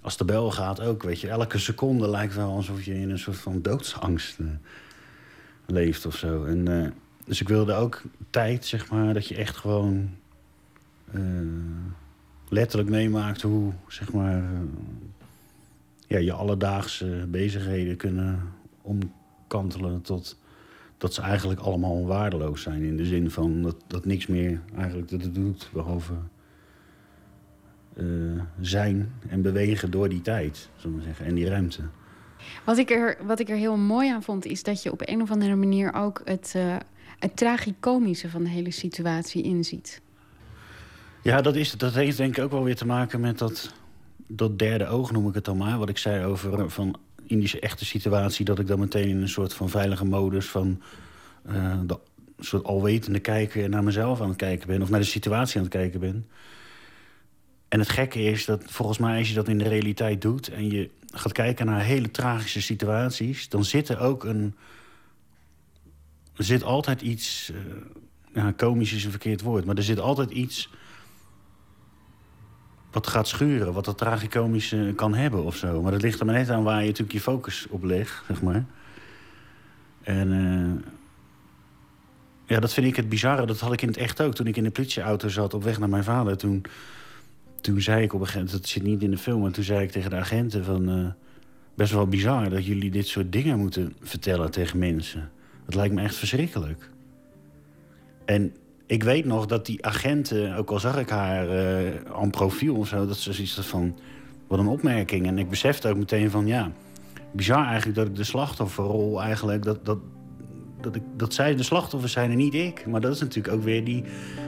als de bel gaat ook, weet je. Elke seconde lijkt wel alsof je in een soort van doodsangst leeft of zo. En, dus ik wilde ook tijd, zeg maar, dat je echt gewoon letterlijk meemaakt hoe zeg maar, ja, je alledaagse bezigheden kunnen omkantelen tot dat ze eigenlijk allemaal waardeloos zijn. In de zin van dat, dat niks meer eigenlijk dat het doet, behalve uh, zijn en bewegen door die tijd, zullen we zeggen, en die ruimte. Wat ik, er, wat ik er heel mooi aan vond, is dat je op een of andere manier ook het, uh, het tragicomische van de hele situatie inziet. Ja, dat, is, dat heeft denk ik ook wel weer te maken met dat, dat derde oog, noem ik het dan maar. Wat ik zei over van in die echte situatie... dat ik dan meteen in een soort van veilige modus van... Uh, de, een soort alwetende kijken naar mezelf aan het kijken ben... of naar de situatie aan het kijken ben. En het gekke is dat volgens mij als je dat in de realiteit doet... en je gaat kijken naar hele tragische situaties... dan zit er ook een... Er zit altijd iets... Uh, ja, komisch is een verkeerd woord, maar er zit altijd iets wat gaat schuren, wat dat tragicomische kan hebben of zo. Maar dat ligt er maar net aan waar je natuurlijk je focus op legt, zeg maar. En uh, ja, dat vind ik het bizarre. Dat had ik in het echt ook. Toen ik in de politieauto zat op weg naar mijn vader... toen, toen zei ik op een gegeven moment... dat zit niet in de film, maar toen zei ik tegen de agenten van... Uh, best wel bizar dat jullie dit soort dingen moeten vertellen tegen mensen. Dat lijkt me echt verschrikkelijk. En ik weet nog dat die agenten, ook al zag ik haar uh, aan profiel of zo, dat ze zoiets van. Wat een opmerking. En ik besefte ook meteen van ja. Bizar eigenlijk dat ik de slachtofferrol eigenlijk. Dat, dat, dat, ik, dat zij de slachtoffers zijn en niet ik. Maar dat is natuurlijk ook weer die,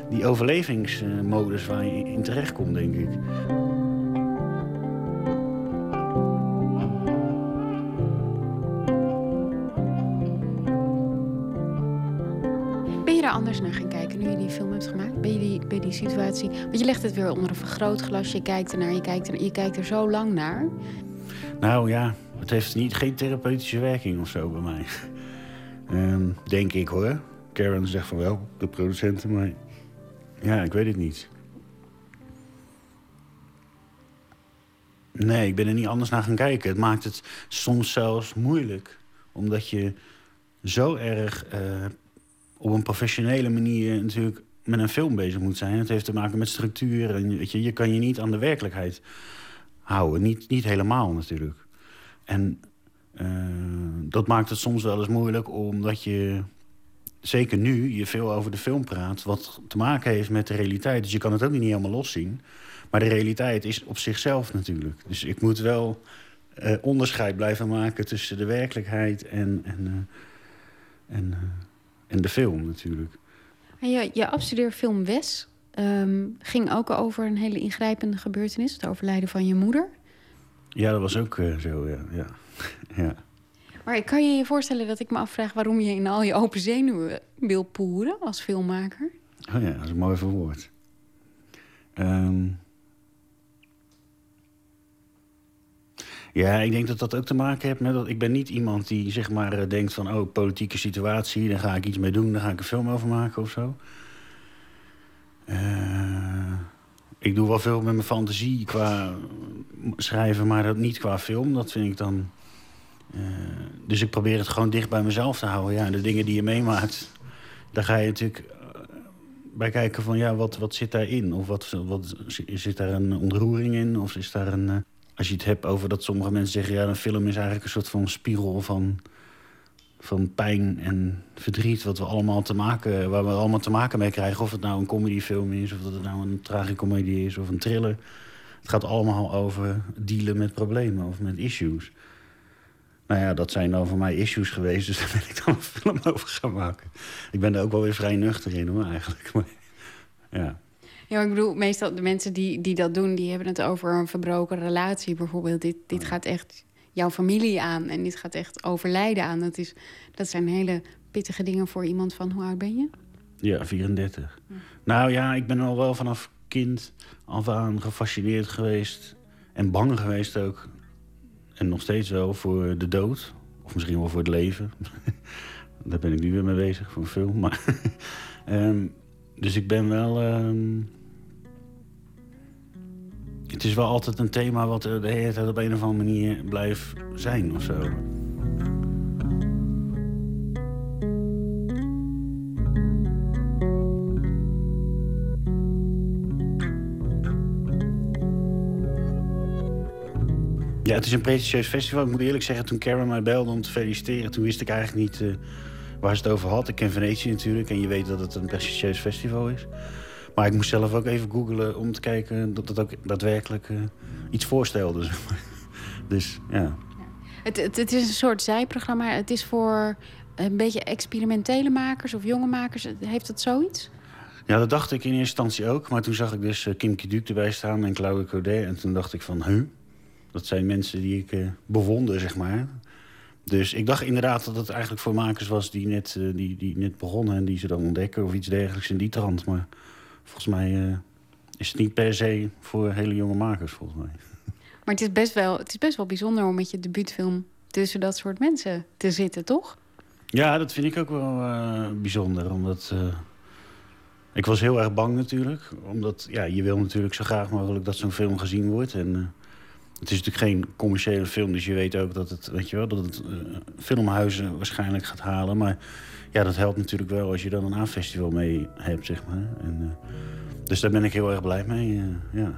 die overlevingsmodus waar je in terecht komt, denk ik. Anders naar gaan kijken nu je die film hebt gemaakt? Je die, je die situatie... Want je legt het weer onder een vergrootglas, je kijkt ernaar, je kijkt er, je kijkt er zo lang naar. Nou ja, het heeft niet, geen therapeutische werking of zo bij mij. Ehm, denk ik hoor. Karen zegt van wel, de producenten, maar ja, ik weet het niet. Nee, ik ben er niet anders naar gaan kijken. Het maakt het soms zelfs moeilijk. Omdat je zo erg eh, op een professionele manier natuurlijk met een film bezig moet zijn. Het heeft te maken met structuur. En weet je, je kan je niet aan de werkelijkheid houden. Niet, niet helemaal natuurlijk. En eh, dat maakt het soms wel eens moeilijk omdat je zeker nu je veel over de film praat... wat te maken heeft met de realiteit. Dus je kan het ook niet helemaal loszien. Maar de realiteit is op zichzelf natuurlijk. Dus ik moet wel uh, onderscheid blijven maken tussen de werkelijkheid en, en, uh, en, en de film natuurlijk. En je, je afstudeerfilm Wes um, ging ook over een hele ingrijpende gebeurtenis. Het overlijden van je moeder. Ja, dat was ook zo, ja. ja. ja. Maar kan je je voorstellen dat ik me afvraag... waarom je in al je open zenuwen wil poeren als filmmaker? Oh ja, dat is een mooi verwoord. Um, Ja, ik denk dat dat ook te maken heeft met dat ik ben niet iemand die zeg maar denkt van oh politieke situatie, daar ga ik iets mee doen, daar ga ik een film over maken of zo. Uh, ik doe wel veel met mijn fantasie qua schrijven, maar dat niet qua film. Dat vind ik dan. Uh, dus ik probeer het gewoon dicht bij mezelf te houden. Ja, de dingen die je meemaakt, daar ga je natuurlijk bij kijken van ja, wat, wat zit daarin? Of wat, wat, zit daar een ontroering in? Of is daar een. Als je het hebt over dat sommige mensen zeggen... ja, een film is eigenlijk een soort van spiegel van, van pijn en verdriet... Wat we allemaal te maken, waar we allemaal te maken mee krijgen. Of het nou een comedyfilm is, of dat het nou een tragicomedie is of een thriller. Het gaat allemaal over dealen met problemen of met issues. Nou ja, dat zijn dan voor mij issues geweest, dus daar ben ik dan een film over gaan maken. Ik ben er ook wel weer vrij nuchter in, hoor, eigenlijk. Maar, ja. Ja, ik bedoel, meestal de mensen die, die dat doen... die hebben het over een verbroken relatie bijvoorbeeld. Dit, dit gaat echt jouw familie aan en dit gaat echt overlijden aan. Dat, is, dat zijn hele pittige dingen voor iemand van... hoe oud ben je? Ja, 34. Hm. Nou ja, ik ben al wel vanaf kind af aan gefascineerd geweest... en bang geweest ook. En nog steeds wel voor de dood. Of misschien wel voor het leven. Daar ben ik nu weer mee bezig voor een film. Maar, um, dus ik ben wel... Um, het is wel altijd een thema wat de hele tijd op een of andere manier blijft zijn of zo. Ja, het is een pretentieus festival. Ik moet eerlijk zeggen, toen Karen mij belde om te feliciteren... toen wist ik eigenlijk niet uh, waar ze het over had. Ik ken Venetië natuurlijk en je weet dat het een prestigieus festival is. Maar ik moest zelf ook even googlen om te kijken dat het ook daadwerkelijk uh, iets voorstelde. dus ja. Het, het, het, is een soort zijprogramma. Het is voor een beetje experimentele makers of jonge makers. Heeft het zoiets? Ja, dat dacht ik in eerste instantie ook. Maar toen zag ik dus uh, Kim Kiduk erbij staan en Claude Codet. En toen dacht ik van, huh? Dat zijn mensen die ik uh, bewonder, zeg maar. Dus ik dacht inderdaad dat het eigenlijk voor makers was die net, uh, die, die net begonnen... en die ze dan ontdekken of iets dergelijks in die trant. Maar volgens mij uh, is het niet per se voor hele jonge makers, volgens mij. Maar het is best wel, het is best wel bijzonder om met je debuutfilm tussen dat soort mensen te zitten, toch? Ja, dat vind ik ook wel uh, bijzonder. Omdat ik was heel erg bang natuurlijk. Omdat ja, je wil natuurlijk zo graag mogelijk dat zo'n film gezien wordt. En het is natuurlijk geen commerciële film, dus je weet ook dat het, weet je wel, dat het filmhuizen waarschijnlijk gaat halen. Maar ja, dat helpt natuurlijk wel als je dan een A-festival mee hebt, zeg maar. En, uh, dus daar ben ik heel erg blij mee, uh, ja.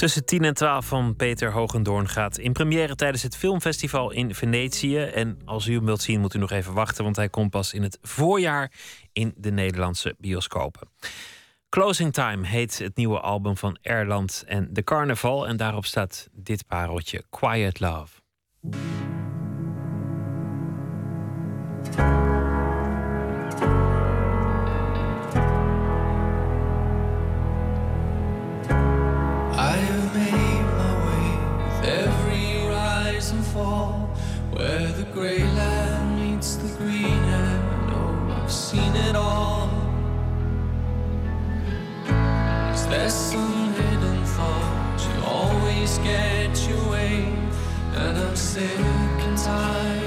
Tussen 10 en 12 van Peter Hogendoorn gaat in première tijdens het filmfestival in Venetië. En als u hem wilt zien, moet u nog even wachten, want hij komt pas in het voorjaar in de Nederlandse bioscopen. Closing Time heet het nieuwe album van Erland en de Carnaval. En daarop staat dit pareltje: Quiet Love. Where the grey land meets the green, and oh, I've seen it all. Is there some hidden thought you always get your way? And I'm sick and tired,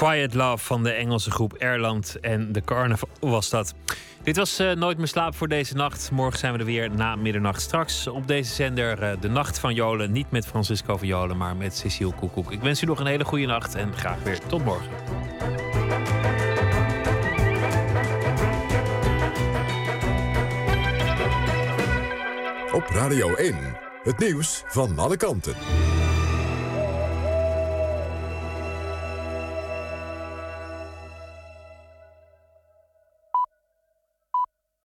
Quiet Love van de Engelse groep Erland en de Carnaval was dat. Dit was eh, Nooit meer slaap voor deze nacht. Morgen zijn we er weer na middernacht. Straks op deze zender eh, de Nacht van Jolen. Niet met Francisco van Jolen, maar met Cecile Koekoek. Ik wens u nog een hele goede nacht en graag weer tot morgen. Op Radio 1, het nieuws van alle kanten.